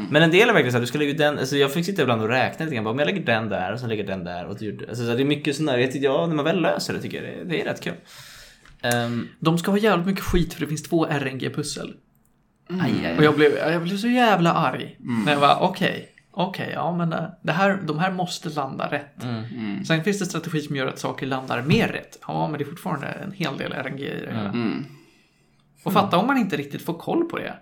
Men en del är verkligen så här, du ska lägga den, alltså jag fick sitta ibland och räkna lite grann, bara, om jag lägger den där och sen lägger den där och du alltså så här, det är mycket sånt där, jag ja, när man väl löser det tycker jag det, det är rätt kul. Ehm, De ska ha jävligt mycket skit för det finns två RNG-pussel. aj, Och jag blev, jag blev så jävla arg. När jag var okej, okej, ja men eh, det här, de här måste landa rätt. Mm. Sen finns det strategi som gör att saker landar mer rätt. Ja, men det är fortfarande en hel del RNG i det hela. Mm. Och fatta om man inte riktigt får koll på det.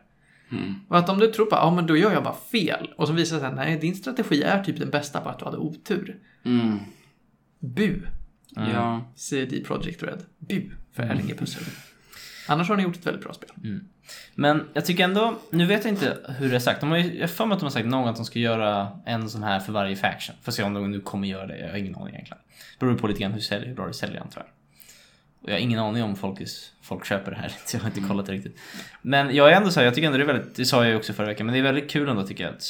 Mm. Och att om du tror på, ja men då gör jag bara fel. Och så visar det sig, nej din strategi är typ den bästa på att du hade otur. Mm. Bu, Ja. CD Projekt Red. Bu för RNG-pussel. Annars har ni gjort ett väldigt bra spel. Men jag tycker ändå, nu vet jag inte hur det är sagt. De har ju, jag har för mig att de har sagt någon att de ska göra en sån här för varje faction. Får se om de nu kommer göra det, jag har ingen aning egentligen. Beror på lite grann hur, sälj, hur bra det säljer antar jag. Och jag har ingen aning om folk, folk köper det här, så jag har inte kollat det riktigt. Men jag är ändå så här, jag tycker ändå det är väldigt, det sa jag ju också förra veckan, men det är väldigt kul ändå tycker jag att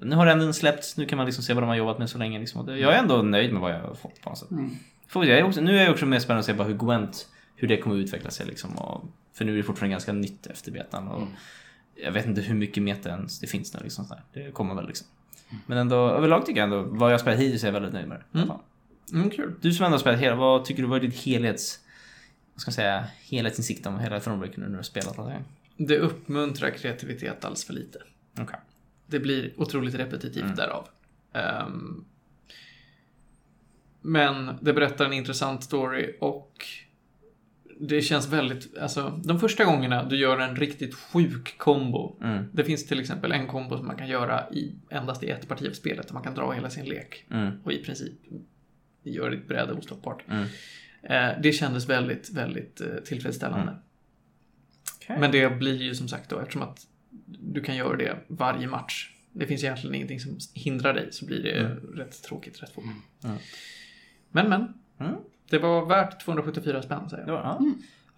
nu har ändå släppts, nu kan man liksom se vad de har jobbat med så länge liksom. Jag är ändå nöjd med vad jag har fått på något sätt. Får vi se, jag är också, nu är jag också mer spännande att se bara hur Gwent, hur det kommer utveckla sig liksom. Och, för nu är det fortfarande ganska nytt efter betan. Och Jag vet inte hur mycket meta ens det finns nu liksom. Så där. Det kommer väl liksom. Men ändå, överlag tycker jag ändå, vad jag spelat hittills är jag väldigt nöjd med det. fall. Mm, kul. Du som ändå har spelat hela, vad tycker du var ditt helhets... Vad ska man säga? Helhetsinsikt om hela Thronebreaker nu när du har spelat gånger? Det uppmuntrar kreativitet alldeles för lite. Okej. Det blir otroligt repetitivt Mm. därav. Ehm, men det berättar en intressant story och det känns väldigt, alltså de första gångerna du gör en riktigt sjuk kombo. Mm. Det finns till exempel en kombo som man kan göra i, endast i ett parti av spelet. Där man kan dra hela sin lek. Mm. Och i princip gör ditt bräde ostoppbart. Mm. Eh, det kändes väldigt, väldigt eh, tillfredsställande. Mm. Okej. Men det blir ju som sagt då, eftersom att du kan göra det varje match. Det finns egentligen ingenting som hindrar dig, så blir det rätt tråkigt rätt fort. Mm. Men, men. Mm. Det var värt 274 spänn, säger jag. Ja.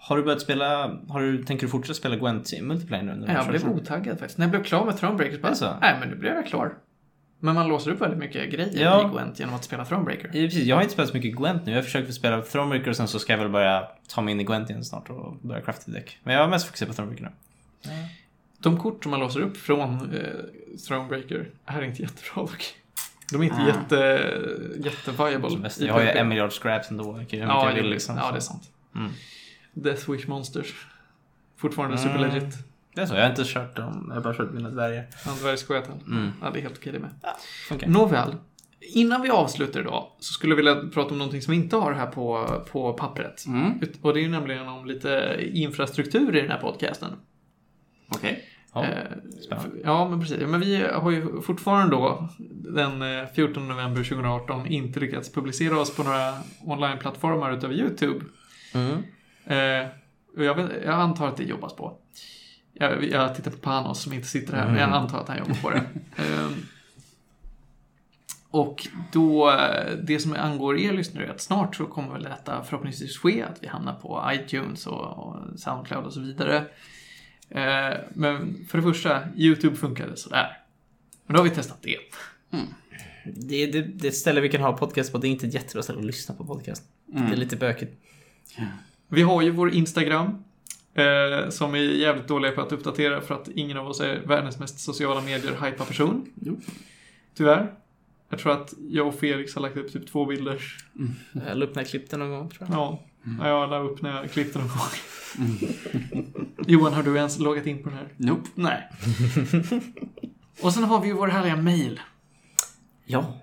Har du börjat spela, har du, tänker du fortsätta spela Gwent i multiplayer nu? Nej, jag blev otaggad faktiskt. När jag blev klar med Thronebreaker bara, nej men nu blev jag klar. Men man låser upp väldigt mycket grejer Ja. i Gwent genom att spela Thronebreaker. Ja, precis. Jag har inte spelat så mycket Gwent nu. Jag har försökt spela Thronebreaker och sen så ska jag väl börja ta mig in i Gwent igen snart och börja crafta däck. Men jag har mest fokuserat på Thronebreaker nu. De kort som man låser upp från eh, Thronebreaker är inte jättebra dock. De är inte Ah. jätte, jätte-viable. Jag har ju en miljard scraps ändå. Jag Ja, jag det, vill liksom. ja, det är sant. Mm. Death Wish Monsters. Fortfarande Mm. super legit. Det är så, jag har inte kört dem. Jag har bara kört mina dvärgar. Andvärjsskeletten. Mm. Ja, det är helt okej det med. Funkar. Nåväl. Innan vi avslutar idag så skulle jag vilja prata om någonting som vi inte har här på, på pappret. Mm. Och det är ju nämligen om lite infrastruktur i den här podcasten. Okej. Ja, Eh, spännande. Ja, men precis. Men vi har ju fortfarande då den eh, 14 november 2018 inte lyckats publicera oss på några onlineplattformar utöver YouTube. Mm. Eh, och jag, vet, jag antar att det jobbas på. Jag, jag tittar på Panos som inte sitter här, men jag Mm. antar att han jobbar på det. Ehm, och då, eh, det som angår er lyssnare är att snart så kommer väl detta förhoppningsvis ske, att vi hamnar på iTunes och, och Soundcloud och så vidare. Eh, men för det första, YouTube funkade sådär. Men då har vi testat det. Det, det, det är ett ställe vi kan ha podcast på. Det är inte ett jättebra ställe att lyssna på podcast. Det är lite bökigt. Vi har ju vår Instagram. Eh, som är jävligt dåliga på att uppdatera för att ingen av oss är världens mest sociala medier hypa person. Jo. Tyvärr. Jag tror att jag och Felix har lagt upp typ två bilder. Jag la upp när jag klippte någon gång tror jag. Ja, ja jag la upp när jag klippte någon gång. Johan, har du ens loggat in på den här? Nope. Nej. och sen har vi ju vår härliga mail. Ja.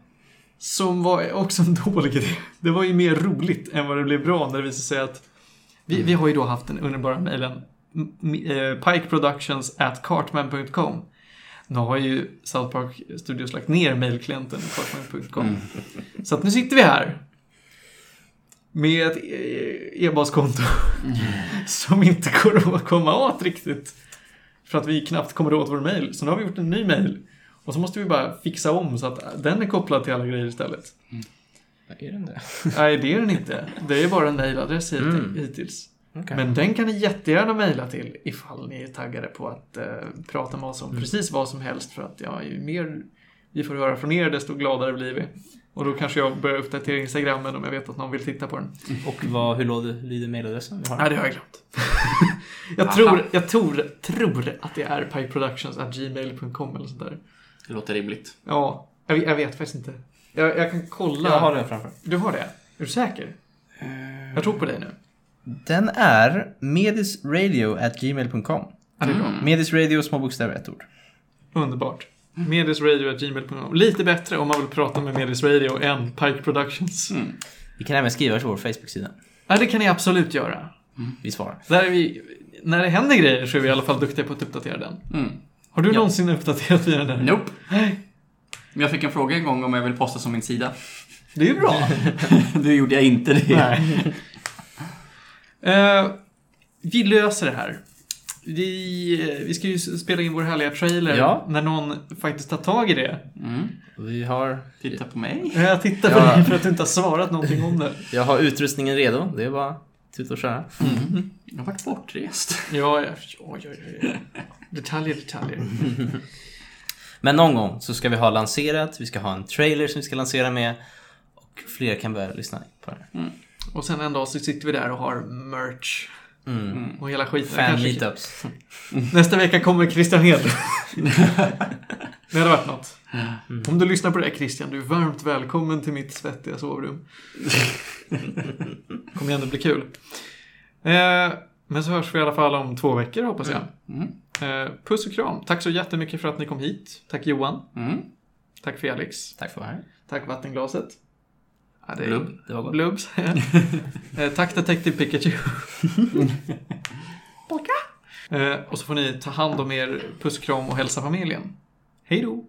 Som var också en dålig idé. Det var ju mer roligt än vad det blev bra när det visade sig att vi, vi har ju då haft den underbara mejlen m- eh, pikeproductions at cartman.com. Nu har ju South Park Studios lagt ner mejlklienten cartman.com. Så att nu sitter vi här med ett eh, e-baskonto som inte går att komma åt riktigt. För att vi knappt kommer åt vår mejl. Så nu har vi gjort en ny mejl. Och så måste vi bara fixa om så att den är kopplad till alla grejer istället. Är den det? Nej, det är den inte. Det är bara en mejladress hit, Mm. hittills. Okej. Men den kan ni jättegärna mejla till ifall ni är taggade på att eh, prata med oss om precis vad som helst. För att ja, ju mer vi får höra från er, desto gladare blir vi. Och då kanske jag börjar uppdatera Instagrammen om jag vet att någon vill titta på den. Och vad, hur låter, lyder mailadressen? Nej, det har jag glömt. jag, tror, jag tror, tror att det är pipeproductions.gmail.com eller sånt där. Det låter rimligt. Ja, jag, jag vet faktiskt inte. Jag, jag kan kolla. Jag har den framför. Du har det? Är du säker? Jag tror på dig nu. Den är medisradio.gmail.com. Ja, det är bra. Medisradio, små bokstäver, ett ord. Underbart. Medisradio.gmail.com. Lite bättre om man vill prata med Medis Radio än Pike Productions. Mm. Vi kan även skriva till vår Facebook-sida. Ja, det kan ni absolut göra. Vi svarar. Där är vi, när det händer grejer så är vi i alla fall duktiga på att uppdatera den. Mm. Har du Ja. någonsin uppdaterat via den där? Nope. Nej. Men jag fick en fråga en gång om jag vill posta som min sida. Det är ju bra. Då gjorde jag inte det. Nej. Eh, vi löser det här. Vi, vi ska ju spela in vår härliga trailer Ja. när någon faktiskt tar tag i det. Mm. Vi har, Titta på mig. Jag tittar på Ja. dig för att du inte har svarat någonting om det. jag har utrustningen redo. Det är bara tuta och köra. Mm. Jag har varit bortrest. Ja, ja, oj, oj, oj. Detaljer, detaljer. Men någon gång så ska vi ha lanserat, vi ska ha en trailer som vi ska lansera med och fler kan börja lyssna på den. Och sen en dag så sitter vi där och har merch Mm. och hela skiten. Fan meetups. Nästa vecka kommer Christian Hed. det hade varit något. Mm. Om du lyssnar på det här Christian, du är varmt välkommen till mitt svettiga sovrum. kommer ändå bli kul. Eh, men så hörs vi i alla fall om två veckor hoppas jag. Mm. Eh, puss och kram. Tack så jättemycket för att ni kom hit. Tack Johan. Mm. Tack Felix. Tack för det här. Tack vattenglaset. Ja, det Blubb, det var gott. Blubbs. Eh, Tack Detective Pikachu. Eh, och så får ni ta hand om er, puss, kram och hälsa familjen. Hej då!